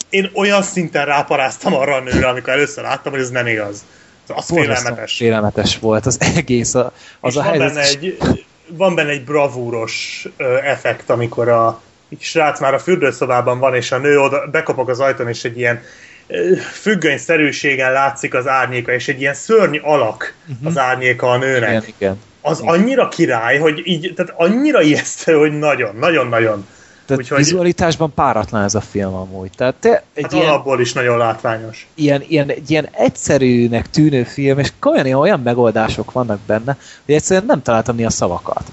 én olyan szinten ráparáztam arra a nőre, amikor először láttam, hogy ez nem igaz. Az Borzasztóan félelmetes. Félelmetes volt az egész, a, az és a van, helyzet. benne egy, van benne egy bravúros ö, effekt, amikor a egy srác már a fürdőszobában van, és a nő oda bekopog az ajtón, és egy ilyen függönyszerűségen látszik az árnyéka, és egy ilyen szörny alak Mhm. az árnyéka a nőnek. Igen, igen. Az annyira király, hogy így, tehát annyira ijesztő, hogy nagyon, nagyon-nagyon. Tehát Úgyhogy- vizualitásban páratlan ez a film amúgy. Tehát te egy Hát ilyen, alapból is nagyon látványos. ilyen, ilyen, egy ilyen egyszerűnek tűnő film, és komolyan olyan megoldások vannak benne, hogy egyszerűen nem találtam mi a szavakat.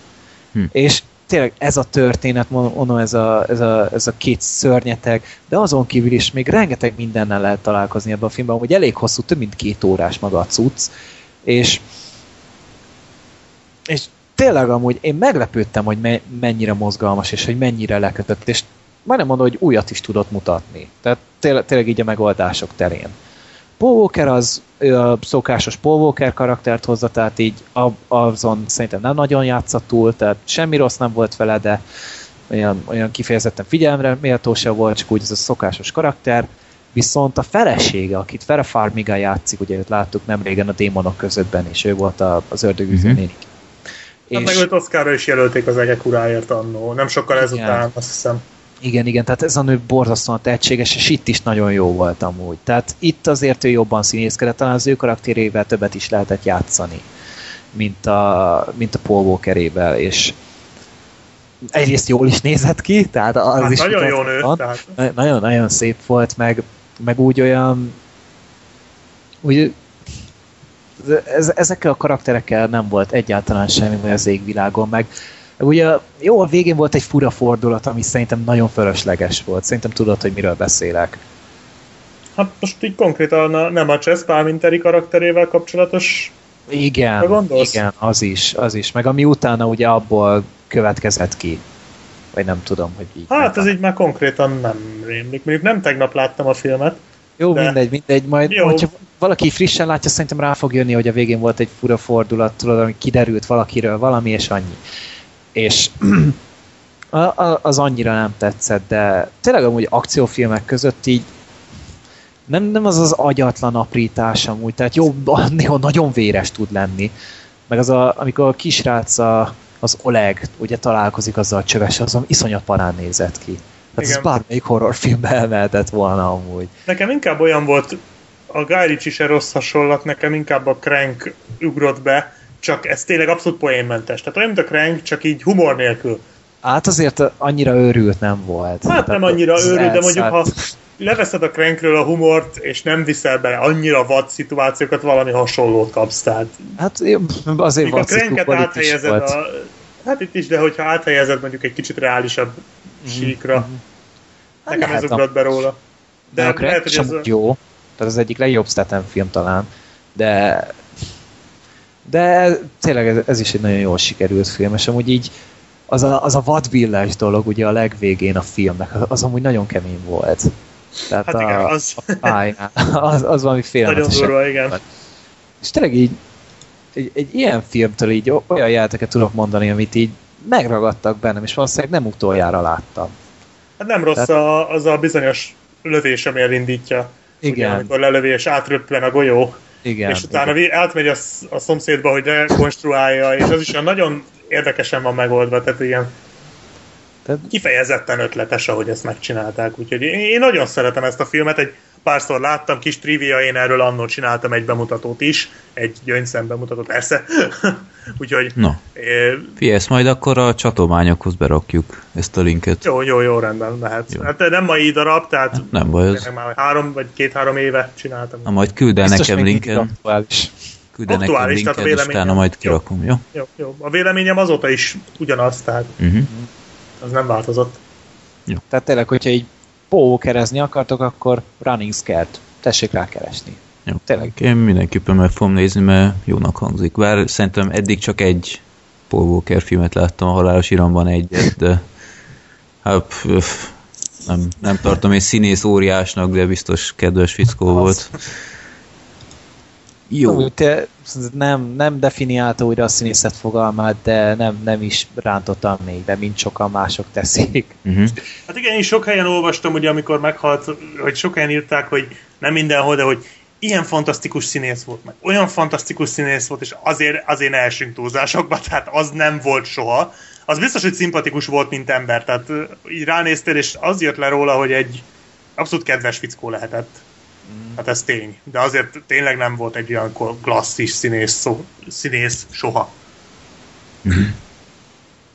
Hm. És tényleg ez a történet, mon- mondom, ez a, ez, a, ez a két szörnyeteg, de azon kívül is még rengeteg mindennel lehet találkozni ebben a filmben, hogy elég hosszú, több mint két órás maga a cucc, és és tényleg amúgy én meglepődtem, hogy me- mennyire mozgalmas, és hogy mennyire lekötött, és majdnem mondom, hogy újat is tudott mutatni. Tehát tényleg, tényleg így a megoldások terén. Paul Walker az ő a szokásos Paul Walker karaktert hozza, tehát így azon szerintem nem nagyon játszott túl, tehát semmi rossz nem volt vele, de olyan, olyan kifejezetten figyelemre méltó se volt, csak úgy ez a szokásos karakter. Viszont a felesége, akit Vera Farmiga játszik, ugye őt láttuk nem régen a démonok közöttben, és ő volt a, az ördögűző Mhm. nénik. Hát meg őt Oszkára is jelölték az egek uráért annó. Nem sokkal Igen. ezután, azt hiszem. Igen, igen, tehát ez a nő borzasztóan tehetséges, és itt is nagyon jó volt amúgy. Tehát itt azért ő jobban színészkedett, talán az ő karakterével többet is lehetett játszani. mint a, mint a Paul Walkerével, és egyrészt jól is nézett ki, tehát az Hát is nagyon mutat- jó nő, van. tehát- Na- Nagyon-nagyon szép volt, meg, meg úgy olyan úgy ez, ezekkel a karakterekkel nem volt egyáltalán semmi baj az égvilágon, meg ugye jó, a végén volt egy fura fordulat, ami szerintem nagyon fölösleges volt. Szerintem tudod, hogy miről beszélek. Hát most így konkrétan nem a Chess Palminteri karakterével kapcsolatos Igen, igen, az is, az is. Meg ami utána ugye abból következett ki. Vagy nem tudom, hogy így. Hát ez így már konkrétan nem rémlik. Mondjuk nem tegnap láttam a filmet. Jó, de- mindegy, mindegy. Majd, Jó. hogyha valaki frissen látja, szerintem rá fog jönni, hogy a végén volt egy fura fordulat, tudod, ami kiderült valakiről valami, és annyi. És az annyira nem tetszett, de tényleg amúgy akciófilmek között így nem, nem az az agyatlan aprítás amúgy, tehát jó, néha nagyon véres tud lenni. Meg az a, amikor a kisrác a, az Oleg ugye találkozik azzal a csöves, az iszonyat parán nézett ki. Tehát ez bármelyik horrorfilmbe elmehetett volna amúgy. Nekem inkább olyan volt, a Guy Ritchie se rossz hasonlat, nekem inkább a Crank ugrott be, csak ez tényleg abszolút poénmentes. Tehát olyan, mint a Crank, csak így humor nélkül. Hát azért annyira őrült nem volt. Hát nem annyira őrült, de mondjuk ha elszállt. leveszed a Crankről a humort, és nem viszel bele annyira vad szituációkat, valami hasonlót kapsz. Tehát Hát azért Mondjuk a is áthelyezed volt. a... Hát itt is, de hogyha áthelyezed mondjuk egy kicsit reálisabb síkra, Hát nekem ez ugrott be róla. De, De a lehet, hogy ez a... jó. Tehát az egyik legjobb Statham film talán. De de tényleg ez, ez is egy nagyon jól sikerült film, és amúgy így az a, az a vadbillás dolog ugye a legvégén a filmnek, az, amúgy nagyon kemény volt. Tehát Hát a, igen, az a pályán, az, az valami nagyon félelmetes. durva, igen. És tényleg így egy, egy ilyen filmtől így olyan jelteket tudok mondani, amit így megragadtak bennem, és valószínűleg nem utoljára láttam. Hát nem rossz a, az a bizonyos lövés, ami elindítja. Ugye, Igen, amikor lelövi és átröppen a golyó, igen. és utána igen. átmegy a, a szomszédba, hogy rekonstruálja, és az is olyan nagyon érdekesen van megoldva, tehát ilyen Tehát- kifejezetten ötletes, ahogy ezt megcsinálták. Úgyhogy én, én nagyon szeretem ezt a filmet, egy párszor láttam, kis trivia, én erről annól csináltam egy bemutatót is, egy gyöngyszem bemutatót, persze. Úgyhogy No, eh, figyelj, ezt majd akkor a csatolmányokhoz berakjuk ezt a linket. jó, jó, jó, rendben mehet. Jó. Hát nem mai darab, tehát Nem baj, az. már három vagy két-három éve csináltam. Na majd küld el nekem aktuális. küld el nekem Aktuális, tehát a és véleményem. utána majd Jó. kirakom, jó? Jó, jó. A véleményem azóta is ugyanaz, tehát Uh-huh. az nem változott. Tehát tényleg, hogyha így pókerezni akartok, akkor Running Scared. Tessék rá keresni. Jó. Tényleg. Én mindenképpen meg fogom nézni, mert jónak hangzik. Bár szerintem eddig csak egy Paul Walker filmet láttam, a Halálos Iramban egyet, de hát, nem, nem tartom egy színész óriásnak, de biztos kedves fickó volt. Jó. Te nem, nem definiálta újra a színészet fogalmát, de nem, nem is rántottam még, de mint sokan mások teszik. Uh-huh. Hát igen, én sok helyen olvastam, ugye, amikor meghalt, hogy sok helyen írták, hogy nem mindenhol, de hogy ilyen fantasztikus színész volt, meg olyan fantasztikus színész volt, és azért, azért ne essünk túlzásokba, tehát az nem volt soha. Az biztos, hogy szimpatikus volt, mint ember, tehát így ránéztél, és az jött le róla, hogy egy abszolút kedves fickó lehetett. Hát ez tény. De azért tényleg nem volt egy olyan klasszis színész, szó, színész soha.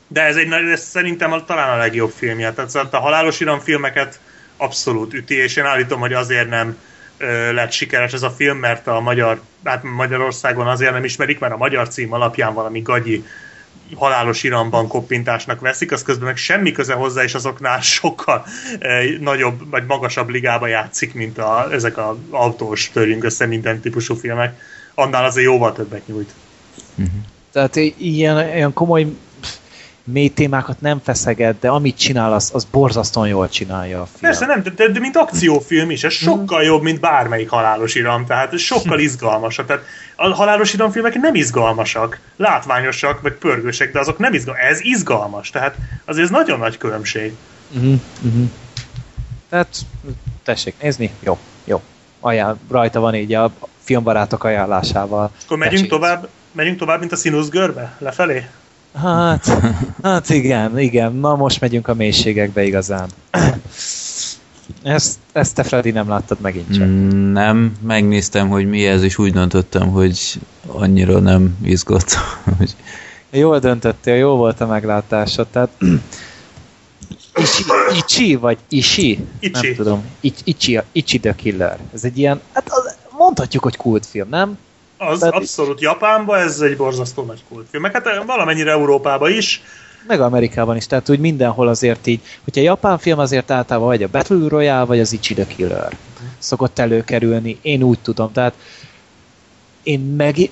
De ez, egy, nagy- ez szerintem a- talán a legjobb filmje. Tehát szóval a halálos iram filmeket abszolút üti, és én állítom, hogy azért nem lett sikeres ez a film, mert a magyar, hát Magyarországon azért nem ismerik, mert a magyar cím alapján valami gagyi halálos iramban koppintásnak veszik, az közben meg semmi köze hozzá, és azoknál sokkal nagyobb, vagy magasabb ligába játszik, mint a, ezek az autós törjünk össze minden típusú filmek. Annál azért jóval többet nyújt. Tehát i- ilyen, ilyen komoly mély témákat nem feszeget, de amit csinál, az, az borzasztóan jól csinálja a film. Persze nem, de, de, de mint akciófilm is, ez sokkal jobb, mint bármelyik halálos iram, tehát ez sokkal izgalmasabb. Tehát a halálos iramfilmek nem izgalmasak, látványosak, vagy pörgősek, de azok nem izgalmas. Ez izgalmas, tehát azért ez nagyon nagy különbség. Uh-huh, uh-huh. Tehát tessék nézni, jó, jó. Ajánl, rajta van így a filmbarátok ajánlásával. És akkor megyünk Tessék. tovább, megyünk tovább, mint a színuszgörbe? Lefelé? Hát, hát igen, igen. Na most megyünk a mélységekbe igazán. Ezt, ezt te Freddy nem láttad megint csak. Mm, Nem, megnéztem, hogy mi ez, és úgy döntöttem, hogy annyira nem izgott. hogy Jól döntöttél, jó volt a meglátása, tehát Ichi, Ichi vagy Ishi? Ichi. Nem tudom. Ich, Ichi, Ichi the Killer. Ez egy ilyen, hát az, mondhatjuk, hogy kultfilm, nem? Az Tehát- abszolút Japánban ez egy borzasztó nagy kultfilm. Meg hát valamennyire Európában is. Meg Amerikában is, tehát úgy mindenhol azért így, hogyha japán film azért általában vagy a Battle Royale, vagy az Ichi the Killer szokott előkerülni, én úgy tudom, tehát én meg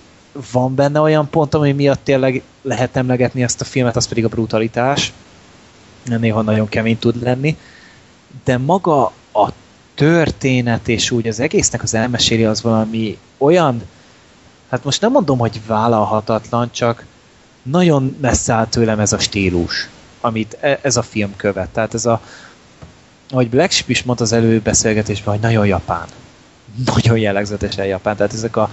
van benne olyan pont, ami miatt tényleg lehet emlegetni ezt a filmet, az pedig a brutalitás. Néha nagyon kemény tud lenni. De maga a történet és úgy az egésznek az elmeséli az valami olyan, hát most nem mondom, hogy vállalhatatlan, csak nagyon messze áll tőlem ez a stílus, amit e- ez a film követ. Tehát ez a, ahogy Black Sheep is mondta az előbeszélgetésben, hogy nagyon japán. Nagyon jellegzetesen japán. Tehát ezek a,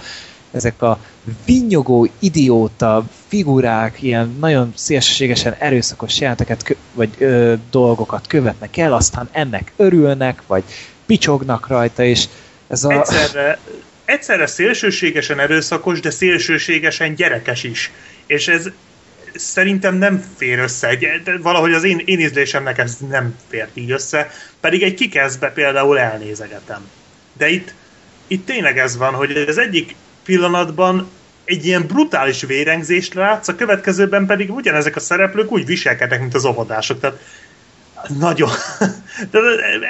ezek a vinyogó, idióta figurák, ilyen nagyon szélsőségesen erőszakos jelenteket, vagy ö, dolgokat követnek el, aztán ennek örülnek, vagy picsognak rajta, és ez a... Egyszerre, egyszerre szélsőségesen erőszakos, de szélsőségesen gyerekes is. És ez szerintem nem fér össze. De valahogy az én, én ízlésemnek ez nem fér így össze, pedig egy kikezdbe például elnézegetem. De itt, itt tényleg ez van, hogy az egyik pillanatban egy ilyen brutális vérengzést látsz, a következőben pedig ugyanezek a szereplők úgy viselkednek, mint az óvodások. Tehát nagyon. De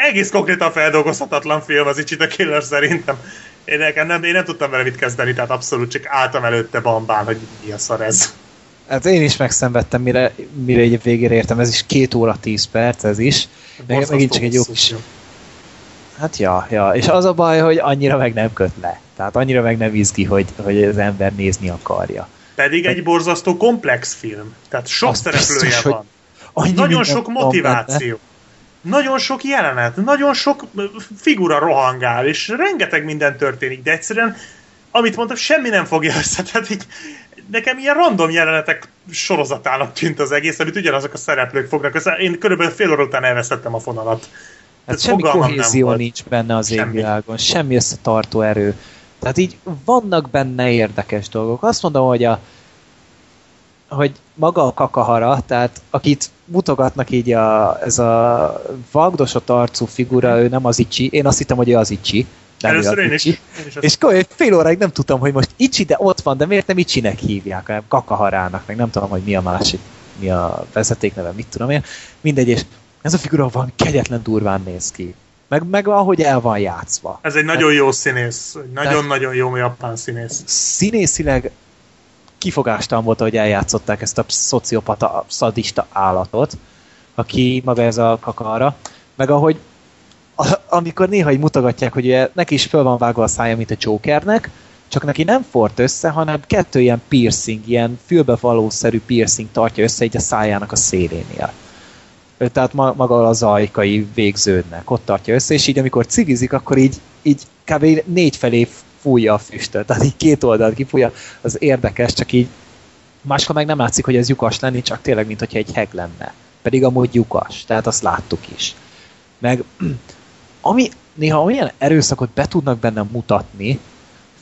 egész konkrétan feldolgozhatatlan film az Ichita Killer szerintem. Én, nekem nem, én nem tudtam vele mit kezdeni, tehát abszolút csak álltam előtte bambán, hogy mi a szar ez. Hát én is megszenvedtem, mire, mire egy végére értem, ez is két óra tíz perc, ez is. Meg, megint csak egy jó kis... Hát ja, ja, és az a baj, hogy annyira meg nem köt le. Tehát annyira meg nem izgi, hogy, hogy az ember nézni akarja. Pedig egy borzasztó komplex film. Tehát sok Az szereplője biztos, hogy van. Annyi Nagyon sok van motiváció. Nagyon sok jelenet, nagyon sok figura rohangál, és rengeteg minden történik, de egyszerűen, amit mondtam, semmi nem fogja össze. Tehát így, nekem ilyen random jelenetek sorozatának tűnt az egész, amit ugyanazok a szereplők fognak össze. Én körülbelül fél óra után elvesztettem a fonalat. Hát semmi kohézió nincs benne az Semmi. égvilágon, semmi összetartó erő. Tehát így vannak benne érdekes dolgok. Azt mondom, hogy a hogy maga a kakahara, tehát akit mutogatnak így a, ez a vagdosott arcú figura, ő nem az Ichi, én azt hittem, hogy ő az Ichi. Nem Először én is. Én is És komoly, fél óráig nem tudtam, hogy most Ichi, de ott van, de miért nem Ichinek hívják, hanem Kakaharának, meg nem tudom, hogy mi a másik, mi a vezetékneve, mit tudom én. Mindegy, és ez a figura van kegyetlen durván néz ki. Meg, meg ahogy el van játszva. Ez egy nagyon jó színész. Nagyon-nagyon jó japán színész. Színészileg kifogástalan volt, hogy eljátszották ezt a szociopata, szadista állatot, aki maga ez a kakara, meg ahogy amikor néha így mutogatják, hogy ugye neki is föl van vágva a szája, mint a Jokernek, csak neki nem fort össze, hanem kettő ilyen piercing, ilyen fülbevalószerű piercing tartja össze így a szájának a szélénél. Tehát ma, maga az ajkai végződnek, ott tartja össze, és így amikor cigizik, akkor így, így kb. négy felé fújja a füstöt, tehát így két oldalt kifújja, az érdekes, csak így máskor meg nem látszik, hogy ez lyukas lenni, csak tényleg, mint hogyha egy heg lenne. Pedig amúgy lyukas, tehát azt láttuk is. Meg ami néha olyan erőszakot be tudnak benne mutatni,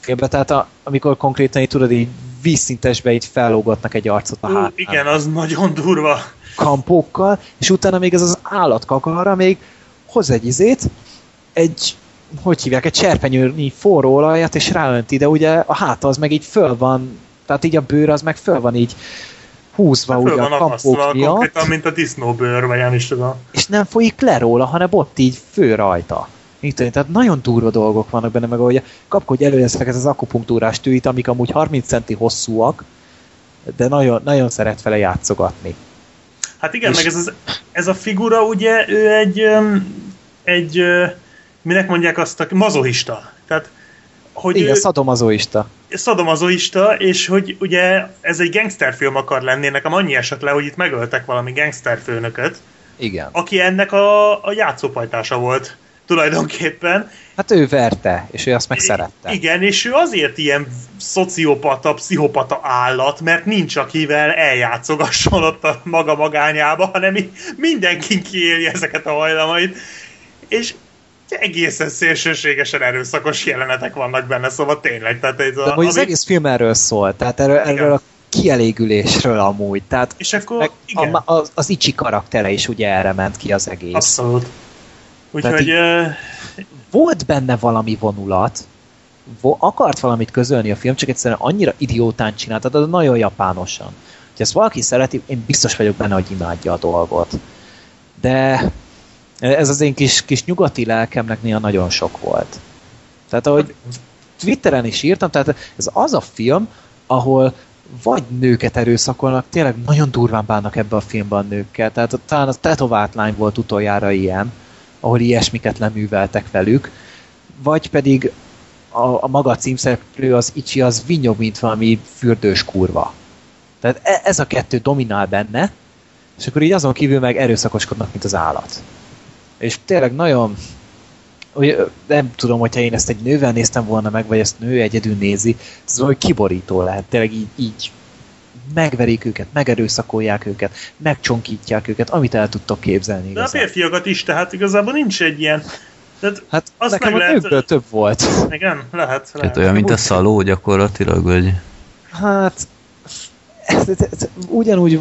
filmbe, tehát a, amikor konkrétan így tudod, így vízszintesbe így fellógatnak egy arcot a hátán igen, az nagyon durva. kampókkal, és utána még ez az állatkakara még hoz egy izét, egy, hogy hívják, egy cserpenyőnyi forró olajat, és ráönti, de ugye a háta az meg így föl van, tehát így a bőr az meg föl van így húzva Föl ugye a kampók miatt, konkrétan, mint a disznóbőr, vagy nem is tudom. és nem folyik le róla, hanem ott így fő rajta. Mit tudom, tehát nagyon durva dolgok vannak benne, meg ahogy kapkodj elő ezeket az akupunktúrás tűit, amik amúgy 30 centi hosszúak, de nagyon, nagyon szeret vele játszogatni. Hát igen, És- meg ez, az, ez a figura, ugye, ő egy, egy, ö, minek mondják azt, a mazohista. Tehát, hogy Igen, ő szadomazoista. szadomazoista, és hogy ugye ez egy gangsterfilm akar lenni, nekem annyi esett le, hogy itt megöltek valami gangsterfőnököt, Igen. aki ennek a, a játszópajtása volt tulajdonképpen. Hát ő verte, és ő azt meg szerette. Igen, és ő azért ilyen szociopata, pszichopata állat, mert nincs akivel eljátszogasson ott a maga magányába, hanem mindenki kiéli ezeket a hajlamait. És egészen szélsőségesen erőszakos jelenetek vannak benne, szóval tényleg. Tehát ez a, De hogy az ami- egész film erről szól, tehát erről, erről a kielégülésről amúgy, tehát És akkor, meg igen, a, az, az Icsi karaktere is ugye erre ment ki az egész. abszolút. Úgyhogy ö, Volt benne valami vonulat, vo- akart valamit közölni a film, csak egyszerűen annyira idiótán csinálta, de nagyon japánosan. Ha ezt valaki szereti, én biztos vagyok benne, hogy imádja a dolgot. De ez az én kis, kis nyugati lelkemnek néha nagyon sok volt. Tehát ahogy Twitteren is írtam, tehát ez az a film, ahol vagy nőket erőszakolnak, tényleg nagyon durván bánnak ebbe a filmben a nőkkel. Tehát talán a tetovált lány volt utoljára ilyen, ahol ilyesmiket leműveltek velük, vagy pedig a, a maga címszereplő, az Ichi, az vinyog, mint valami fürdős kurva. Tehát e- ez a kettő dominál benne, és akkor így azon kívül meg erőszakoskodnak, mint az állat. És tényleg nagyon nem tudom, hogyha én ezt egy nővel néztem volna meg, vagy ezt nő egyedül nézi, ez olyan kiborító lehet. Tényleg így, így megverik őket, megerőszakolják őket, megcsonkítják őket, amit el tudtok képzelni. de a igazán. férfiakat is, tehát igazából nincs egy ilyen... Tehát, Hát Azt nekem meg a lehet- nőkből több volt. igen, lehet, lehet. Hát olyan, mint a szaló gyakorlatilag, vagy... Hát ez- ez- ez- ugyanúgy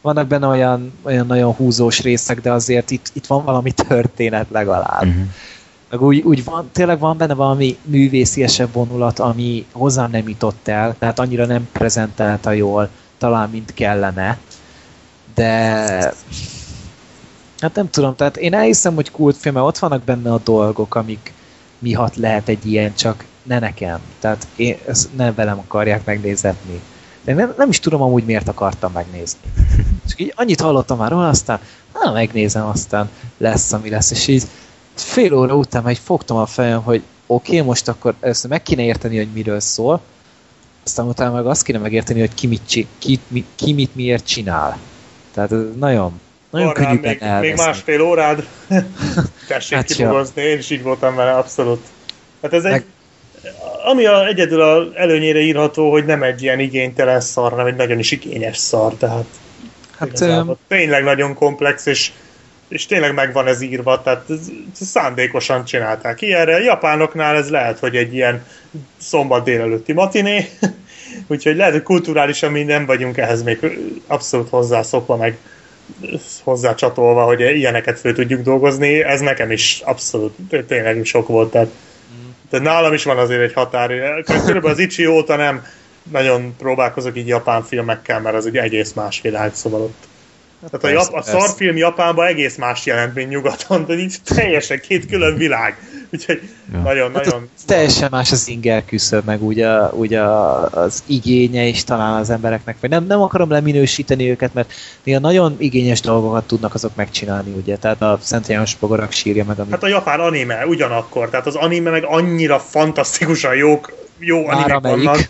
vannak benne olyan, olyan nagyon húzós részek, de azért itt, itt van valami történet legalább. Uh-huh. Meg úgy, úgy van, tényleg van benne valami művésziesebb vonulat, ami hozzám nem jutott el, tehát annyira nem prezentálta jól, talán mint kellene. De hát nem tudom, tehát én elhiszem, hogy kultfilm, mert ott vannak benne a dolgok, amik miatt lehet egy ilyen, csak ne nekem. Tehát én, ezt nem velem akarják megnézetni. De nem, nem is tudom amúgy miért akartam megnézni. Csak így annyit hallottam már róla, aztán hát megnézem, aztán lesz, ami lesz. És így fél óra után így fogtam a fejem, hogy oké, okay, most akkor először meg kéne érteni, hogy miről szól, aztán utána meg azt kéne megérteni, hogy ki mit, ki, mi, ki mit miért csinál. Tehát ez nagyon, nagyon rám könnyű még, benne még elveszni. másfél órád. Tessék Hát hát ja. kibogozni, én is így voltam vele, abszolút. Hát ez egy, Meg- ami a, egyedül a előnyére írható, hogy nem egy ilyen igénytelen szar, hanem egy nagyon is igényes szar, tehát Hát, öm, tényleg nagyon komplex, és, és tényleg megvan ez írva, tehát ez, ez szándékosan csinálták. Ilyenre japánoknál ez lehet, hogy egy ilyen szombat délelőtti matiné, úgyhogy lehet, hogy kulturálisan mi nem vagyunk ehhez még abszolút hozzászokva, meg hozzácsatolva, hogy ilyeneket föl tudjuk dolgozni, ez nekem is abszolút té- tényleg sok volt, tehát, tehát nálam is van azért egy határ. Körülbelül az Ichi óta nem nagyon próbálkozok így japán filmekkel, mert az egy egész más világ, szóval ott tehát a, jap- a szarfilm Japánban egész más jelent, mint nyugaton, de így teljesen két külön világ. Úgyhogy Ja. nagyon, Hát nagyon... teljesen más az inger küszöb, meg úgy, a, úgy a, az igénye is talán az embereknek, vagy nem, nem akarom leminősíteni őket, mert néha nagyon igényes dolgokat tudnak azok megcsinálni, ugye, tehát a Szent János Bogarak sírja meg, amit Hát a japán anime ugyanakkor, tehát az anime meg annyira fantasztikusan jók, jó Már animek amelyik. vannak.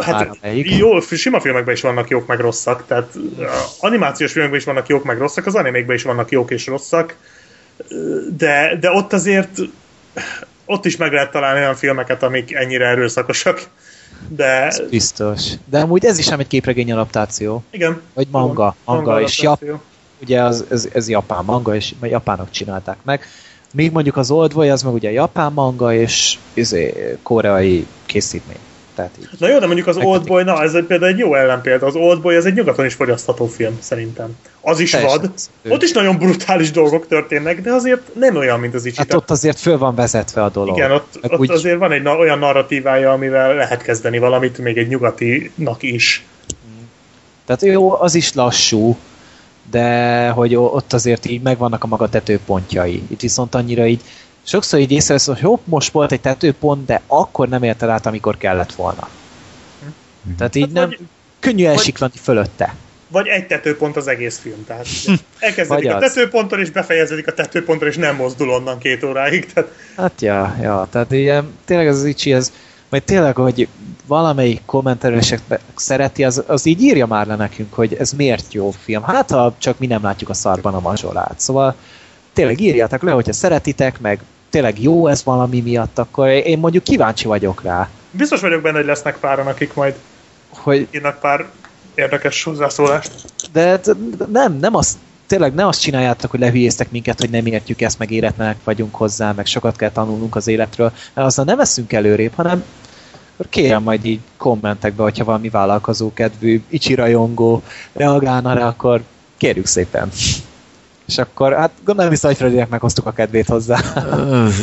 Hát jó, sima filmekben is vannak jók meg rosszak, tehát a animációs filmekben is vannak jók meg rosszak, az animékben is vannak jók és rosszak, de, de ott azért ott is meg lehet találni olyan filmeket, amik ennyire erőszakosak. De ez biztos. De amúgy ez is sem egy képregény adaptáció, igen. vagy manga, manga, és jap, ugye az, ez, ez japán manga, és japánok csinálták meg. Míg mondjuk az Oldboy, az meg ugye japán manga, és izé, koreai készítmény. Tehát így. Na jó, de mondjuk az Oldboy, na ez egy, például egy jó ellenpélda. Az Oldboy az egy nyugaton is fogyasztható film, szerintem. Az is Teljesen vad. ő- Ott is nagyon brutális dolgok történnek, de azért nem olyan, mint az Ichi. Hát ott azért föl van vezetve a dolog. Igen, ott, Meg ott úgy- azért van egy na- olyan narratívája, amivel lehet kezdeni valamit, még egy nyugatinak is. Tehát jó, az is lassú, de hogy ott azért így megvannak a maga tetőpontjai. Itt viszont annyira így, sokszor így észrevesz, hogy hopp, most volt egy tetőpont, de akkor nem érted át, amikor kellett volna. Tehát így Hát nem, vagy- könnyű elsiklani fölötte. Vagy egy tetőpont az egész film. Tehát elkezdődik Vagy a az. tetőponton, és befejeződik a tetőponton, és nem mozdul onnan két óráig. Tehát Hát ja, ja, tehát ilyen, tényleg ez az Ichi, ez, majd tényleg, hogy valamelyik kommentelősek szereti, az, az így írja már le nekünk, hogy ez miért jó film. Hát, ha csak mi nem látjuk a szarban a mazsolát. Szóval tényleg írjátok le, hogyha szeretitek, meg tényleg jó ez valami miatt, akkor én mondjuk kíváncsi vagyok rá, biztos vagyok benne, hogy lesznek páran, akik majd hogy írnak pár érdekes hozzászólást. de t- nem, nem azt tényleg ne azt csináljátok, hogy lehülyéztek minket, hogy nem értjük ezt, meg életlenek vagyunk hozzá, meg sokat kell tanulnunk az életről, mert azzal nem veszünk előrébb, hanem kérem majd így kommentekbe, hogyha valami vállalkozó kedvű, icsi rajongó reagálna rá, akkor kérjük szépen. És akkor, hát gondolom vissza, hogy Freddynek meghoztuk a kedvét hozzá.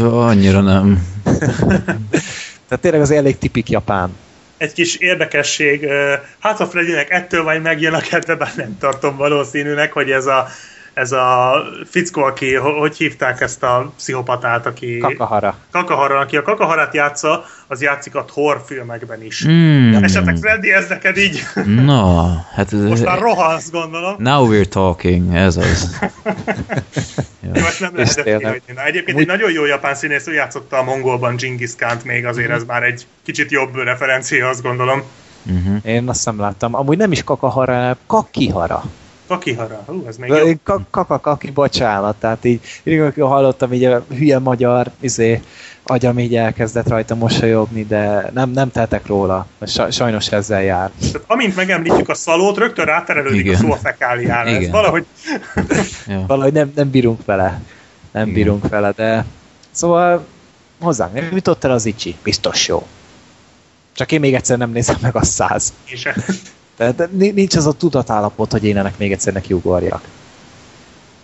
annyira nem. Tehát tényleg az elég tipik japán. Egy kis érdekesség, hát a Freddynek ettől majd megjön a kedve, bár nem tartom valószínűnek, hogy ez a ez a fickó, aki, hogy hívták ezt a pszichopatát, aki... Kakahara. Kakahara, aki a Kakaharát játsza, az játszik a Thor filmekben is. Mm. Esetleg Freddy, ez neked így? No, hát... Most már rohansz, gondolom. Now we're talking, ez az. ja. Most nem lehetett kihagyni. Na, egyébként Úgy... egy nagyon jó japán színész, ő játszotta a mongolban Genghis Khan-t még, azért mm. ez már egy kicsit jobb referencia, azt gondolom. Uh-huh. Én azt nem láttam. Amúgy nem is Kakahara, Kakihara. Kakihara, hú, ez még jó. Kaka-kaki, bocsánat, tehát így, így hallottam így a hülye magyar, izé, agyam így elkezdett rajta mosolyogni, de nem, nem tettek róla. Sajnos ezzel jár. Tehát, amint megemlítjük a szalót, rögtön ráterelődik Igen. a szó a fekáliára. Ez valahogy... valahogy nem, nem bírunk vele. Nem Igen. bírunk vele, de... Szóval hozzánk nem jutott el az icsi. Biztos jó. Csak én még egyszer nem nézem meg a száz. És tehát nincs az a tudatállapot, hogy én ennek még egyszer neki ugorjak.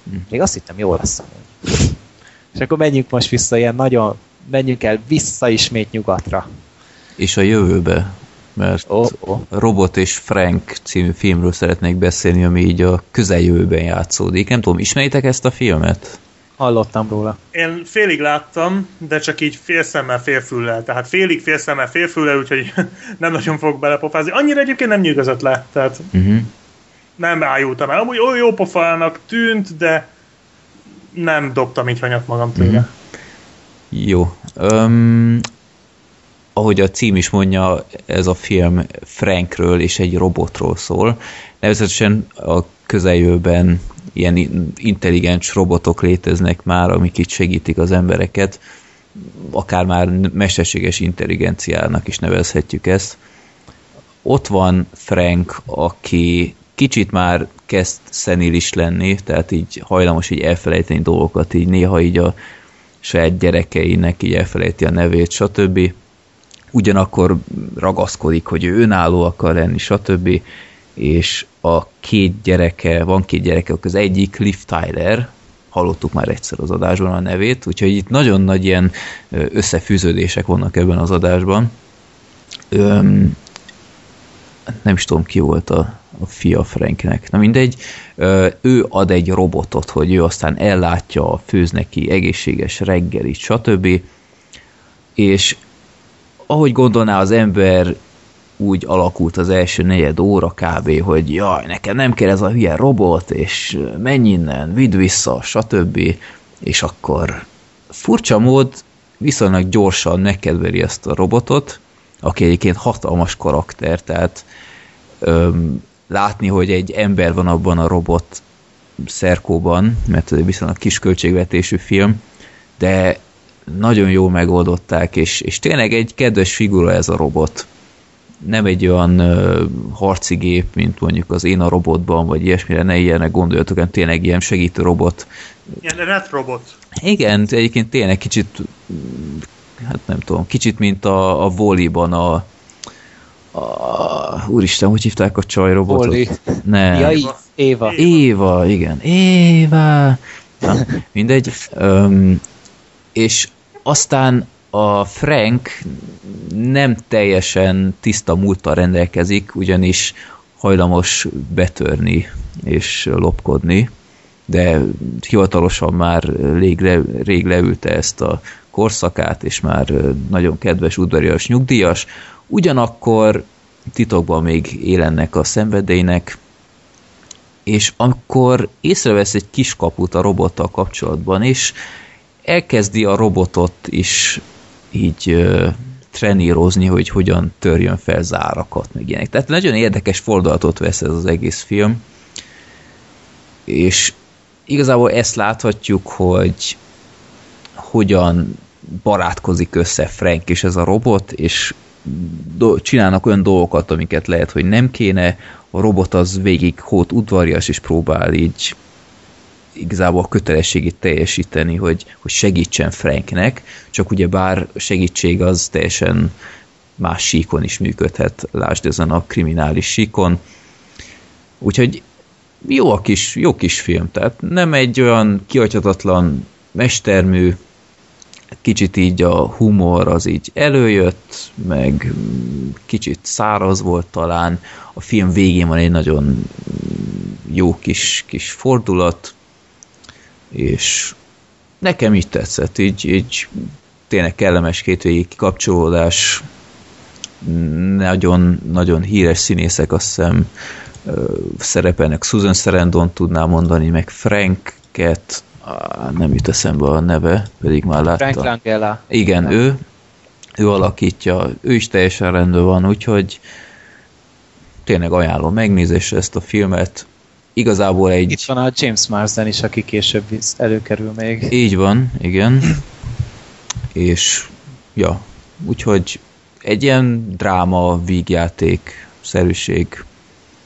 Hm. Még azt hittem, jó lesz. És akkor menjünk most vissza, ilyen nagyon, menjünk el vissza ismét nyugatra. És a jövőbe, mert oh, oh. Robot és Frank című filmről szeretnék beszélni, ami így a közeljövőben játszódik. Nem tudom, ismeritek ezt a filmet? Hallottam róla. Én félig láttam, de csak így fél szemmel, fél füllel. Tehát félig, fél szemmel, fél füllel, úgyhogy nem nagyon fogok belepofázni. Annyira egyébként nem nyűgözött le. Tehát uh-huh. nem ájultam el. Amúgy olyan jó pofának tűnt, de nem dobtam így hanyat magam tőle. Uh-huh. Jó. Um, ahogy a cím is mondja, ez a film Frankről és egy robotról szól. Nevezetesen a közeljövőben ilyen intelligens robotok léteznek már, amik itt segítik az embereket, akár már mesterséges intelligenciának is nevezhetjük ezt. Ott van Frank, aki kicsit már kezd szenilis lenni, tehát így hajlamos így elfelejteni dolgokat, így néha így a saját gyerekeinek így elfelejti a nevét, stb. Ugyanakkor ragaszkodik, hogy ő önálló akar lenni, stb és a két gyereke, van két gyereke, az egyik Liv Tyler, hallottuk már egyszer az adásban a nevét, úgyhogy itt nagyon nagy ilyen összefűződések vannak ebben az adásban. Öm, nem is tudom, ki volt a, a fia Franknek. Na mindegy, ő ad egy robotot, hogy ő aztán ellátja, főz neki egészséges reggelit, stb. És ahogy gondolná az ember, úgy alakult az első negyed óra kb., hogy jaj, nekem nem kell ez a hülye robot, és menj innen, vidd vissza, stb. És akkor furcsa mód viszonylag gyorsan megkedveli ezt a robotot, aki egyébként hatalmas karakter, tehát öm, látni, hogy egy ember van abban a robot szerkóban, mert viszonylag kis költségvetésű film, de nagyon jól megoldották, és, és tényleg egy kedves figura ez a robot nem egy olyan uh, harci gép, mint mondjuk az Én a robotban, vagy ilyesmire, ne ilyenek gondoljatok, hanem tényleg ilyen segítő robot. Ilyen red robot. Igen, egyébként tényleg kicsit, hát nem tudom, kicsit mint a, a voliban a, a úristen, hogy hívták a csajrobotot? Voli. Nem. Ja, Éva. Éva. Éva, igen. Éva. Na, mindegy. Um, és aztán a Frank nem teljesen tiszta múlttal rendelkezik, ugyanis hajlamos betörni és lopkodni, de hivatalosan már rég, le, rég leülte ezt a korszakát, és már nagyon kedves udvarias nyugdíjas, ugyanakkor titokban még élennek a szenvedélynek, és akkor észrevesz egy kiskaput a robottal kapcsolatban, és elkezdi a robotot is így trenírozni, hogy hogyan törjön fel zárakat, meg ilyenek. Tehát nagyon érdekes fordulatot vesz ez az egész film, és igazából ezt láthatjuk, hogy hogyan barátkozik össze Frank és ez a robot, és csinálnak olyan dolgokat, amiket lehet, hogy nem kéne, a robot az végig hót udvarias, és próbál így igazából a kötelességét teljesíteni, hogy, hogy segítsen Franknek, csak ugye bár segítség az teljesen más síkon is működhet, lásd ezen a kriminális síkon. Úgyhogy jó a kis, jó kis film, tehát nem egy olyan kihagyhatatlan mestermű, kicsit így a humor az így előjött, meg kicsit száraz volt talán. A film végén van egy nagyon jó kis, kis fordulat, és nekem így tetszett, így, így tényleg kellemes kétvégi kikapcsolódás, nagyon, nagyon híres színészek, azt hiszem szerepelnek, Susan Sarandon tudná mondani, meg Franket, nem jut eszembe a neve, pedig már láttam. Frank Langella. Igen, nem. ő, ő alakítja, ő is teljesen rendben van, úgyhogy tényleg ajánlom megnézésre ezt a filmet. Igazából egy... Itt van a James Marsden is, aki később előkerül még. Így van, igen. És ja, úgyhogy egy ilyen dráma, vígjáték szerűség.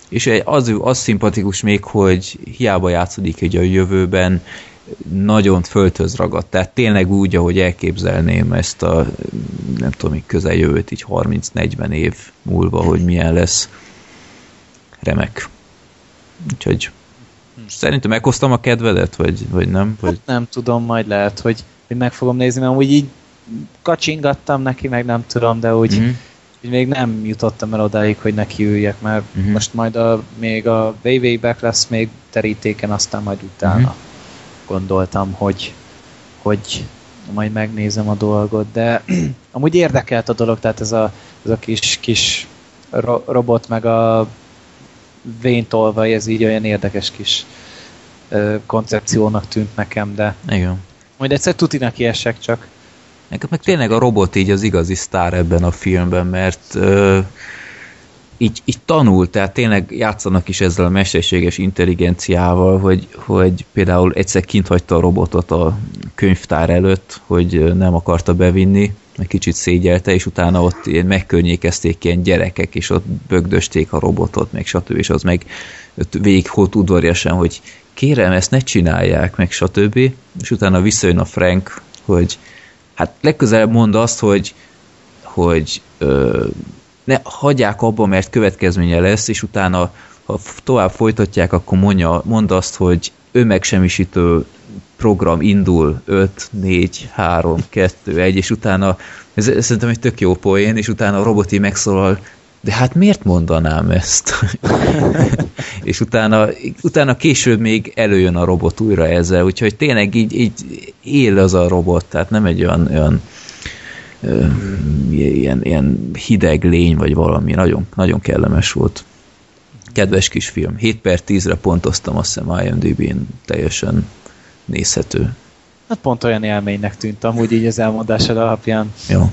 És az, az szimpatikus még, hogy hiába játszódik egy a jövőben, nagyon földhöz ragadt. Tehát tényleg úgy, ahogy elképzelném ezt a nem tudom, közeljövőt így 30-40 év múlva, hogy milyen lesz. Remek. Úgyhogy szerintem meghoztam a kedvedet, vagy, vagy nem? Vagy... Hát nem tudom, majd lehet, hogy, hogy meg fogom nézni, mert úgy így kacsingattam neki, meg nem tudom, de úgy, mm-hmm. úgy még nem jutottam el odáig, hogy neki üljek, mert mm-hmm. most majd a, még a Way Back lesz még terítéken, aztán majd utána mm-hmm. gondoltam, hogy, hogy majd megnézem a dolgot, de amúgy érdekelt a dolog, tehát ez a, ez a kis, kis ro- robot, meg a véntolvaj, ez így olyan érdekes kis ö, koncepciónak tűnt nekem, de Igen. majd egyszer tuti neki esek csak. Nekem meg tényleg a robot így az igazi sztár ebben a filmben, mert ö, így, így tanul, tehát tényleg játszanak is ezzel a mesterséges intelligenciával, hogy, hogy például egyszer kint hagyta a robotot a könyvtár előtt, hogy nem akarta bevinni, egy kicsit szégyelte, és utána ott ilyen megkörnyékezték ilyen gyerekek, és ott bögdösték a robotot, meg stb. És az meg végig volt udvariasan, hogy kérem, ezt ne csinálják, meg stb. És utána visszajön a Frank, hogy hát legközelebb mond azt, hogy, hogy ö, ne hagyják abba, mert következménye lesz, és utána, ha tovább folytatják, akkor mondja, mond azt, hogy önmegsemmisítő program indul 5, 4, 3, 2, 1, és utána, ez, ez szerintem egy tök jó poén, és utána a roboti megszólal, de hát miért mondanám ezt? és utána, utána később még előjön a robot újra ezzel, úgyhogy tényleg így, így él az a robot, tehát nem egy olyan, olyan ilyen, ilyen hideg lény, vagy valami, nagyon, nagyon kellemes volt. Kedves kis film. 7 per 10-re pontoztam, azt hiszem IMDb-n teljesen nézhető. Hát pont olyan élménynek tűnt amúgy így az elmondásod alapján. Jó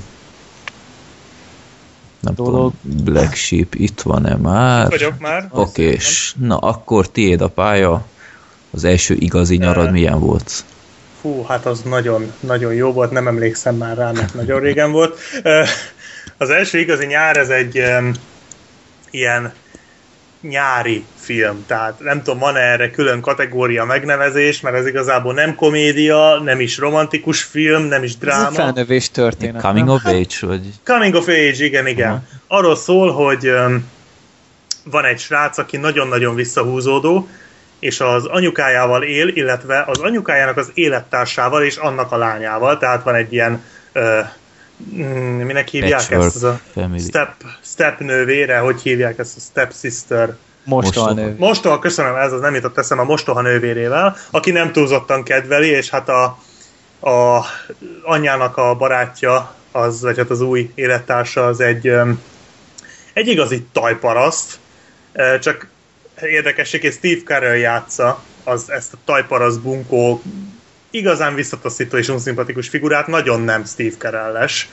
nem dolog. tudom, Black Sheep itt van-e már? Itt vagyok már. Oké, okay, na akkor tiéd a pálya. Az első igazi nyarad milyen volt? Fú, hát az nagyon, nagyon jó volt, nem emlékszem már rá, mert nagyon régen volt. Az első igazi nyár, ez egy ilyen nyári film, tehát nem tudom, van erre külön kategória megnevezés, mert ez igazából nem komédia, nem is romantikus film, nem is dráma. Ez felnövés történet. Coming of age, vagy? Coming of age, igen, igen. Uh-huh. Arról szól, hogy um, van egy srác, aki nagyon-nagyon visszahúzódó, és az anyukájával él, illetve az anyukájának az élettársával és annak a lányával, tehát van egy ilyen uh, Mm, minek hívják Patchwork ezt? a step, step nővére, hogy hívják ezt a step sister? Mostoha nővér. Mostoha, köszönöm, ez az nem jutott eszem a mostoha nővérével, aki nem túlzottan kedveli, és hát a, a anyjának a barátja, az, vagy hát az új élettársa, az egy, egy igazi tajparaszt, csak érdekesség, hogy Steve Carell játsza az, ezt a tajparaszt bunkó igazán visszataszító és unszimpatikus figurát, nagyon nem Steve Carell-es.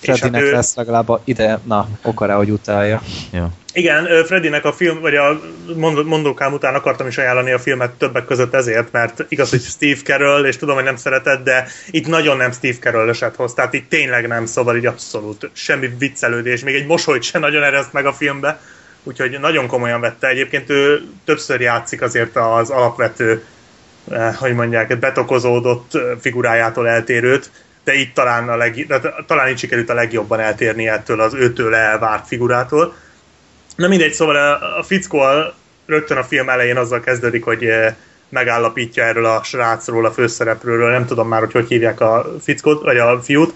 Freddynek hát ő... lesz legalább a ide, na, okara, hogy utálja. Ja. Igen, Freddynek a film, vagy a mondókám után akartam is ajánlani a filmet többek között ezért, mert igaz, hogy Steve Carell, és tudom, hogy nem szereted, de itt nagyon nem Steve Carell eset hoz, tehát itt tényleg nem, szóval így abszolút semmi viccelődés, még egy mosolyt se nagyon ereszt meg a filmbe, úgyhogy nagyon komolyan vette. Egyébként ő többször játszik azért az alapvető hogy mondják, betokozódott figurájától eltérőt, de itt talán, a leg, de talán itt sikerült a legjobban eltérni ettől az őtől elvárt figurától. Na mindegy, szóval a, a fickó rögtön a film elején azzal kezdődik, hogy megállapítja erről a srácról, a főszereplőről, nem tudom már, hogy hogy hívják a fickót, vagy a fiút,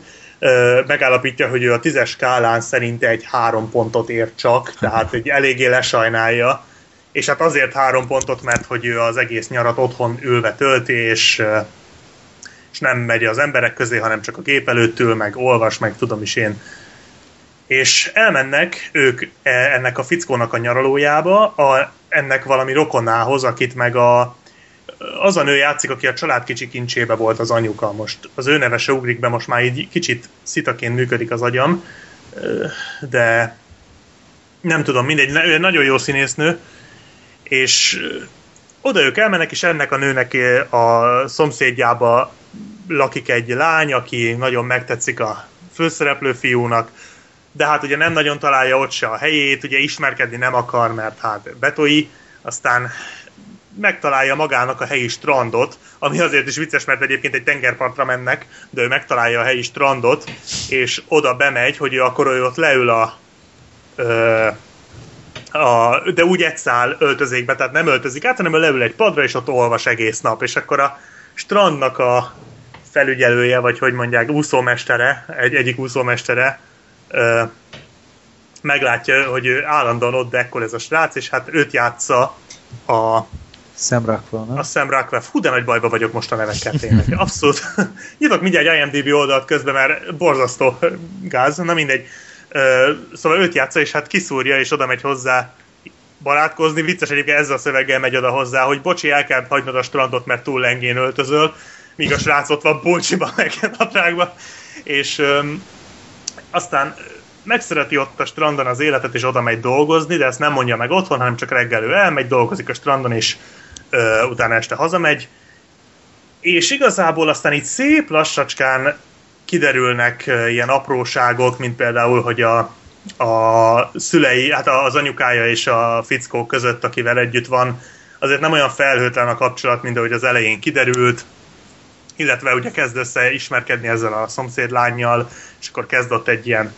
megállapítja, hogy ő a tízes skálán szerint egy három pontot ér csak, tehát egy eléggé lesajnálja, és hát azért három pontot, mert hogy ő az egész nyarat otthon ülve tölti, és, és nem megy az emberek közé, hanem csak a gép előtt ül, meg olvas, meg tudom is én. És elmennek ők e, ennek a fickónak a nyaralójába, a, ennek valami rokonához, akit meg a, az a nő játszik, aki a család kicsi kincsébe volt az anyuka. Most az ő neve se ugrik be, most már így kicsit szitaként működik az agyam, de nem tudom, mindegy, ő nagyon jó színésznő, és oda ők elmennek, és ennek a nőnek a szomszédjába lakik egy lány, aki nagyon megtetszik a főszereplő fiúnak, de hát ugye nem nagyon találja ott se a helyét, ugye ismerkedni nem akar, mert hát betói, aztán megtalálja magának a helyi strandot, ami azért is vicces, mert egyébként egy tengerpartra mennek, de ő megtalálja a helyi strandot, és oda bemegy, hogy ő akkor ő ott leül a, ö, a de úgy egy szál öltözékbe, tehát nem öltözik át, hanem ő leül egy padra, és ott olvas egész nap, és akkor a strandnak a felügyelője, vagy hogy mondják, úszómestere, egy, egyik úszómestere ö, meglátja, hogy ő állandóan ott dekkol ez a srác, és hát őt játsza a Sam Rockwell, nem? A Sam Rockwell. Fú, de nagy bajba vagyok most a nevekkel tényleg. Abszolút. Nyitok mindjárt egy IMDb oldalt közben, mert borzasztó gáz. Na mindegy. Szóval őt játsza, és hát kiszúrja, és oda megy hozzá barátkozni. Vicces egyébként ezzel a szöveggel megy oda hozzá, hogy bocsi, el kell hagynod a strandot, mert túl lengén öltözöl, míg a srác ott van Bolcsiban, meg nadrágban. És öm, aztán megszereti ott a strandon az életet, és oda megy dolgozni, de ezt nem mondja meg otthon, hanem csak reggel ő elmegy, dolgozik a strandon, és utána este hazamegy. És igazából aztán itt szép lassacskán kiderülnek ilyen apróságok, mint például, hogy a, a szülei, hát az anyukája és a fickó között, akivel együtt van, azért nem olyan felhőtlen a kapcsolat, mint ahogy az elején kiderült, illetve ugye kezd össze ismerkedni ezzel a szomszéd lányjal, és akkor kezdott egy ilyen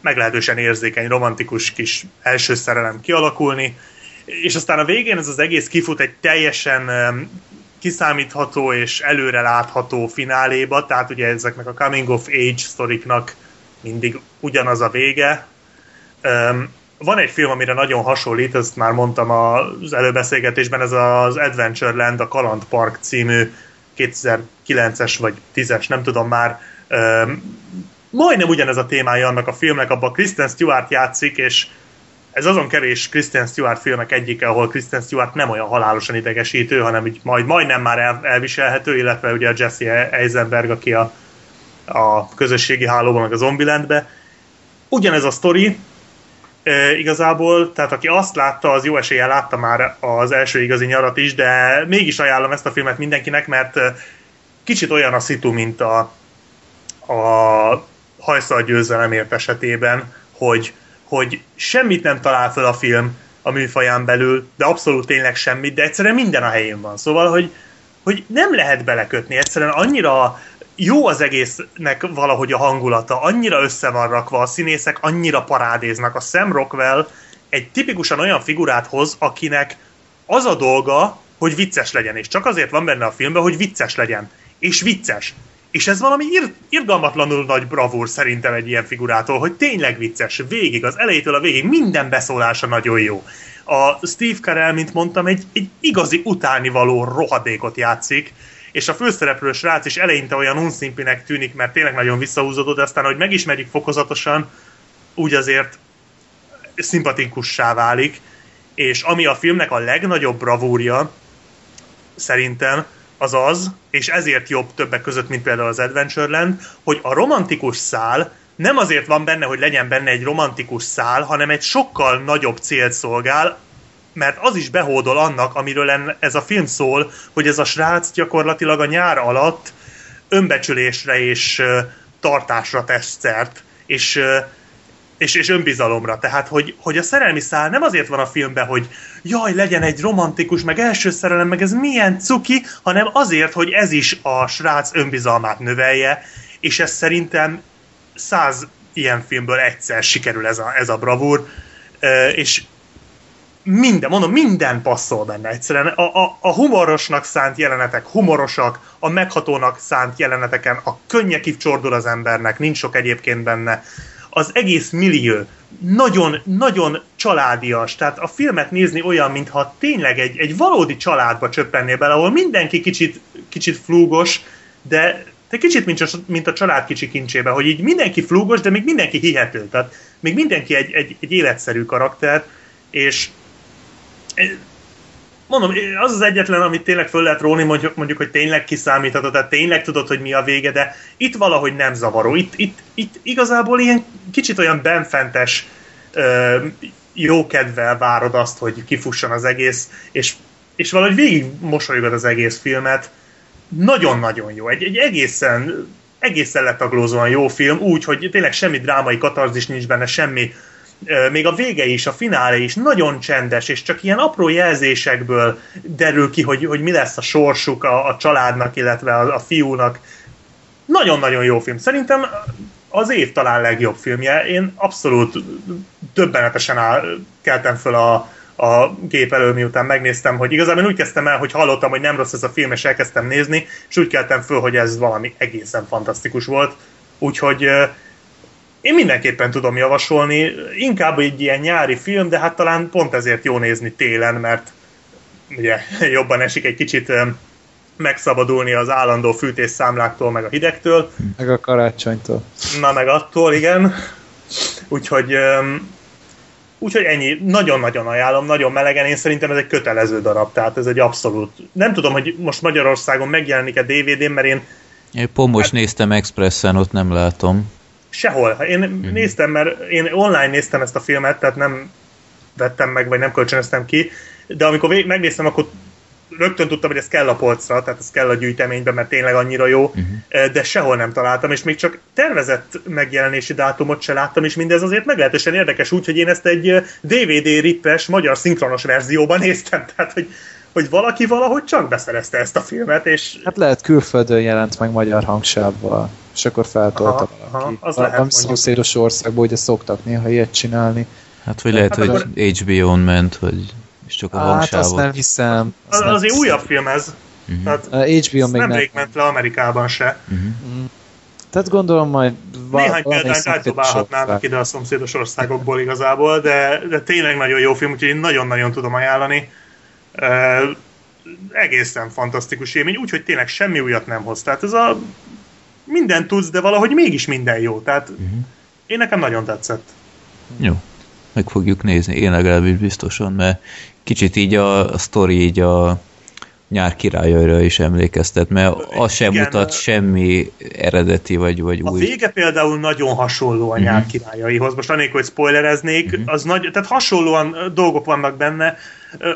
meglehetősen érzékeny, romantikus kis első szerelem kialakulni, és aztán a végén ez az egész kifut egy teljesen kiszámítható és előre látható fináléba, tehát ugye ezeknek a coming of age sztoriknak mindig ugyanaz a vége. Van egy film, amire nagyon hasonlít, ezt már mondtam az előbeszélgetésben, ez az Adventureland, a Kaland Park című 2009-es vagy 10-es, nem tudom már, majdnem ugyanez a témája annak a filmnek, abban Kristen Stewart játszik, és ez azon kevés Kristen Stewart filmek egyike, ahol Kristen Stewart nem olyan halálosan idegesítő, hanem így majd, majdnem már el, elviselhető, illetve ugye a Jesse Eisenberg, aki a, a közösségi hálóban, meg a Zombielandbe. Ugyanez a sztori, e, igazából, tehát aki azt látta, az jó eséllyel látta már az első igazi nyarat is, de mégis ajánlom ezt a filmet mindenkinek, mert kicsit olyan a szitu, mint a, a hajszal győzelemért esetében, hogy hogy semmit nem talál fel a film a műfaján belül, de abszolút tényleg semmit, de egyszerűen minden a helyén van. Szóval, hogy, hogy nem lehet belekötni, egyszerűen annyira jó az egésznek valahogy a hangulata, annyira össze van rakva, a színészek annyira parádéznak. A Sam Rockwell egy tipikusan olyan figurát hoz, akinek az a dolga, hogy vicces legyen, és csak azért van benne a filmben, hogy vicces legyen. És vicces. És ez valami ir- irgalmatlanul nagy bravúr szerintem egy ilyen figurától, hogy tényleg vicces, végig, az elejétől a végig, minden beszólása nagyon jó. A Steve Carell, mint mondtam, egy, egy igazi utánivaló rohadékot játszik, és a főszereplő srác is eleinte olyan unszimpinek tűnik, mert tényleg nagyon visszahúzódott, de aztán, hogy megismerik fokozatosan, úgy azért szimpatikussá válik, és ami a filmnek a legnagyobb bravúrja, szerintem, az az, és ezért jobb többek között, mint például az Adventureland, hogy a romantikus szál nem azért van benne, hogy legyen benne egy romantikus szál, hanem egy sokkal nagyobb célt szolgál, mert az is behódol annak, amiről ez a film szól, hogy ez a srác gyakorlatilag a nyár alatt önbecsülésre és tartásra tesz szert, és és, és önbizalomra. Tehát, hogy, hogy a szerelmi szál nem azért van a filmben, hogy jaj, legyen egy romantikus, meg első szerelem, meg ez milyen cuki, hanem azért, hogy ez is a srác önbizalmát növelje, és ez szerintem száz ilyen filmből egyszer sikerül ez a, ez a bravúr, és minden, mondom, minden passzol benne egyszerűen. A, a, a humorosnak szánt jelenetek humorosak, a meghatónak szánt jeleneteken a könnyekig csordul az embernek, nincs sok egyébként benne. Az egész millió. Nagyon, nagyon családias, tehát a filmet nézni olyan, mintha tényleg egy, egy valódi családba csöppennél bele, ahol mindenki kicsit, kicsit flúgos, de, de kicsit mint a, mint a család kicsi kincsébe, hogy így mindenki flúgos, de még mindenki hihető, tehát még mindenki egy, egy, egy életszerű karakter, és mondom, az az egyetlen, amit tényleg föl lehet róni, mondjuk, mondjuk hogy tényleg kiszámítható, tehát tényleg tudod, hogy mi a vége, de itt valahogy nem zavaró. Itt, itt, itt igazából ilyen kicsit olyan benfentes jókedvel várod azt, hogy kifusson az egész, és, és valahogy végig mosolygod az egész filmet. Nagyon-nagyon jó. Egy, egy egészen egészen letaglózóan jó film, úgy, hogy tényleg semmi drámai katarzis nincs benne, semmi még a vége is, a finále is nagyon csendes, és csak ilyen apró jelzésekből derül ki, hogy, hogy mi lesz a sorsuk a, a családnak, illetve a, a fiúnak. Nagyon-nagyon jó film. Szerintem az év talán legjobb filmje. Én abszolút döbbenetesen áll, keltem föl a, a gép elől, miután megnéztem, hogy igazából úgy kezdtem el, hogy hallottam, hogy nem rossz ez a film, és elkezdtem nézni, és úgy keltem föl, hogy ez valami egészen fantasztikus volt. Úgyhogy én mindenképpen tudom javasolni, inkább egy ilyen nyári film, de hát talán pont ezért jó nézni télen, mert ugye jobban esik egy kicsit megszabadulni az állandó fűtésszámláktól, meg a hidegtől. Meg a karácsonytól. Na, meg attól, igen. Úgyhogy, úgyhogy ennyi. Nagyon-nagyon ajánlom, nagyon melegen. Én szerintem ez egy kötelező darab, tehát ez egy abszolút... Nem tudom, hogy most Magyarországon megjelenik-e DVD-n, mert én... Én pont most hát... néztem Expressen, ott nem látom. Sehol. Én mm-hmm. néztem, mert én online néztem ezt a filmet, tehát nem vettem meg, vagy nem kölcsönöztem ki, de amikor vég- megnéztem, akkor rögtön tudtam, hogy ez kell a polcra, tehát ez kell a gyűjteménybe, mert tényleg annyira jó, uh-huh. de sehol nem találtam, és még csak tervezett megjelenési dátumot se láttam, és mindez azért meglehetősen érdekes úgy, hogy én ezt egy DVD rippes magyar szinkronos verzióban néztem, tehát hogy hogy valaki valahogy csak beszerezte ezt a filmet, és... Hát lehet külföldön jelent meg magyar hangsávval, és akkor feltolta valaki. Aha, az a, lehet, szomszédos országból ugye szoktak néha ilyet csinálni. Hát vagy lehet, hát hogy akkor... HBO-n ment, vagy és csak a hát hangsávot. azt nem hiszem. Az, az azért újabb film ez. Uh-huh. Tehát HBO még nem. ment le Amerikában se. Uh-huh. Uh-huh. Tehát gondolom majd... Néhány példányt átdobálhatnának ide a szomszédos országokból igazából, de, de tényleg nagyon jó film, úgyhogy én nagyon-nagyon tudom ajánlani. Egészen fantasztikus élmény, úgyhogy tényleg semmi újat nem hoz. Tehát ez a minden tudsz, de valahogy mégis minden jó. Tehát uh-huh. én nekem nagyon tetszett. Jó, meg fogjuk nézni, én legalábbis biztosan, mert kicsit így a, a sztori így a nyár királyaira is emlékeztet, mert az sem Igen, mutat semmi eredeti vagy, vagy a új. A vége például nagyon hasonló a nyár uh-huh. királyaihoz. Most anélkül, hogy spoilereznék, uh-huh. az nagy, tehát hasonlóan dolgok vannak benne,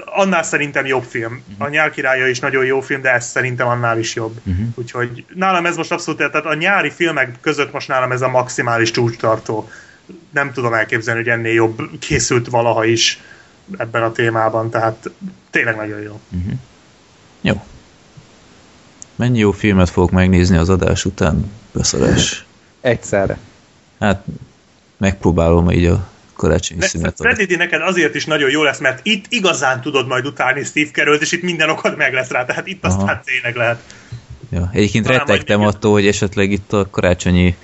annál szerintem jobb film. Uh-huh. A nyár királya is nagyon jó film, de ez szerintem annál is jobb. Uh-huh. Úgyhogy nálam ez most abszolút, tehát a nyári filmek között most nálam ez a maximális csúcstartó. Nem tudom elképzelni, hogy ennél jobb készült valaha is ebben a témában, tehát tényleg nagyon jó. Uh-huh. Jó. Mennyi jó filmet fogok megnézni az adás után, beszarás? Egyszerre. Hát megpróbálom így a karácsonyi szünet. Freddy, neked azért is nagyon jó lesz, mert itt igazán tudod majd utálni Steve carell és itt minden okod meg lesz rá, tehát itt Aha. aztán tényleg lehet. Ja, egyébként Talán rettegtem attól, hogy esetleg itt a karácsonyi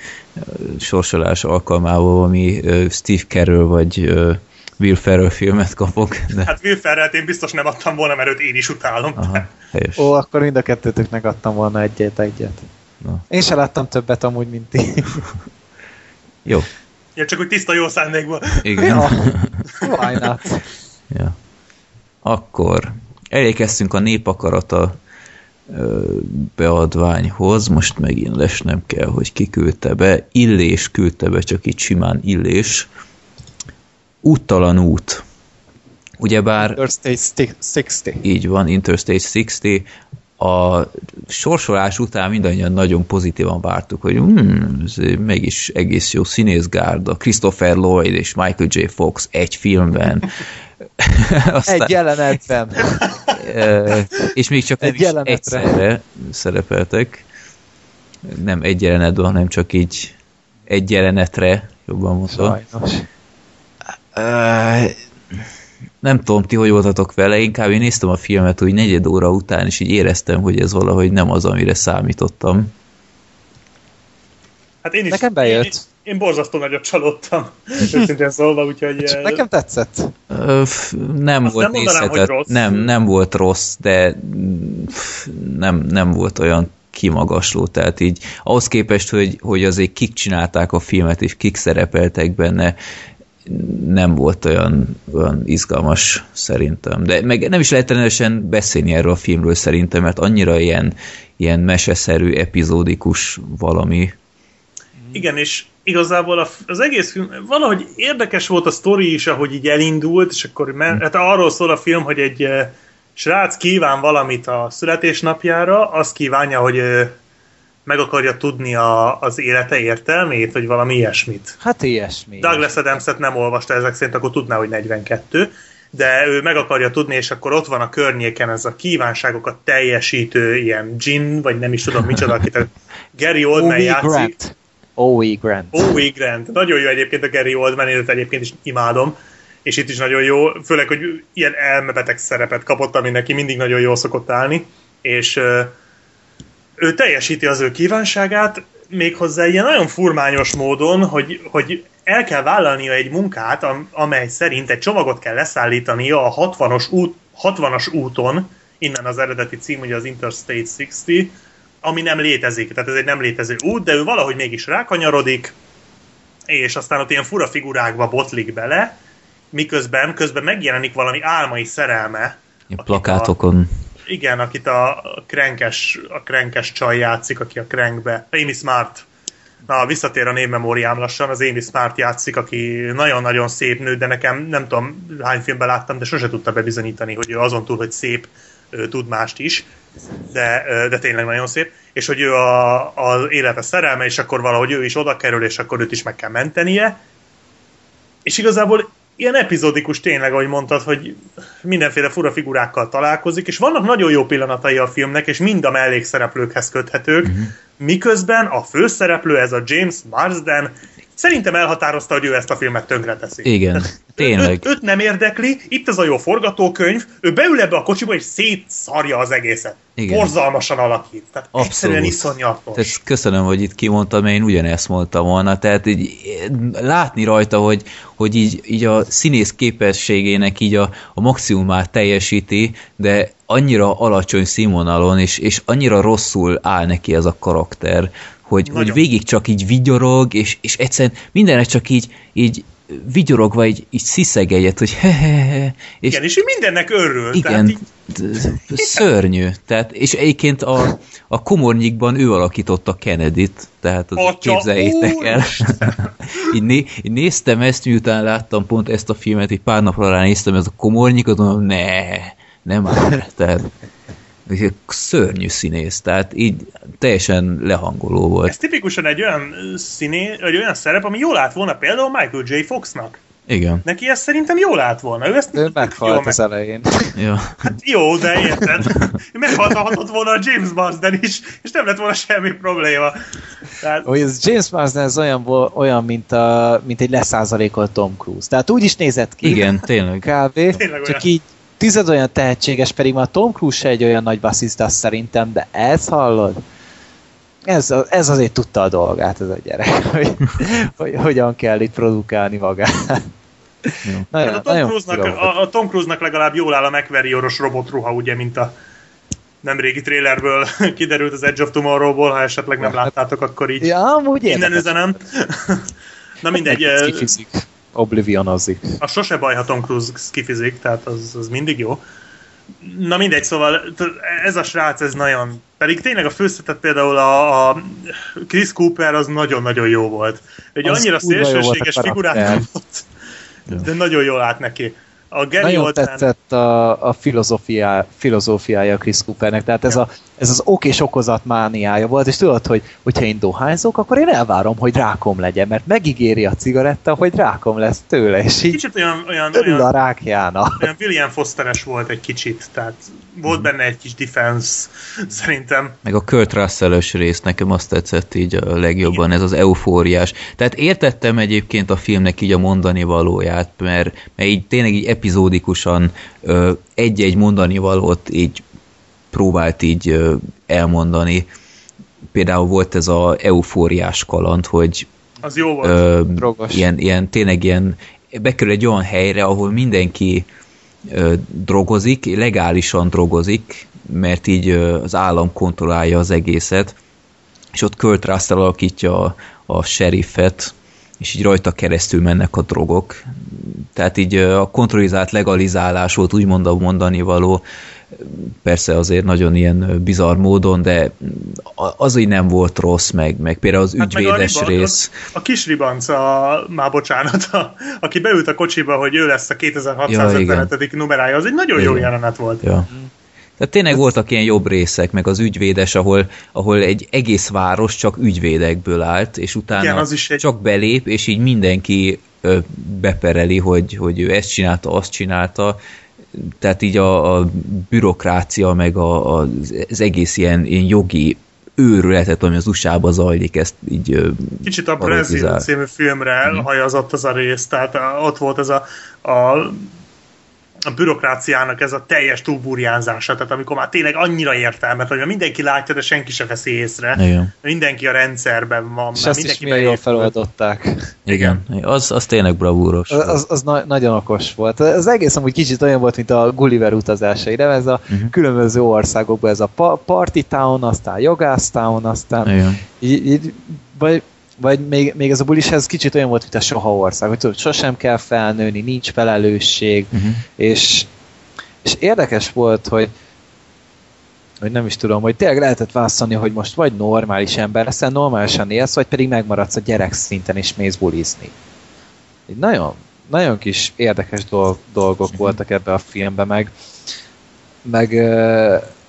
sorsolás alkalmával, ami Steve Carell vagy Will Ferrell filmet kapok. De... Hát Will ferrell én biztos nem adtam volna, mert őt én is utálom. Aha, Ó, akkor mind a kettőtöknek adtam volna egyet-egyet. Na. Én se láttam többet amúgy, mint ti. Jó. Ja, csak úgy tiszta jó szándékból. Igen. Ja, why not? Ja. Akkor elérkeztünk a népakarata beadványhoz, most megint lesnem kell, hogy ki küldte be. Illés küldte be, csak itt simán Illés. Úttalan út. Ugyebár... Interstate 60. Így van, Interstate 60. a sorsolás után mindannyian nagyon pozitívan vártuk, hogy hmm, ez mégis egész jó színészgárda, Christopher Lloyd és Michael J. Fox egy filmben. Aztán, egy jelenetben. és még csak egy nem is egyszerre szerepeltek. Nem egy jelenetben, hanem csak így egy jelenetre, jobban mondva. Sajnos. Nem tudom, ti hogy voltatok vele, inkább én néztem a filmet úgy negyed óra után, és így éreztem, hogy ez valahogy nem az, amire számítottam. Hát én is. Nekem bejött. Én, én borzasztó nagyot csalódtam, őszintén szólva, úgyhogy... Csak nekem tetszett. Öf, nem Azt volt nem nézhetet, nem, nem volt rossz, de nem, nem volt olyan kimagasló, tehát így ahhoz képest, hogy, hogy azért kik csinálták a filmet, és kik szerepeltek benne, nem volt olyan, olyan izgalmas szerintem. De meg nem is lehet teljesen beszélni erről a filmről szerintem, mert annyira ilyen, ilyen meseszerű, epizódikus valami. Igen, és igazából az egész film, valahogy érdekes volt a sztori is, ahogy így elindult, és akkor men, hát arról szól a film, hogy egy srác kíván valamit a születésnapjára, azt kívánja, hogy meg akarja tudni a, az élete értelmét, vagy valami ilyesmit. Hát ilyesmi. Douglas adams nem olvasta ezek szerint, akkor tudná, hogy 42, de ő meg akarja tudni, és akkor ott van a környéken ez a kívánságokat teljesítő ilyen gin, vagy nem is tudom micsoda, akit a Gary Oldman játszik. Grant. O.E. Grant. O.E. Grant. Nagyon jó egyébként a Gary Oldman, én egyébként is imádom, és itt is nagyon jó, főleg, hogy ilyen elmebeteg szerepet kapott, ami neki mindig nagyon jól szokott állni, és ő teljesíti az ő kívánságát, méghozzá ilyen nagyon furmányos módon, hogy, hogy el kell vállalnia egy munkát, amely szerint egy csomagot kell leszállítania a 60-as, út, 60-as úton, innen az eredeti cím, ugye az Interstate 60, ami nem létezik, tehát ez egy nem létező út, de ő valahogy mégis rákanyarodik, és aztán ott ilyen fura figurákba botlik bele, miközben közben megjelenik valami álmai szerelme. A plakátokon. A, igen, akit a krenkes, a krenkes csaj játszik, aki a krenkbe, Amy Smart. Na, visszatér a névmemóriám lassan, az Amy Smart játszik, aki nagyon-nagyon szép nő, de nekem nem tudom hány filmben láttam, de sose tudta bebizonyítani, hogy ő azon túl, hogy szép, tud mást is, de, de tényleg nagyon szép, és hogy ő a, az élete szerelme, és akkor valahogy ő is oda kerül, és akkor őt is meg kell mentenie, és igazából ilyen epizódikus tényleg, ahogy mondtad, hogy mindenféle fura figurákkal találkozik, és vannak nagyon jó pillanatai a filmnek, és mind a mellékszereplőkhez köthetők, uh-huh. Miközben a főszereplő, ez a James Marsden, Szerintem elhatározta, hogy ő ezt a filmet tönkreteszi. Igen, tényleg. Őt, őt nem érdekli, itt az a jó forgatókönyv, ő beül ebbe a kocsiba és szétszarja az egészet. Igen. Borzalmasan alakít. Tehát Abszolút. egyszerűen iszonyatos. Tehát köszönöm, hogy itt kimondtam, én ugyanezt mondtam volna. Tehát így látni rajta, hogy, hogy így, így a színész képességének így a, a maximumát teljesíti, de annyira alacsony színvonalon, és, és annyira rosszul áll neki ez a karakter, hogy, hogy végig csak így vigyorog, és, és egyszerűen mindenre csak így, így vigyorogva így, így sziszeg egyet, hogy he-he-he. És igen, és mindennek örül. Igen, így... szörnyű. Tehát, és egyébként a, a komornyikban ő alakította Kennedy-t, tehát az Atya, képzeljétek el. így, né, így néztem ezt, miután láttam pont ezt a filmet, egy pár napra rá néztem ez a komornyikot, mondom, ne, nem már. Tehát szörnyű színész, tehát így teljesen lehangoló volt. Ez tipikusan egy olyan színé, egy olyan szerep, ami jól állt volna például Michael J. Foxnak. Igen. Neki ez szerintem jól állt volna. Ő, ezt ő meghalt az meg... elején. Jó. Hát jó, de érted. Meghalhatott volna a James Marsden is, és nem lett volna semmi probléma. Tehát... Hogy ez James Marsden ez olyan, olyan mint, a, mint egy leszázalékolt Tom Cruise. Tehát úgy is nézett ki. Igen, tényleg. Kb. Tényleg csak olyan. így tized olyan tehetséges, pedig már Tom Cruise se egy olyan nagy basszista szerintem, de ez hallod? Ez, ez azért tudta a dolgát, ez a gyerek, hogy, hogy hogyan kell itt produkálni magát. Nagyon, hát a, Tom Cruise-nak, a, a Tom Cruise-nak legalább jól áll a McVery-oros robotruha, ugye, mint a nem régi trailerből kiderült az Edge of Tomorrow-ból, ha esetleg nem hát- láttátok, akkor így ja, amúgy innen üzenem. Na mindegy. Oblivionozik. A sose baj, ha Tom Cruise kifizik, tehát az, az mindig jó. Na mindegy, szóval ez a srác, ez nagyon... Pedig tényleg a főszetet például a, a Chris Cooper az nagyon-nagyon jó volt. Egy az annyira szélsőséges figurát kapott, de nagyon jól állt neki. A Gary Nagyon Oldman, tetszett a, a filozófiá, filozófiája Chris Coopernek, tehát ez, a, ez az ok és okozat mániája volt, és tudod, hogy hogyha én dohányzok, akkor én elvárom, hogy rákom legyen, mert megígéri a cigaretta, hogy rákom lesz tőle, és így kicsit olyan, olyan, örül a olyan, rákjának. olyan William Fosteres volt egy kicsit, tehát volt benne egy kis defense, szerintem. Meg a Kurt russell rész nekem azt tetszett így a legjobban, ez az eufóriás. Tehát értettem egyébként a filmnek így a mondani valóját, mert, mert így tényleg így epizódikusan ö, egy-egy mondani valót így próbált így ö, elmondani. Például volt ez a eufóriás kaland, hogy Az jó volt. ö, Drogos. ilyen, ilyen, tényleg ilyen, bekerül egy olyan helyre, ahol mindenki drogozik, legálisan drogozik, mert így az állam kontrollálja az egészet, és ott Kurt Russell alakítja a, a sheriffet, és így rajta keresztül mennek a drogok. Tehát így a kontrollizált legalizálás volt úgymond a mondani való, persze azért nagyon ilyen bizarr módon, de a- az így nem volt rossz, meg, meg például az Hát meg ügyvédes riba- rész. A, a kis ribanc, a, már bocsánat, a, aki beült a kocsiba, hogy ő lesz a Ja, 2655. numerája, az egy nagyon jó Igen. jelenet volt. Ja. Tehát tényleg voltak ilyen jobb részek, meg az ügyvédes, ahol, ahol egy egész város csak ügyvédekből állt, és utána Igen, az is egy- csak belép, és így mindenki ö, bepereli, hogy, hogy ő ezt csinálta, azt csinálta. Tehát így a, a bürokrácia, meg a, a, az egész ilyen, ilyen jogi őrületet, ami az USA-ba zajlik, ezt így Kicsit a. Brazil című filmre Mhm. hajazott az a rész, tehát ott volt ez a, a a bürokráciának ez a teljes túlburjánzása, tehát amikor már tényleg annyira értelmet, hogy mindenki látja, de senki se veszi észre. Igen. Mindenki a rendszerben van, És mert azt is mindenki milyen jól feloldották. Igen. Az, az tényleg bravúros. Az, az, az na- nagyon okos volt. Az egész amúgy kicsit olyan volt, mint a Gulliver utazásai, de ez a Mhm. különböző országokban, ez a pa- Party Town, aztán Jogász Town, aztán Igen. így, így, vagy, vagy még, még ez a bulis, ez kicsit olyan volt, mint a soha ország, hogy tudod, sosem kell felnőni, nincs felelősség, Uh-huh. és, és érdekes volt, hogy hogy nem is tudom, hogy tényleg lehetett választani, hogy most vagy normális ember leszel, normálisan élsz, vagy pedig megmaradsz a gyerek szinten és mész bulizni. Így nagyon, nagyon kis érdekes dolg, dolgok voltak ebbe a filmbe, meg, meg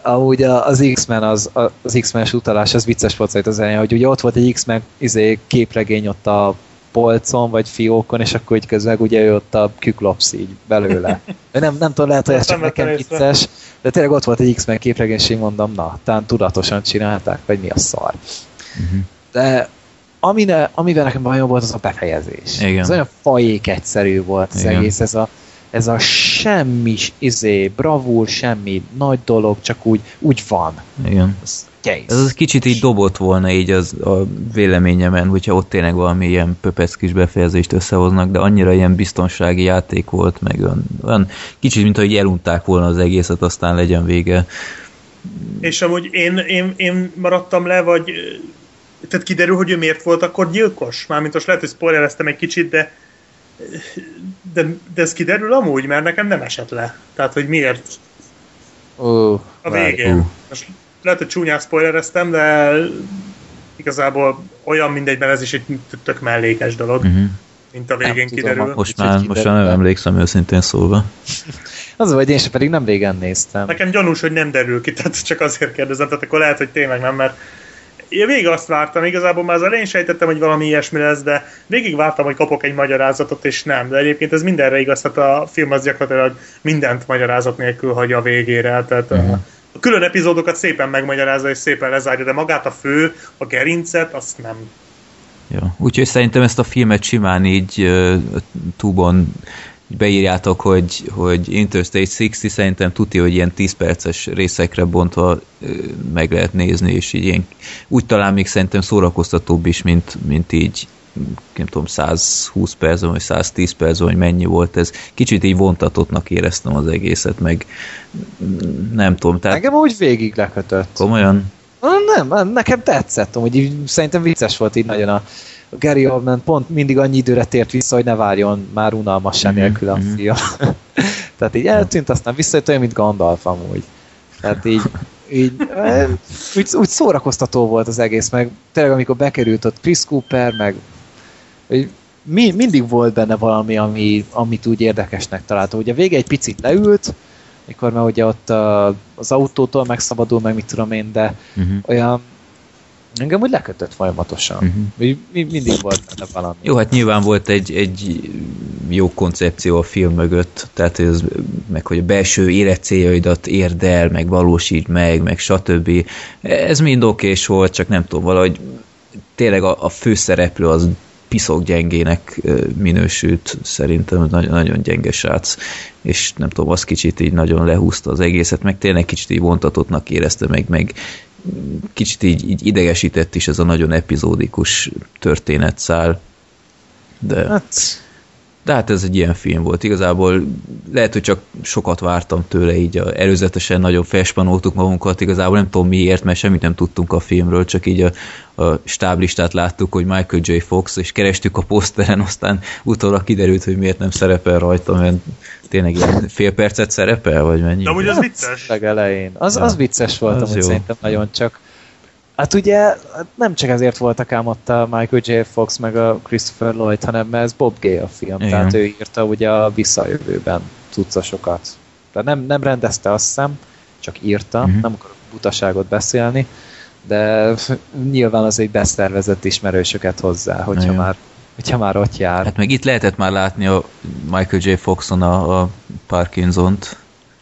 amúgy az X-Men, az, az X-Men-es utalás, az vicces volt az elején, hogy ugye ott volt egy X-Men izé, képregény ott a polcon, vagy fiókon, és akkor így közben ugye ő ott a küklopsz így belőle. Nem, nem tudom, lehet, hogy ez csak nekem vicces, de tényleg ott volt egy X-Men képregény, és én mondom, na, talán tudatosan csinálták, vagy mi a szar. Uh-huh. De amine, amivel nekem bajom volt, az a befejezés. Igen. Ez olyan fajék egyszerű volt az Igen. egész, ez a, ez a semmi, izé, bravúr, semmi nagy dolog, csak úgy, úgy van. Igen. Ez kész. Ez az kicsit így dobott volna így az a véleményemen, hogyha ott tényleg valami ilyen pöpec kis befejezést összehoznak, de annyira ilyen biztonsági játék volt, meg olyan, olyan kicsit, mint hogy elunták volna az egészet, aztán legyen vége. És amúgy én, én, én maradtam le, vagy tehát kiderül, hogy ő miért volt akkor gyilkos? Mármint most lehet, hogy spoilereztem egy kicsit, de de, de ez kiderül amúgy, mert nekem nem esett le. Tehát, hogy miért Ó, a végén. Ú. Most lehet, hogy csúnyán spoilereztem, de igazából olyan mindegyben ez is egy tök mellékes dolog, Uh-huh. mint a végén Nem tudom, kiderül. Most Úgyhogy már, most már nem kiderül. emlékszem őszintén szólva. Az, vagy én sem pedig nem régen néztem. Nekem gyanús, hogy nem derül ki, tehát csak azért kérdezem, tehát akkor lehet, hogy tényleg nem, mert én végig azt vártam, igazából már az elején sejtettem, hogy valami ilyesmi lesz, de végig vártam, hogy kapok egy magyarázatot, és nem. De egyébként ez mindenre igaz, tehát a film az gyakorlatilag mindent magyarázat nélkül hagyja a végére, tehát Mhm. a, a külön epizódokat szépen megmagyarázza, és szépen lezárja, de magát a fő, a gerincet, azt nem. Ja. Úgyhogy szerintem ezt a filmet simán így uh, túbon beírjátok, hogy, hogy Interstate 60 szerintem tuti, hogy ilyen 10 perces részekre bontva meg lehet nézni, és így ilyen, úgy talán még szerintem szórakoztatóbb is, mint, mint így nem tudom, 120 percben, vagy 110 percben, hogy mennyi volt ez. Kicsit így vontatottnak éreztem az egészet, meg mm, nem tudom, tehát Engem úgy végig lekötött. komolyan Nem, nekem tetszett, hogy így, szerintem vicces volt így nagyon a a Gary Oldman pont mindig annyi időre tért vissza, hogy ne várjon már unalmassá Mhm, nélkül a mhm. film. Tehát így eltűnt, aztán visszajött olyan, mint Gandalf amúgy. Tehát így, így úgy, úgy szórakoztató volt az egész, meg tényleg amikor bekerült ott Chris Cooper, meg így mi, mindig volt benne valami, ami, amit úgy érdekesnek találtam. Ugye a vége egy picit leült, mikor már ugye ott a, az autótól megszabadul, meg mit tudom én, de uh-huh. olyan engem úgy lekötött folyamatosan. Uh-huh. Mi, mi, mindig volt benne valami. Jó, hát nyilván volt egy, egy jó koncepció a film mögött, tehát ez, meg hogy a belső életcéljaidat érd el, meg valósítsd meg, meg stb. Ez mind okés volt, csak nem tudom, valahogy tényleg a, a főszereplő az piszok gyengének minősült, szerintem nagyon, nagyon gyenge srác, és nem tudom, az kicsit így nagyon lehúzta az egészet, meg tényleg kicsit így vontatottnak érezte, meg, meg kicsit így, így idegesített is ez a nagyon epizódikus történetszál. De... Hát de hát ez egy ilyen film volt. Igazából lehet, hogy csak sokat vártam tőle, így a, előzetesen nagyon felspanoltuk magunkat, igazából nem tudom miért, mert semmit nem tudtunk a filmről, csak így a, a stáblistát láttuk, hogy Michael J. Fox, és kerestük a poszteren, aztán utólag kiderült, hogy miért nem szerepel rajta, mert tényleg ilyen fél percet szerepel, vagy mennyi? De amúgy az vicces. Legelején. Az, az vicces volt, az amúgy szerintem nagyon csak Hát ugye nem csak ezért voltak ám ott a Michael J. Fox meg a Christopher Lloyd, hanem mert ez Bob Gay a film, Igen. tehát ő írta ugye a visszajövőben cuccosokat. Tehát nem, nem rendezte azt hiszem, csak írta, uh-huh. nem akarok butaságot beszélni, de nyilván az egy beszervezett ismerősöket hozzá, hogyha már, hogyha már ott jár. Hát meg itt lehetett már látni a Michael J. Foxon a, a Parkinson-t.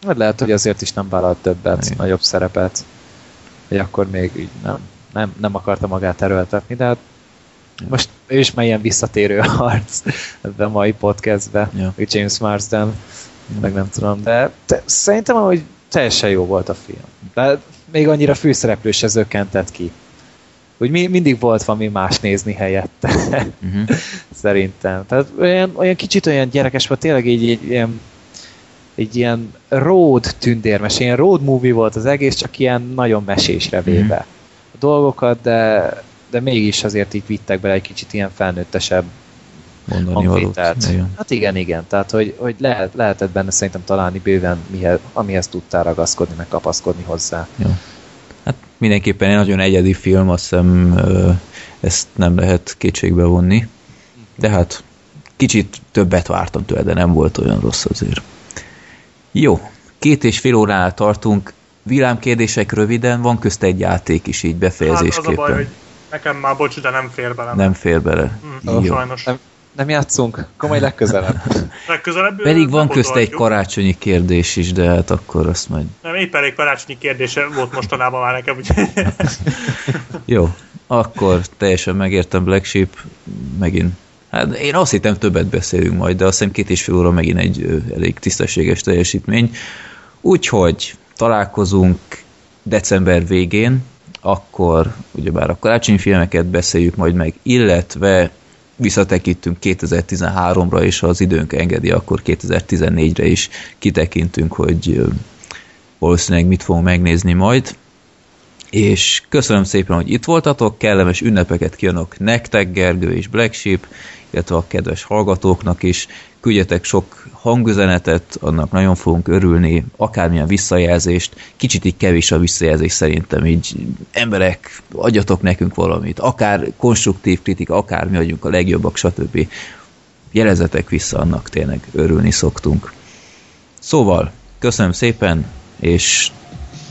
Mert lehet, hogy azért is nem vállalt többet, Igen. nagyobb szerepet hogy akkor még így nem, nem, nem akarta magát erőltetni, de hát most ő is már ilyen visszatérő harc ebben a mai podcastbe, ja. James Marsden, meg nem tudom, de te, szerintem hogy teljesen jó volt a film. De még annyira főszereplő se zökkentett ki. Úgy mi, mindig volt valami más nézni helyette. Uh-huh. Szerintem. Tehát olyan, olyan kicsit olyan gyerekes volt, tényleg így, így ilyen egy ilyen road tündérmes, ilyen road movie volt az egész, csak ilyen nagyon mesésre véve mm. a dolgokat, de, de mégis azért így vittek bele egy kicsit ilyen felnőttesebb mondani valót. Hát igen, igen. Tehát, hogy, hogy lehet, lehetett benne szerintem találni bőven, mihez, amihez tudtál ragaszkodni, meg kapaszkodni hozzá. Jó. Hát mindenképpen egy nagyon egyedi film, azt hiszem ezt nem lehet kétségbe vonni. De hát kicsit többet vártam tőle, de nem volt olyan rossz azért. Jó, két és fél óránál tartunk, villámkérdések röviden, van közt egy játék is így befejezésképpen. Hát az a baj, hogy nekem már bocs, de nem fér bele. Nem fér bele. Mm, Jó. Sajnos. Nem, nem játszunk, komoly legközelebb. legközelebb Pedig van közt egy karácsonyi kérdés is, de hát akkor azt majd... Nem, épp elég karácsonyi kérdése volt mostanában már nekem, úgyhogy... Jó, akkor teljesen megértem Black Sheep, megint Hát én azt hittem többet beszélünk majd, de azt hiszem két és fél óra megint egy elég tisztességes teljesítmény. Úgyhogy találkozunk december végén, akkor ugyebár a karácsonyi filmeket beszéljük majd meg, illetve visszatekintünk 2013-ra, és ha az időnk engedi, akkor 2014-re is kitekintünk, hogy valószínűleg mit fogunk megnézni majd. És köszönöm szépen, hogy itt voltatok, kellemes ünnepeket kívánok nektek, Gergő és Black Sheep, illetve a kedves hallgatóknak is. Küldjetek sok hangüzenetet, annak nagyon fogunk örülni, akármilyen visszajelzést, kicsit így kevés a visszajelzés szerintem, így emberek, adjatok nekünk valamit, akár konstruktív kritika, akár mi vagyunk a legjobbak, stb. Jelezetek vissza, annak tényleg örülni szoktunk. Szóval, köszönöm szépen, és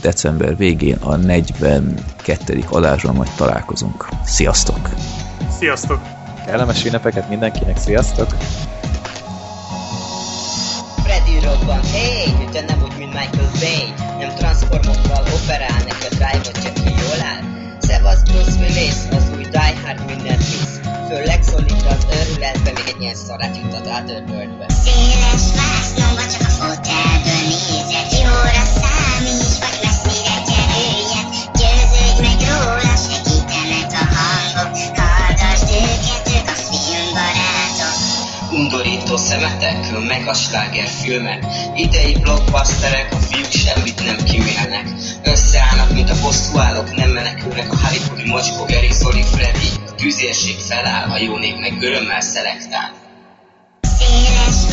december végén a 42. adásban majd találkozunk. Sziasztok! Sziasztok! Kellemes ünnepeket mindenkinek, sziasztok! Freddy robban, hey, de nem úgy, mint Michael Bay. Nem transformokkal operál, neki a drive-ot csak ki jól áll. Szevasz Bruce Willis, az új Die Hard minden visz Főleg szólít az őrületbe, még egy ilyen szarát juttat át Earthworldbe Széles vásznomba csak a fotelből nézek Jóra szemetek, meg a filmek. Idei blockbusterek, a fiúk semmit nem kimélnek Összeállnak, mint a bosszúállók, nem menekülnek A Hollywoodi mocskó, Gary, Zoli, Freddy. A tűzérség feláll, a jó nép meg örömmel szelektál. Széles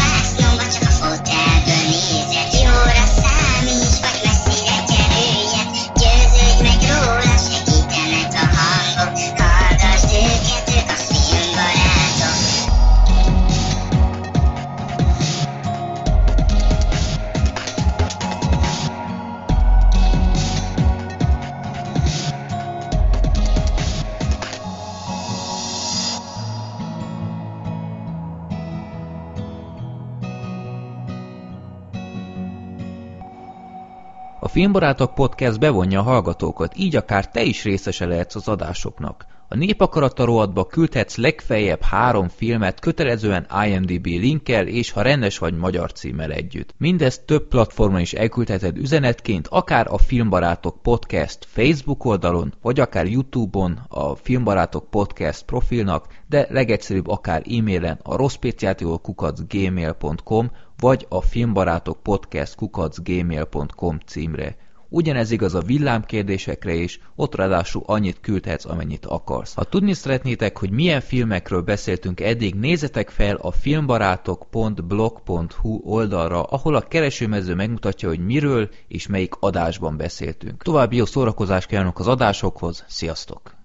Filmbarátok Podcast bevonja a hallgatókat, így akár te is részese lehetsz az adásoknak. A népakarata rovatba küldhetsz legfeljebb három filmet kötelezően IMDB linkkel és ha rendes vagy magyar címmel együtt. Mindezt több platformon is elküldheted üzenetként, akár a Filmbarátok Podcast Facebook oldalon, vagy akár Youtube-on a Filmbarátok Podcast profilnak, de legegyszerűbb akár e-mailen a rosszpéciátiolkukacgmail.com vagy a filmbarátok podcast kukacgmail.com címre. Ugyanez igaz a villámkérdésekre is, ott ráadásul annyit küldhetsz, amennyit akarsz. Ha tudni szeretnétek, hogy milyen filmekről beszéltünk eddig, nézzetek fel a filmbarátok.blog.hu oldalra, ahol a keresőmező megmutatja, hogy miről és melyik adásban beszéltünk. További jó szórakozást kívánok az adásokhoz, sziasztok!